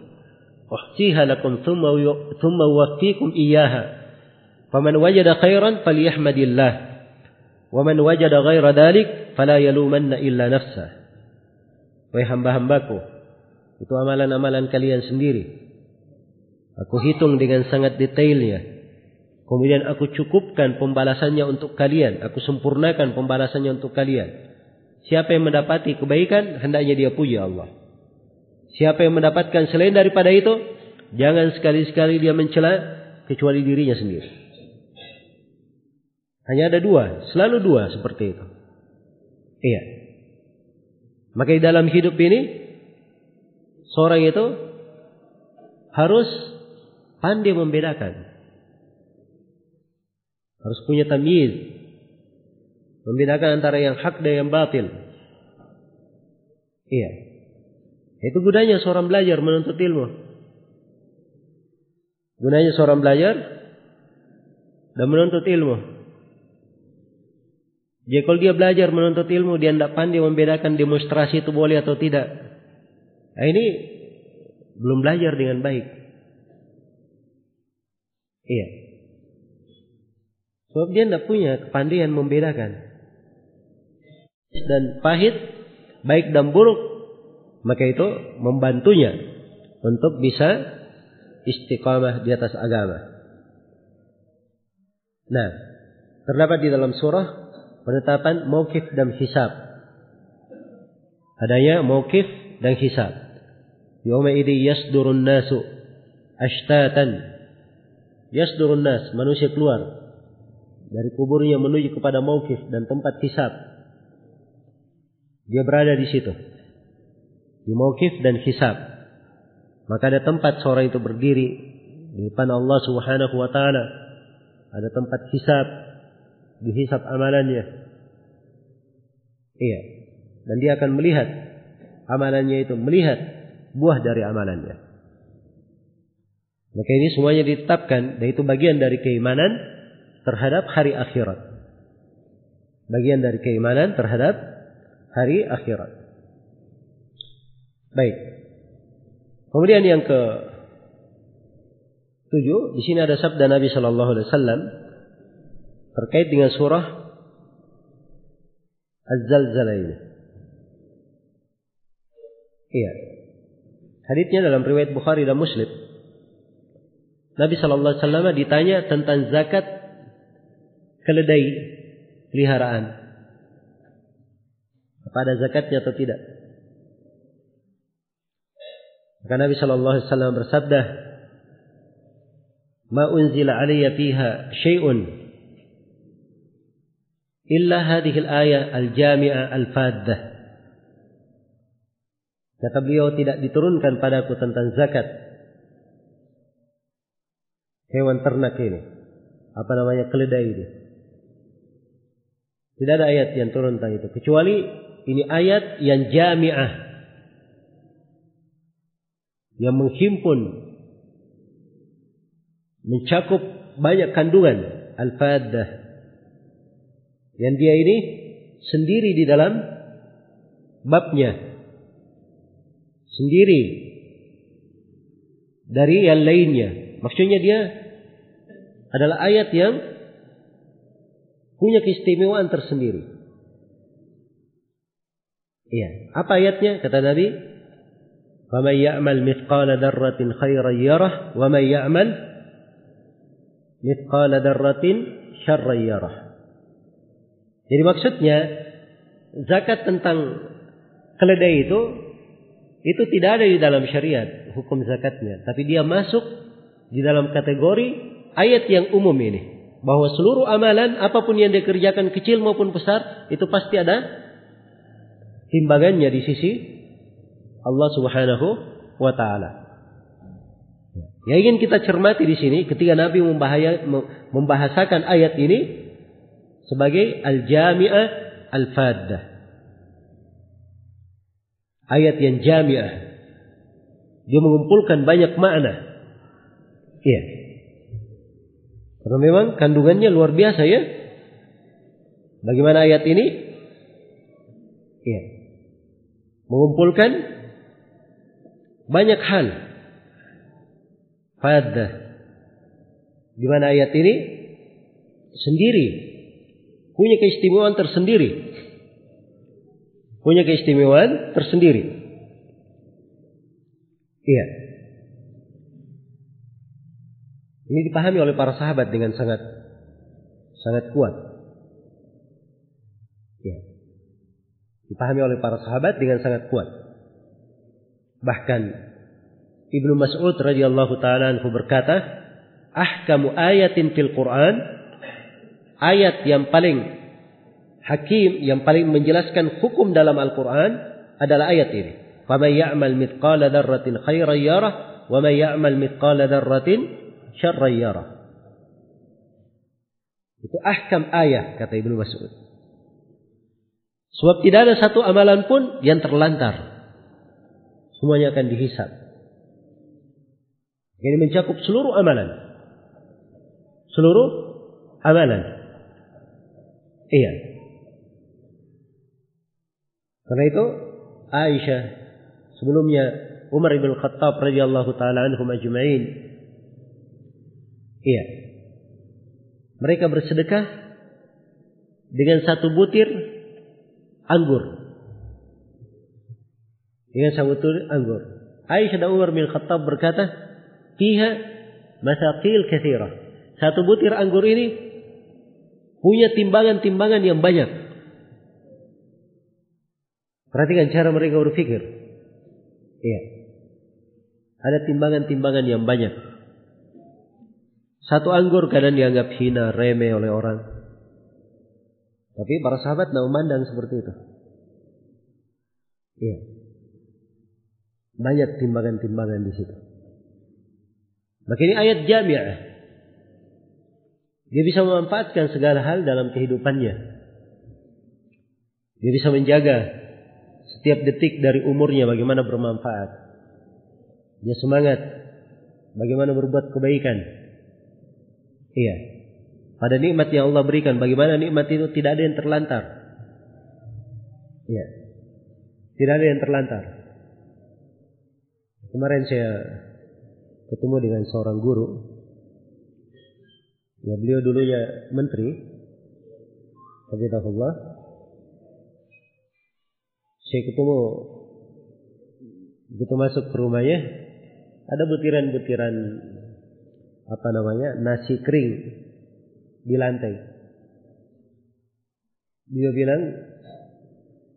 uhsiha lakum thumma thumma uwaffikum iyyaha faman wajada khairan falyahmadillah wa man wajada ghaira dhalik fala yalumanna illa nafsah Wahai hamba-hambaku itu amalan-amalan kalian sendiri. Aku hitung dengan sangat detailnya. Kemudian aku cukupkan pembalasannya untuk kalian. Aku sempurnakan pembalasannya untuk kalian. Siapa yang mendapati kebaikan, hendaknya dia puji Allah. Siapa yang mendapatkan selain daripada itu, jangan sekali-sekali dia mencela kecuali dirinya sendiri. Hanya ada dua, selalu dua seperti itu. Iya. Maka di dalam hidup ini seorang itu harus pandai membedakan. Harus punya tamyiz. Membedakan antara yang hak dan yang batil. Iya. Itu gunanya seorang belajar menuntut ilmu. Gunanya seorang belajar dan menuntut ilmu. Jadi kalau dia belajar menuntut ilmu, dia tidak pandai membedakan demonstrasi itu boleh atau tidak. Nah, ini belum belajar dengan baik. Iya. Sebab dia tidak punya kepandaian membedakan. Dan pahit baik dan buruk, maka itu membantunya untuk bisa istiqamah di atas agama. Nah, terdapat di dalam surah penetapan mauqif dan hisab. Adanya mauqif dan hisab. Yawma idhi yasdurun nasu ashtatan. Yasdurun nas, manusia keluar dari kuburnya menuju kepada mauqif dan tempat hisab. Dia berada di situ. Di mauqif dan hisab. Maka ada tempat seorang itu berdiri di depan Allah Subhanahu wa taala. Ada tempat hisab, dihisab amalannya. Iya. Dan dia akan melihat amalannya itu, melihat buah dari amalannya. Maka ini semuanya ditetapkan dan itu bagian dari keimanan terhadap hari akhirat. Bagian dari keimanan terhadap hari akhirat. Baik. Kemudian yang ke tujuh, di sini ada sabda Nabi Shallallahu Alaihi Wasallam terkait dengan surah Az-Zalzalah ini. Iya. Hadisnya dalam riwayat Bukhari dan Muslim. Nabi Shallallahu Alaihi Wasallam ditanya tentang zakat keledai peliharaan. Apa ada zakatnya atau tidak? Maka Nabi Shallallahu Alaihi Wasallam bersabda, "Ma unzila alayya fiha syai'un illa hadhihi al-ayah al-jami'ah al-faddah." Kata beliau tidak diturunkan padaku tentang zakat hewan ternak ini. Apa namanya keledai ini. Tidak ada ayat yang turun tentang itu. Kecuali ini ayat yang jami'ah. Yang menghimpun. Mencakup banyak kandungan. Al-Fadah. Yang dia ini sendiri di dalam babnya. Sendiri. Dari yang lainnya. Maksudnya dia adalah ayat yang punya keistimewaan tersendiri. Iya. Apa ayatnya? Kata Nabi, "Faman ya'mal mithqala dzarratin khairan yarah, wa man ya'mal mithqala dzarratin syarran yarah." Jadi maksudnya zakat tentang keledai itu itu tidak ada di dalam syariat hukum zakatnya, tapi dia masuk di dalam kategori ayat yang umum ini bahwa seluruh amalan apa pun yang dikerjakan kecil maupun besar itu pasti ada timbangannya di sisi Allah Subhanahu wa taala. Ya ingin kita cermati di sini ketika Nabi membahaya, membahasakan ayat ini sebagai al-jami'ah al-faddah. Ayat yang jami'ah. Dia mengumpulkan banyak makna. Iya. Karena memang kandungannya luar biasa ya. Bagaimana ayat ini? Ya. Mengumpulkan banyak hal. Pada di mana ayat ini sendiri punya keistimewaan tersendiri. Punya keistimewaan tersendiri. Iya. Ini dipahami oleh para sahabat dengan sangat sangat kuat. Ya. Dipahami oleh para sahabat dengan sangat kuat. Bahkan Ibnu Mas'ud radhiyallahu taala anhu berkata, "Ahkamu ayatin fil Qur'an" Ayat yang paling hakim yang paling menjelaskan hukum dalam Al-Qur'an adalah ayat ini. "Faman ya'mal mithqala dzarratin khairan yarah wa man ya'mal mithqala dzarratin syarra yara. Itu ahkam ayah kata Ibnu Mas'ud. Sebab tidak ada satu amalan pun yang terlantar. Semuanya akan dihisap. Jadi mencakup seluruh amalan. Seluruh amalan. Iya. Karena itu Aisyah sebelumnya Umar bin Khattab radhiyallahu taala anhum ajma'in Iya. Mereka bersedekah dengan satu butir anggur. dengan sang butir anggur. Aisyah dan Umar bin Khattab berkata, "Fiha masaqil katsirah." Satu butir anggur ini punya timbangan-timbangan yang banyak. Perhatikan cara mereka berpikir. Iya. Ada timbangan-timbangan yang banyak. Satu anggur kadang dianggap hina, remeh oleh orang. Tapi para sahabat tidak memandang seperti itu. Iya. Banyak timbangan-timbangan di situ. Maka ini ayat jami'ah. Dia bisa memanfaatkan segala hal dalam kehidupannya. Dia bisa menjaga setiap detik dari umurnya bagaimana bermanfaat. Dia semangat bagaimana berbuat kebaikan. Iya. Pada nikmat yang Allah berikan, bagaimana nikmat itu tidak ada yang terlantar. Iya. Tidak ada yang terlantar. Kemarin saya ketemu dengan seorang guru. Ya beliau dulunya menteri. Allah. Saya ketemu begitu masuk ke rumahnya ada butiran-butiran apa namanya nasi kering di lantai. Dia bilang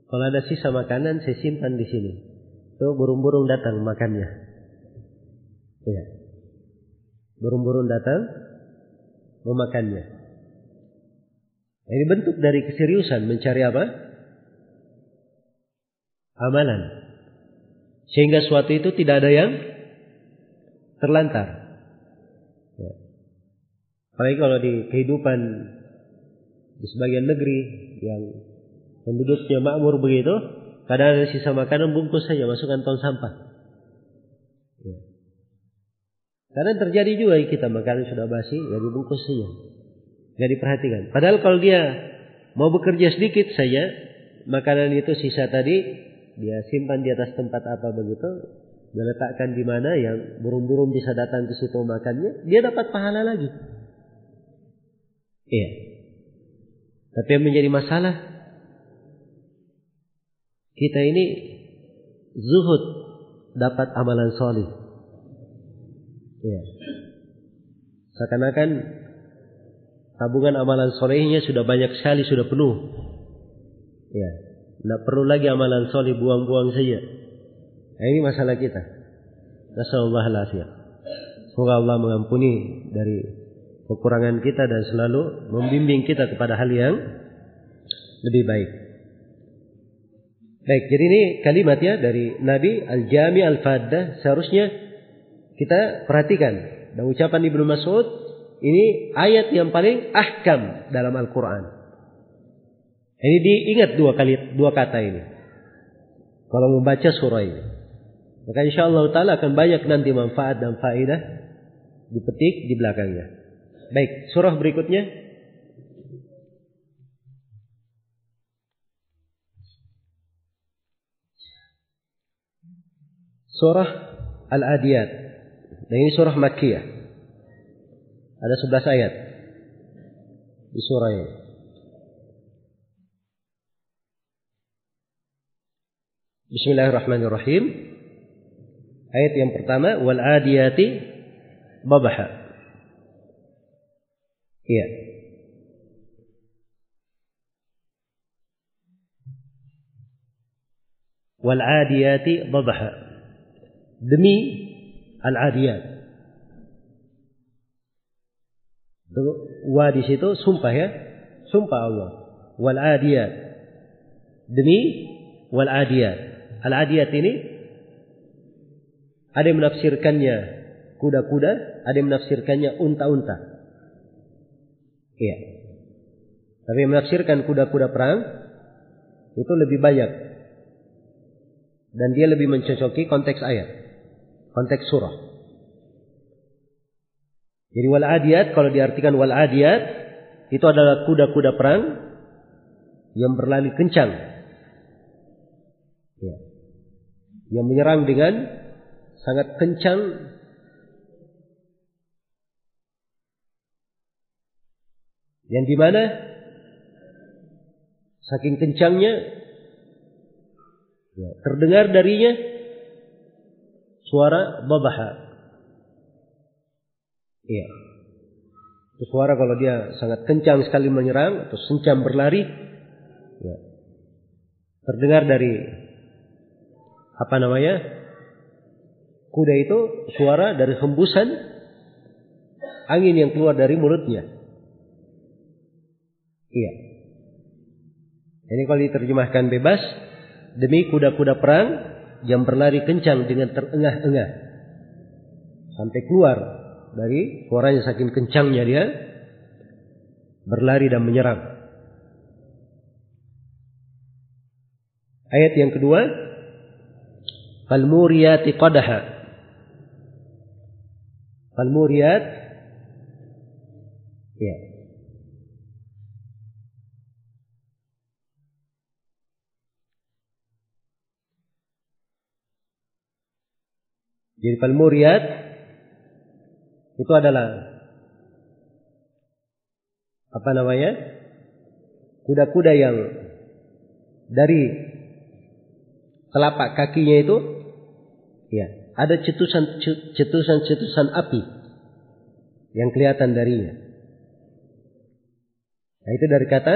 kalau ada sisa makanan saya simpan di sini. Tuh burung-burung datang makannya. Iya. Burung-burung datang memakannya. Ini bentuk dari keseriusan mencari apa? Amalan. Sehingga suatu itu tidak ada yang terlantar. Apalagi kalau di kehidupan di sebagian negeri yang penduduknya makmur begitu, kadang ada sisa makanan bungkus saja masukkan tong sampah. Ya. Karena terjadi juga kita makanan sudah basi, ya dibungkus saja. Tidak diperhatikan. Padahal kalau dia mau bekerja sedikit saja, makanan itu sisa tadi dia simpan di atas tempat apa begitu, dia letakkan di mana yang burung-burung bisa datang ke situ makannya, dia dapat pahala lagi. Iya. Tapi yang menjadi masalah kita ini zuhud dapat amalan solih. Iya. Seakan-akan tabungan amalan solehnya sudah banyak sekali, sudah penuh. Ya, tidak perlu lagi amalan soleh buang-buang saja. Nah, ini masalah kita. Nasallallahu alaihi Semoga Allah mengampuni dari kekurangan kita dan selalu membimbing kita kepada hal yang lebih baik. Baik, jadi ini kalimat ya dari Nabi Al-Jami Al-Faddah seharusnya kita perhatikan dan ucapan Ibnu Mas'ud ini ayat yang paling ahkam dalam Al-Qur'an. Ini diingat dua kali dua kata ini. Kalau membaca surah ini. Maka insya Allah Ta'ala akan banyak nanti manfaat dan faedah dipetik di belakangnya. Baik, surah berikutnya. Surah Al-Adiyat. Dan ini surah Makkiyah. Ada 11 ayat di surah ini. Bismillahirrahmanirrahim. Ayat yang pertama, wal adiyati babaha. Iya. Wal adiyati dhabha. Demi al adiyat. Wa di situ sumpah ya. Sumpah Allah. Wal adiyat. Demi wal adiyat. Al adiyat ini ada yang menafsirkannya kuda-kuda, ada yang menafsirkannya unta-unta. Iya. Tapi menafsirkan kuda-kuda perang itu lebih banyak. Dan dia lebih mencocoki konteks ayat. Konteks surah. Jadi wal adiyat kalau diartikan wal adiyat itu adalah kuda-kuda perang yang berlari kencang. Ya. Yang menyerang dengan sangat kencang Yang di mana saking kencangnya Ya, terdengar darinya suara babaha. Iya. Itu suara kalau dia sangat kencang sekali menyerang atau sencam berlari, ya. terdengar dari apa namanya kuda itu suara dari hembusan angin yang keluar dari mulutnya. Iya. Ini kalau diterjemahkan bebas, demi kuda-kuda perang yang berlari kencang dengan terengah-engah sampai keluar dari suaranya saking kencangnya dia berlari dan menyerang. Ayat yang kedua, Falmuriyati qadaha. Falmuriyat ya. Jadi Falmuriyat itu adalah apa namanya? Kuda-kuda yang dari telapak kakinya itu ya, ada cetusan cetusan cetusan api yang kelihatan darinya. Nah, itu dari kata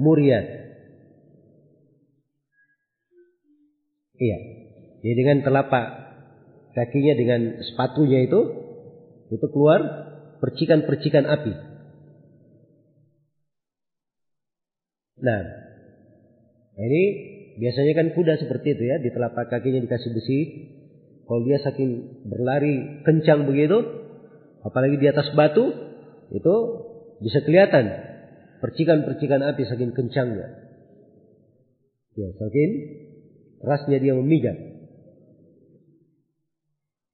muriat. Iya. Jadi dengan telapak kakinya dengan sepatunya itu itu keluar percikan-percikan api. Nah, ini biasanya kan kuda seperti itu ya, di telapak kakinya dikasih besi. Kalau dia saking berlari kencang begitu, apalagi di atas batu, itu bisa kelihatan percikan-percikan api saking kencangnya. Ya, saking kerasnya dia memijak.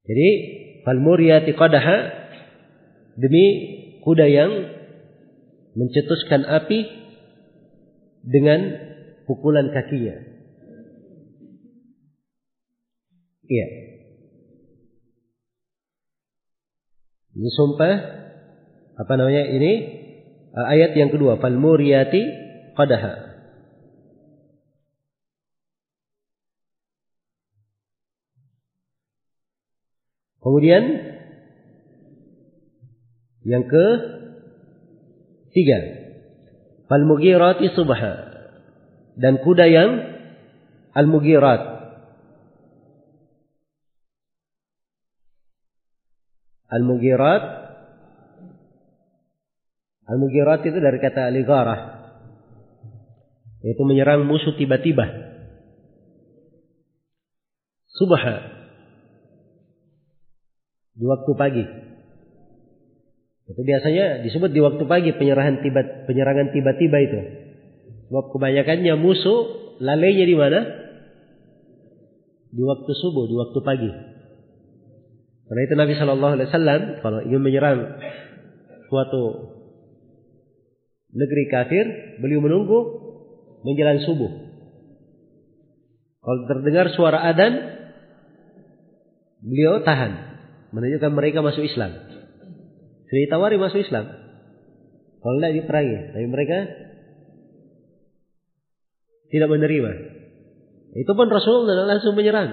Jadi falmuriyati qadaha demi kuda yang mencetuskan api dengan pukulan kakinya. Iya. Ini sumpah apa namanya ini ayat yang kedua falmuriyati qadaha. Kemudian yang ke tiga, falmugirati subha. Dan kuda yang al-mugirat. Al-mugirat Al-mugirat itu dari kata aligarah yaitu menyerang musuh tiba-tiba. Subha di waktu pagi. Itu biasanya disebut di waktu pagi penyerahan tiba penyerangan tiba-tiba itu. Sebab kebanyakannya musuh lalainya di mana? Di waktu subuh, di waktu pagi. Karena itu Nabi Shallallahu Alaihi Wasallam kalau ingin menyerang suatu negeri kafir, beliau menunggu menjelang subuh. Kalau terdengar suara adan, beliau tahan, menunjukkan mereka masuk Islam. Sudah ditawari masuk Islam. Kalau tidak diperangi, tapi mereka tidak menerima. Itu pun Rasulullah langsung menyerang.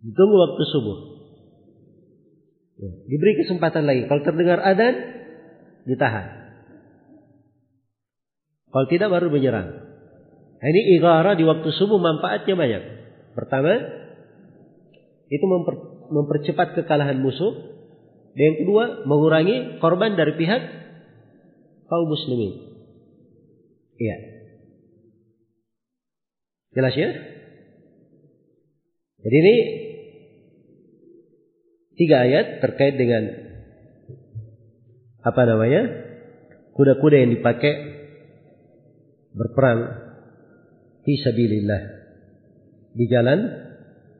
Ditunggu waktu subuh. Ya, diberi kesempatan lagi. Kalau terdengar adan, ditahan. Kalau tidak baru menyerang. Nah, ini igara di waktu subuh manfaatnya banyak. Pertama, itu memper, mempercepat kekalahan musuh. Dan yang kedua, mengurangi korban dari pihak kaum muslimin. Iya. Jelas ya? Jadi ini tiga ayat terkait dengan apa namanya kuda-kuda yang dipakai berperang fi sabilillah di jalan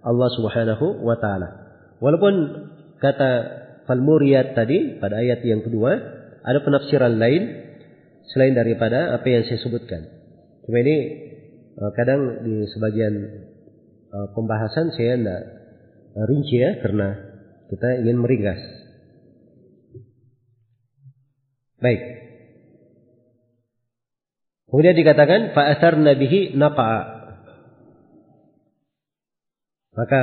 Allah Subhanahu wa taala. Walaupun kata falmuriyat tadi pada ayat yang kedua ada penafsiran lain selain daripada apa yang saya sebutkan. Cuma ini eh, kadang di sebagian eh, pembahasan saya tidak rinci ya karena kita ingin meringkas. Baik. Kemudian dikatakan fa'asar nabihi napa'a. Maka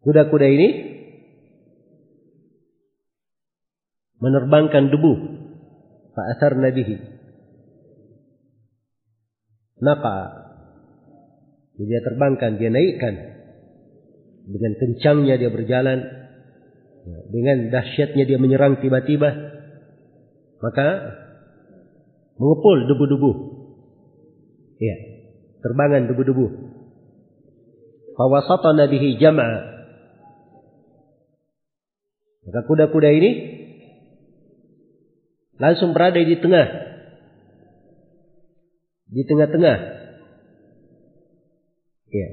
kuda-kuda ini menerbangkan debu. Asar nabihi naqa. Dia terbangkan dia naikkan. Dengan kencangnya dia berjalan. Ya, dengan dahsyatnya dia menyerang tiba-tiba. Maka mengepul debu-debu. Ya terbangan debu-debu fawasatana bihi jam'a maka kuda-kuda ini langsung berada di tengah. Di tengah-tengah. Ya.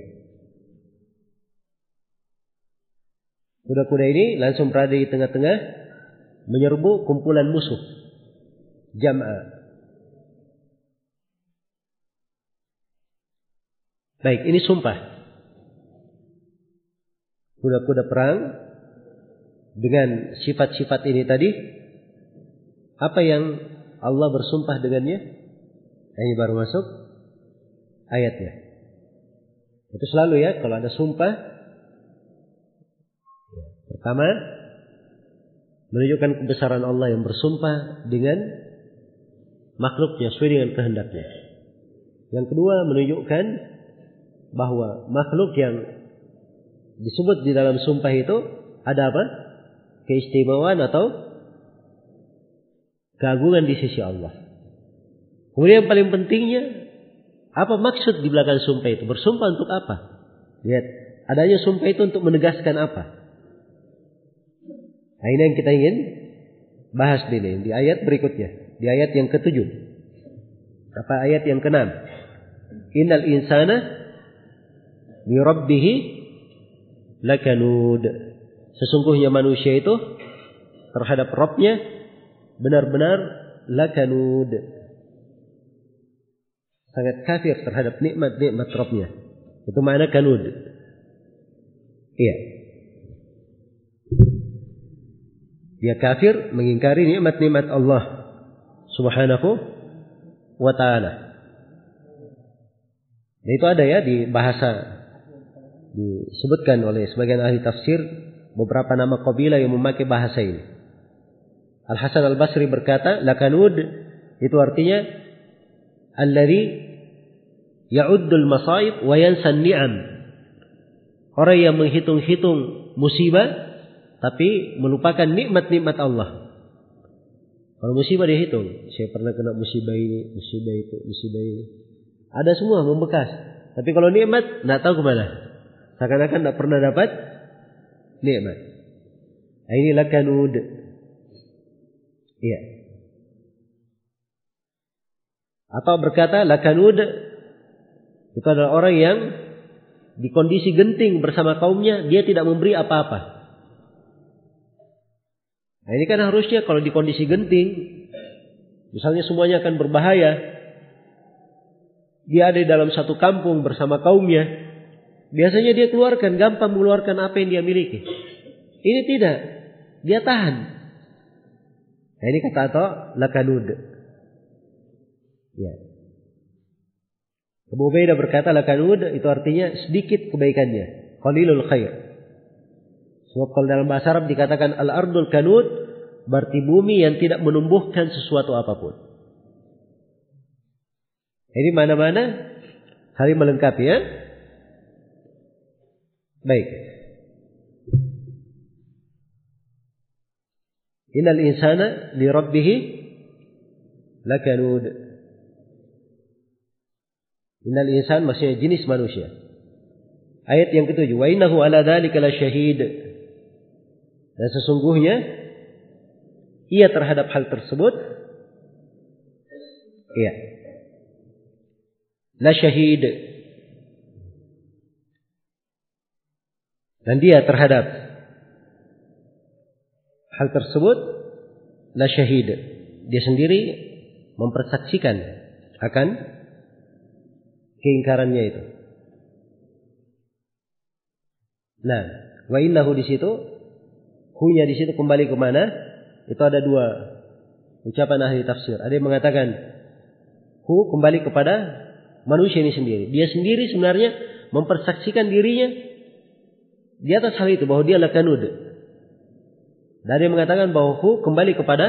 Kuda-kuda ini langsung berada di tengah-tengah menyerbu kumpulan musuh. Jam'ah. Baik, ini sumpah. Kuda-kuda perang dengan sifat-sifat ini tadi apa yang Allah bersumpah dengannya? Ini baru masuk ayatnya. Itu selalu ya kalau ada sumpah. Ya, pertama menunjukkan kebesaran Allah yang bersumpah dengan makhluknya sesuai dengan kehendaknya. Yang kedua menunjukkan bahwa makhluk yang disebut di dalam sumpah itu ada apa? Keistimewaan atau keagungan di sisi Allah. Kemudian yang paling pentingnya, apa maksud di belakang sumpah itu? Bersumpah untuk apa? Lihat, adanya sumpah itu untuk menegaskan apa? Nah, ini yang kita ingin bahas ini, di ayat berikutnya. Di ayat yang ketujuh. Apa ayat yang keenam? Innal insana li rabbihi lakanud. Sesungguhnya manusia itu terhadap Robnya benar-benar lakanud. Sangat kafir terhadap nikmat-nikmat Rabbnya. Itu makna kanud. Iya. Dia kafir mengingkari nikmat-nikmat Allah Subhanahu wa taala. Itu ada ya di bahasa disebutkan oleh sebagian ahli tafsir beberapa nama kabilah yang memakai bahasa ini. Al Hasan Al Basri berkata, lakanud itu artinya alladhi ya'uddul masaib wa yansan ni'am. Orang yang menghitung-hitung musibah tapi melupakan nikmat-nikmat Allah. Kalau musibah dihitung, saya pernah kena musibah ini, musibah itu, musibah ini. Ada semua membekas. Tapi kalau nikmat, tidak tahu ke mana. Seakan-akan tidak pernah dapat nikmat. Ini lakanud. Iya. Atau berkata lakanud itu adalah orang yang di kondisi genting bersama kaumnya dia tidak memberi apa-apa. Nah ini kan harusnya kalau di kondisi genting misalnya semuanya akan berbahaya dia ada di dalam satu kampung bersama kaumnya biasanya dia keluarkan gampang mengeluarkan apa yang dia miliki. Ini tidak. Dia tahan. Nah, ini kata atau lakanud. Ya. Abu Ubaidah berkata lakanud itu artinya sedikit kebaikannya. Qalilul khair. Sebab kalau dalam bahasa Arab dikatakan al-ardul kanud berarti bumi yang tidak menumbuhkan sesuatu apa pun. Ini mana-mana saling melengkapi ya. Baik. Innal insana li rabbih lakanud. Innal insan maksudnya jenis manusia. Ayat yang ketujuh, wa innahu ala dzalika syahid. Dan sesungguhnya ia terhadap hal tersebut iya la syahid dan dia terhadap hal tersebut la syahid. Dia sendiri mempersaksikan akan keingkarannya itu. Nah, wa innahu di situ, hunya di situ kembali ke mana? Itu ada dua ucapan ahli tafsir. Ada yang mengatakan hu kembali kepada manusia ini sendiri. Dia sendiri sebenarnya mempersaksikan dirinya di atas hal itu bahwa dia lakanud. Dan dia mengatakan bahwa hu kembali kepada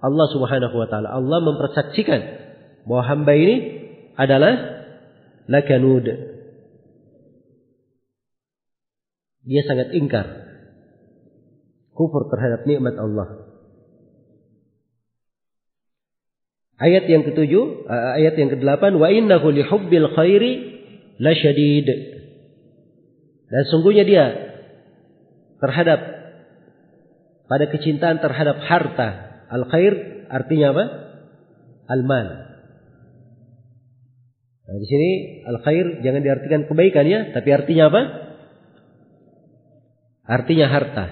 Allah Subhanahu wa taala. Allah mempersaksikan bahwa hamba ini adalah lakanud. Dia sangat ingkar kufur terhadap nikmat Allah. Ayat yang ketujuh, ayat yang kedelapan, wa innahu li hubbil khairi la syadid. Dan sungguhnya dia terhadap pada kecintaan terhadap harta al khair artinya apa? Al mal. Nah, di sini al khair jangan diartikan kebaikan ya, tapi artinya apa? Artinya harta.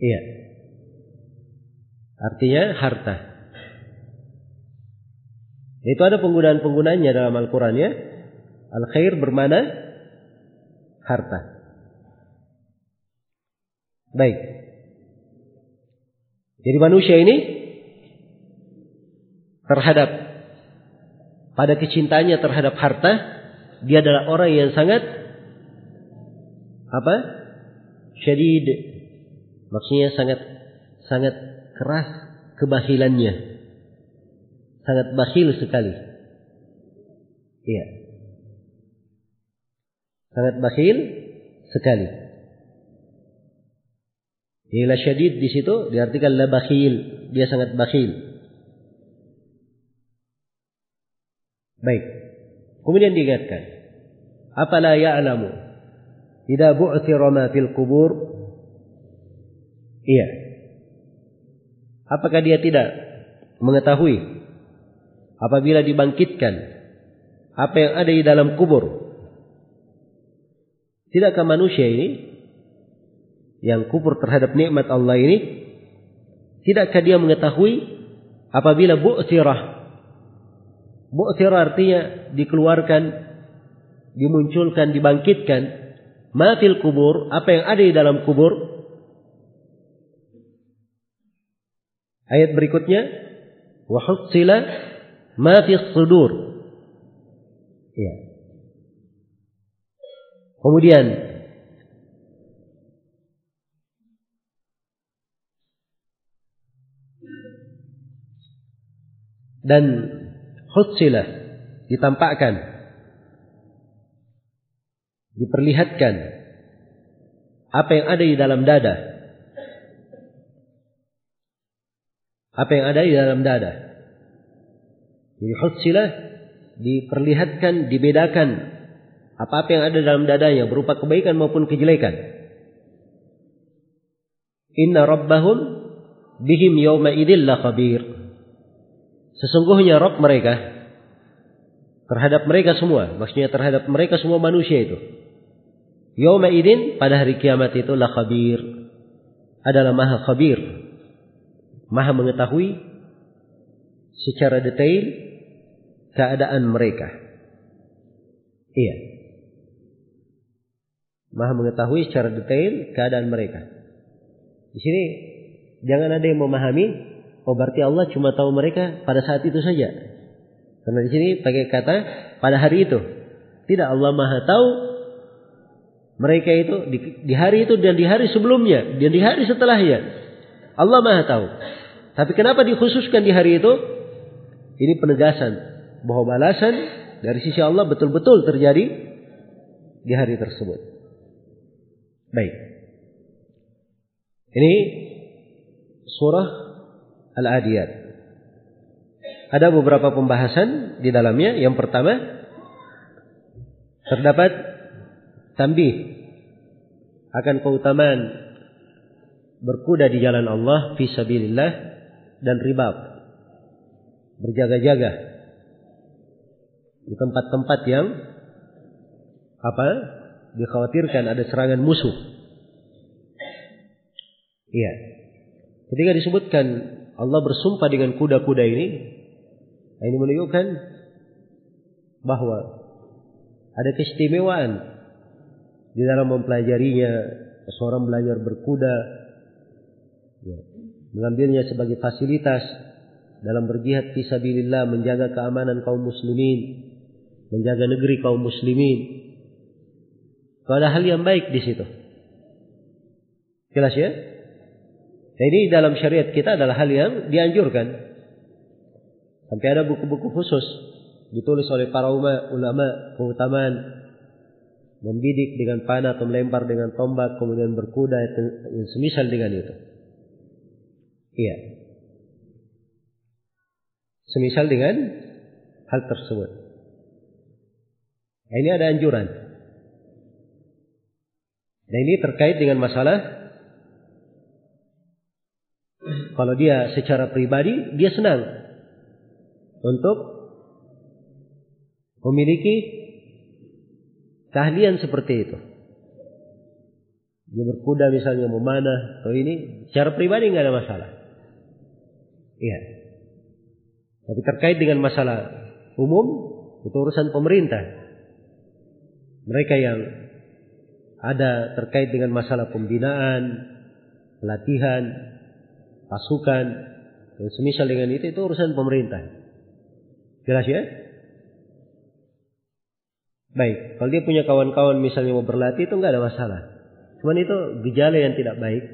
Iya. Artinya harta. Itu ada penggunaan-penggunaannya dalam Al-Quran ya. Al-khair bermana harta. Baik. Jadi manusia ini terhadap pada kecintaannya terhadap harta, dia adalah orang yang sangat apa? Syadid. Maksudnya sangat sangat keras kebahilannya sangat bakhil sekali. Iya. Sangat bakhil sekali. Ila syadid di situ diartikan la bakhil, dia sangat bakhil. Baik. Kemudian diingatkan, apala ya'lamu idza bu'thira ma fil kubur? Iya. Apakah dia tidak mengetahui apabila dibangkitkan apa yang ada di dalam kubur. Tidakkah manusia ini yang kubur terhadap nikmat Allah ini tidakkah dia mengetahui apabila bu'thirah bu'thirah artinya dikeluarkan dimunculkan dibangkitkan mafil kubur apa yang ada di dalam kubur ayat berikutnya wa ma fi sudur. Ya. Kemudian dan hutsilah ditampakkan diperlihatkan apa yang ada di dalam dada. Apa yang ada di dalam dada. Jadi hutsilah diperlihatkan, dibedakan apa-apa yang ada dalam dadanya berupa kebaikan maupun kejelekan. Inna rabbahum bihim yawma idil khabir. Sesungguhnya Rabb mereka terhadap mereka semua, maksudnya terhadap mereka semua manusia itu. Yawma idin pada hari kiamat itu la khabir. Adalah maha khabir. Maha mengetahui secara detail keadaan mereka. Iya. Maha mengetahui secara detail keadaan mereka. Di sini jangan ada yang memahami, oh berarti Allah cuma tahu mereka pada saat itu saja. Karena di sini pakai kata pada hari itu. Tidak Allah Maha tahu mereka itu di, di hari itu dan di hari sebelumnya dan di hari setelahnya. Allah Maha tahu. Tapi kenapa dikhususkan di hari itu? Ini penegasan bahwa balasan dari sisi Allah betul-betul terjadi di hari tersebut. Baik. Ini surah Al-Adiyat. Ada beberapa pembahasan di dalamnya. Yang pertama terdapat tambih akan keutamaan berkuda di jalan Allah fi dan ribab berjaga-jaga di tempat-tempat yang apa dikhawatirkan ada serangan musuh. Iya. Ketika disebutkan Allah bersumpah dengan kuda-kuda ini, ini menunjukkan bahwa ada keistimewaan di dalam mempelajarinya. Seorang belajar berkuda, ya, mengambilnya sebagai fasilitas dalam berjihad fisabilillah menjaga keamanan kaum muslimin, menjaga negeri kaum muslimin. Itu ada hal yang baik di situ. Jelas ya? Nah, ini dalam syariat kita adalah hal yang dianjurkan. Sampai ada buku-buku khusus ditulis oleh para ulama keutamaan membidik dengan panah atau melempar dengan tombak kemudian berkuda yang semisal dengan itu. Iya. Semisal dengan hal tersebut. Nah, ini ada anjuran. Nah ini terkait dengan masalah kalau dia secara pribadi dia senang untuk memiliki keahlian seperti itu. Dia berkuda misalnya memanah atau ini secara pribadi nggak ada masalah. Iya. Tapi terkait dengan masalah umum itu urusan pemerintah. Mereka yang ada terkait dengan masalah pembinaan, pelatihan, pasukan, dan semisal dengan itu itu urusan pemerintah. Jelas ya? Baik, kalau dia punya kawan-kawan misalnya mau berlatih itu nggak ada masalah. Cuman itu gejala yang tidak baik.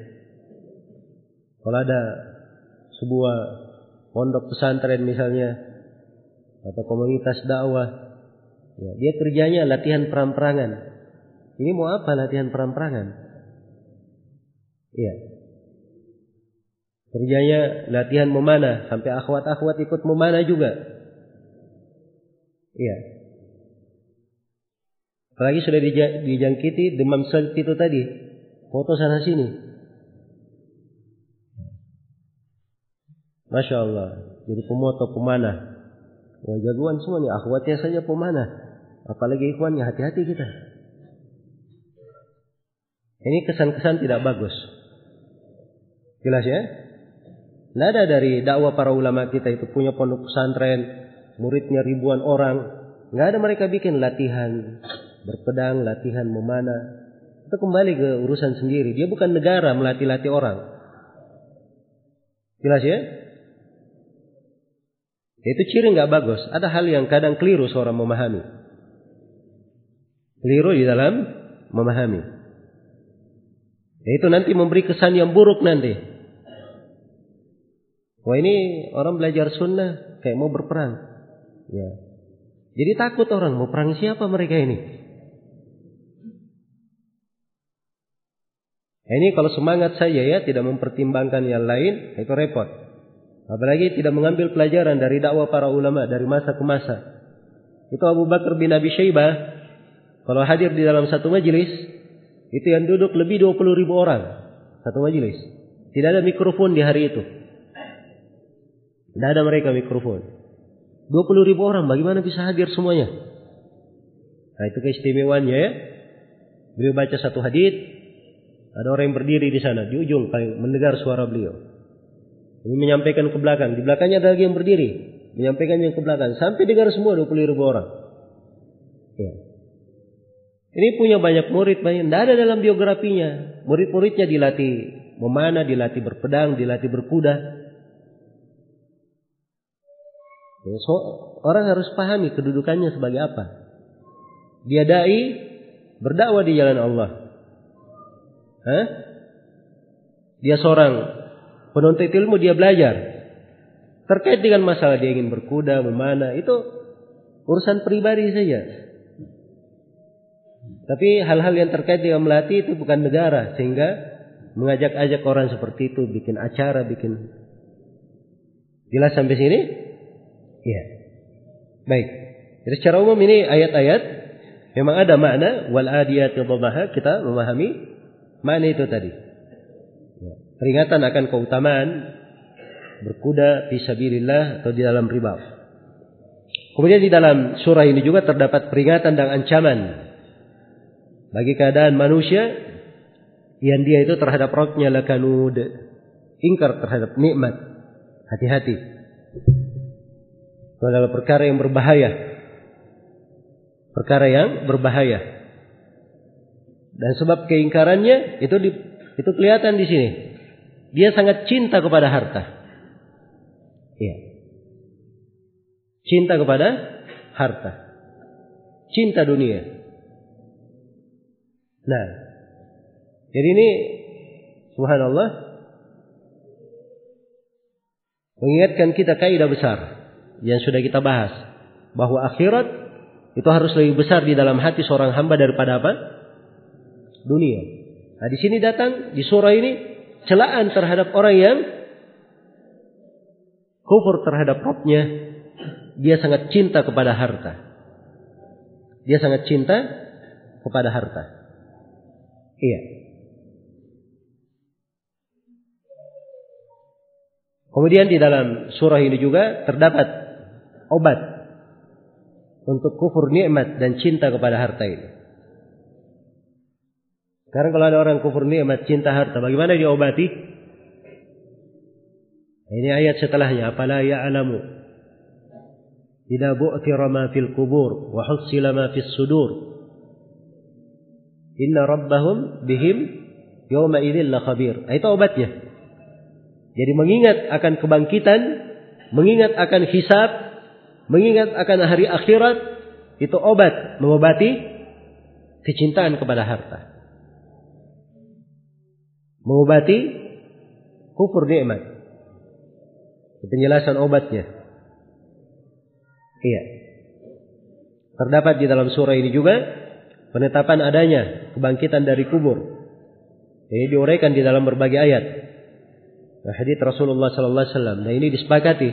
Kalau ada sebuah pondok pesantren misalnya atau komunitas dakwah, ya, dia kerjanya latihan perang-perangan. Ini mau apa latihan perang-perangan? Iya. Kerjanya latihan memanah sampai akhwat-akhwat ikut memanah juga. Iya. Apalagi sudah dijangkiti demam seperti itu tadi. Foto sana sini. Masya Allah. Jadi pemoto pemanah. Wah jagoan semua nih. Akhwatnya saja pemanah. Apalagi ikhwannya. Hati-hati kita. Ini kesan-kesan tidak bagus. Jelas ya? Tidak ada dari dakwah para ulama kita itu punya pondok pesantren. Muridnya ribuan orang. Nggak ada mereka bikin latihan berpedang, latihan memanah. Itu kembali ke urusan sendiri. Dia bukan negara melatih-latih orang. Jelas ya? Itu ciri nggak bagus. Ada hal yang kadang keliru seorang memahami. Keliru di dalam memahami. Itu nanti memberi kesan yang buruk nanti. Wah ini orang belajar sunnah kayak mau berperang. Ya. Jadi takut orang mau perang siapa mereka ini? Ini kalau semangat saya ya tidak mempertimbangkan yang lain itu repot. Apalagi tidak mengambil pelajaran dari dakwah para ulama dari masa ke masa. Itu Abu Bakar bin Abi Syaibah kalau hadir di dalam satu majelis itu yang duduk lebih 20 ribu orang satu majelis. Tidak ada mikrofon di hari itu. Tidak ada mereka mikrofon. 20 ribu orang bagaimana bisa hadir semuanya? Nah itu keistimewaannya ya. Beliau baca satu hadis ada orang yang berdiri di sana di ujung mendengar suara beliau. Ini menyampaikan ke belakang. Di belakangnya ada lagi yang berdiri. Menyampaikan yang ke belakang. Sampai dengar semua 20 ribu orang. Ya. Ini punya banyak murid. Banyak. Tidak ada dalam biografinya. Murid-muridnya dilatih memanah, dilatih berpedang, dilatih berkuda. Ya, so, orang harus pahami kedudukannya sebagai apa. Dia dai berdakwah di jalan Allah. Hah? Dia seorang penuntut ilmu, dia belajar. Terkait dengan masalah dia ingin berkuda, memanah, itu urusan pribadi saja. Tapi hal-hal yang terkait dengan melatih itu bukan negara, sehingga mengajak-ajak orang seperti itu, bikin acara, bikin jelas sampai sini? Iya. Baik. Jadi secara umum ini ayat-ayat memang ada makna wal adiyati kita memahami Mana itu tadi? Ya. Peringatan akan keutamaan berkuda di sabilillah atau di dalam riba. Kemudian di dalam surah ini juga terdapat peringatan dan ancaman bagi keadaan manusia yang dia itu terhadap rohnya lakanud ingkar terhadap nikmat. Hati-hati. Itu adalah perkara yang berbahaya. Perkara yang berbahaya. Dan sebab keingkarannya itu di, itu kelihatan di sini. Dia sangat cinta kepada harta. Iya. Cinta kepada harta. Cinta dunia. Nah, jadi ini subhanallah mengingatkan kita kaidah besar yang sudah kita bahas bahwa akhirat itu harus lebih besar di dalam hati seorang hamba daripada apa? Dunia. Nah, di sini datang di surah ini celaan terhadap orang yang kufur terhadap Rabbnya. Dia sangat cinta kepada harta. Dia sangat cinta kepada harta. Iya. Kemudian di dalam surah ini juga terdapat obat untuk kufur nikmat dan cinta kepada harta ini. Sekarang kalau ada orang kufur nikmat, cinta harta, bagaimana diobati? Ini ayat setelahnya, apala ya'lamu idza bu'thira ma fil qubur wa hussila ma fis sudur. Inna rabbahum bihim yawma idzil la khabir. Nah, itu obatnya. Jadi mengingat akan kebangkitan, mengingat akan hisab, mengingat akan hari akhirat, itu obat mengobati kecintaan kepada harta. Mengobati kufur nikmat. Penjelasan obatnya. Iya. Terdapat di dalam surah ini juga penetapan adanya kebangkitan dari kubur. Ini diuraikan di dalam berbagai ayat. Nah, hadits Rasulullah sallallahu alaihi wasallam. Nah, ini disepakati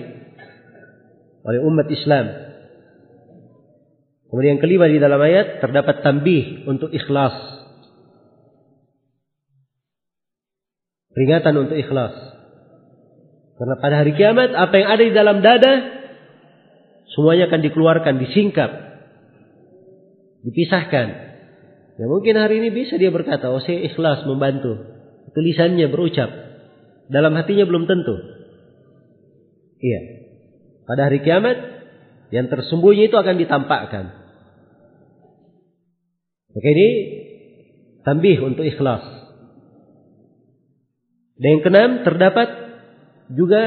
oleh umat Islam. Kemudian yang kelima di dalam ayat terdapat tambih untuk ikhlas. Peringatan untuk ikhlas. Karena pada hari kiamat apa yang ada di dalam dada semuanya akan dikeluarkan, disingkap, dipisahkan. Ya mungkin hari ini bisa dia berkata, oh saya ikhlas membantu. Tulisannya berucap. Dalam hatinya belum tentu. Iya. Pada hari kiamat, yang tersembunyi itu akan ditampakkan. Maka ini tambih untuk ikhlas. Dan yang keenam terdapat juga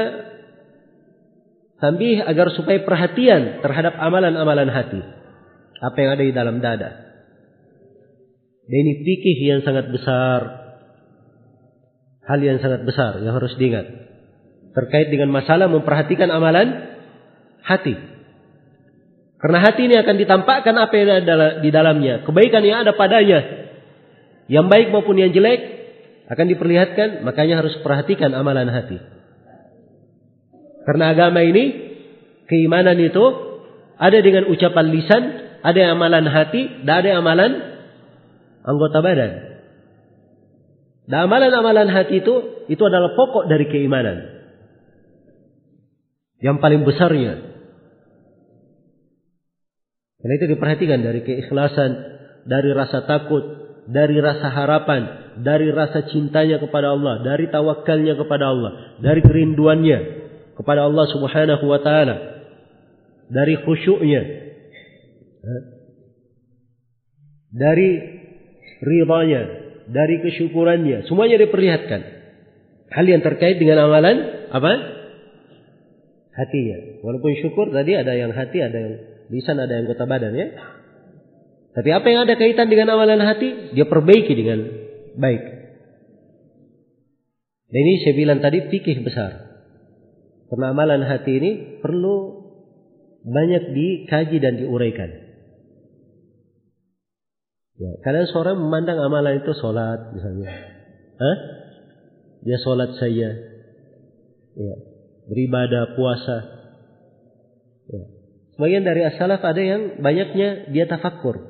tambih agar supaya perhatian terhadap amalan-amalan hati. Apa yang ada di dalam dada. Dan ini fikih yang sangat besar. Hal yang sangat besar yang harus diingat. Terkait dengan masalah memperhatikan amalan hati. Karena hati ini akan ditampakkan apa yang ada di dalamnya, kebaikan yang ada padanya, yang baik maupun yang jelek akan diperlihatkan, makanya harus perhatikan amalan hati. Karena agama ini, keimanan itu ada dengan ucapan lisan, ada amalan hati, dan ada amalan anggota badan. Dan amalan-amalan hati itu itu adalah pokok dari keimanan. Yang paling besarnya. Karena itu diperhatikan dari keikhlasan, dari rasa takut, dari rasa harapan, dari rasa cintanya kepada Allah, dari tawakalnya kepada Allah, dari kerinduannya kepada Allah Subhanahu wa taala, dari khusyuknya, dari ridhanya, dari kesyukurannya, semuanya diperlihatkan. Hal yang terkait dengan amalan apa? Hatinya. Walaupun syukur tadi ada yang hati, ada yang lisan, ada yang kota badan ya. Tapi apa yang ada kaitan dengan amalan hati, dia perbaiki dengan baik. Dan ini saya bilang tadi fikih besar. Karena amalan hati ini perlu banyak dikaji dan diuraikan. Ya, kadang seorang memandang amalan itu sholat misalnya. Hah? Dia sholat saja. Ya, beribadah, puasa. Ya. Sebagian dari as-salaf ada yang banyaknya dia tafakur.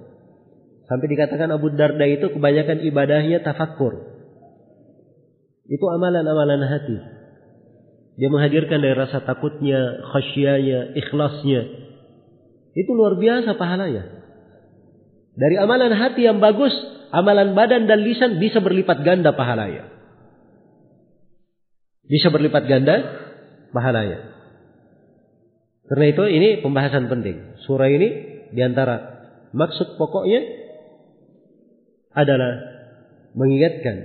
Sampai dikatakan Abu Darda itu kebanyakan ibadahnya tafakur. Itu amalan-amalan hati. Dia menghadirkan dari rasa takutnya, khasyanya, ikhlasnya. Itu luar biasa pahalanya. Dari amalan hati yang bagus, amalan badan dan lisan bisa berlipat ganda pahalanya. Bisa berlipat ganda pahalanya. Karena itu ini pembahasan penting. Surah ini di antara maksud pokoknya adalah mengingatkan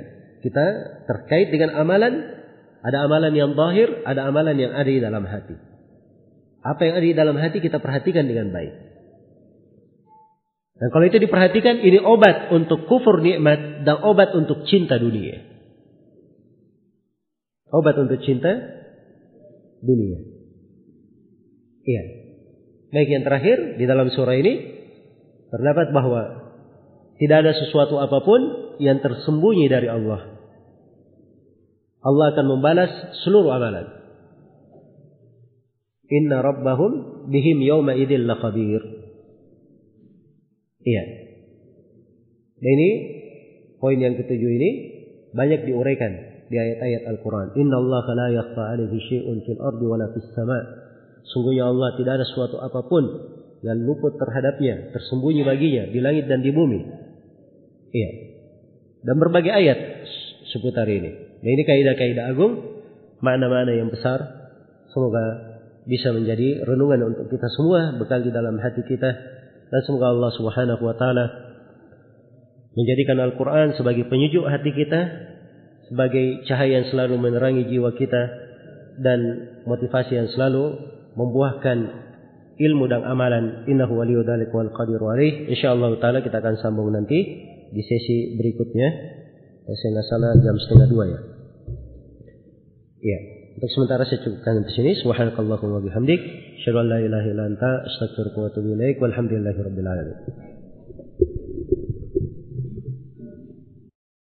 kita terkait dengan amalan. Ada amalan yang zahir, ada amalan yang ada di dalam hati. Apa yang ada di dalam hati kita perhatikan dengan baik. Dan kalau itu diperhatikan, ini obat untuk kufur nikmat dan obat untuk cinta dunia. Obat untuk cinta dunia. Iya. Baik yang terakhir di dalam surah ini terdapat bahwa tidak ada sesuatu apa pun yang tersembunyi dari Allah. Allah akan membalas seluruh amalan. Inna rabbahum bihim yawma idil lakhabir. Iya. Dan ini poin yang ketujuh ini banyak diuraikan di ayat-ayat Al-Quran. Inna Allah la yakhfa alaihi syai'un fil ardi wala fis sama' Sungguhnya Allah tidak ada suatu apa pun yang luput terhadapnya, tersembunyi baginya di langit dan di bumi. Iya. Dan berbagai ayat seputar ini. Nah ini kaidah-kaidah agung, makna-makna yang besar. Semoga bisa menjadi renungan untuk kita semua, bekal di dalam hati kita. Dan semoga Allah subhanahu wa ta'ala menjadikan Al-Quran sebagai penyejuk hati kita, sebagai cahaya yang selalu menerangi jiwa kita, dan motivasi yang selalu membuahkan ilmu dan amalan. Innahu waliyyu dzalik wal qadiru alaih. Insyaallah taala kita akan sambung nanti di sesi berikutnya. Nggak salah jam setengah dua ya. Ya untuk sementara saya cukupkan di sini. Subhanakallahumma bihamdik la ilaha illa anta astaghfiruka wa atubu ilaik walhamdulillahi rabbil alamin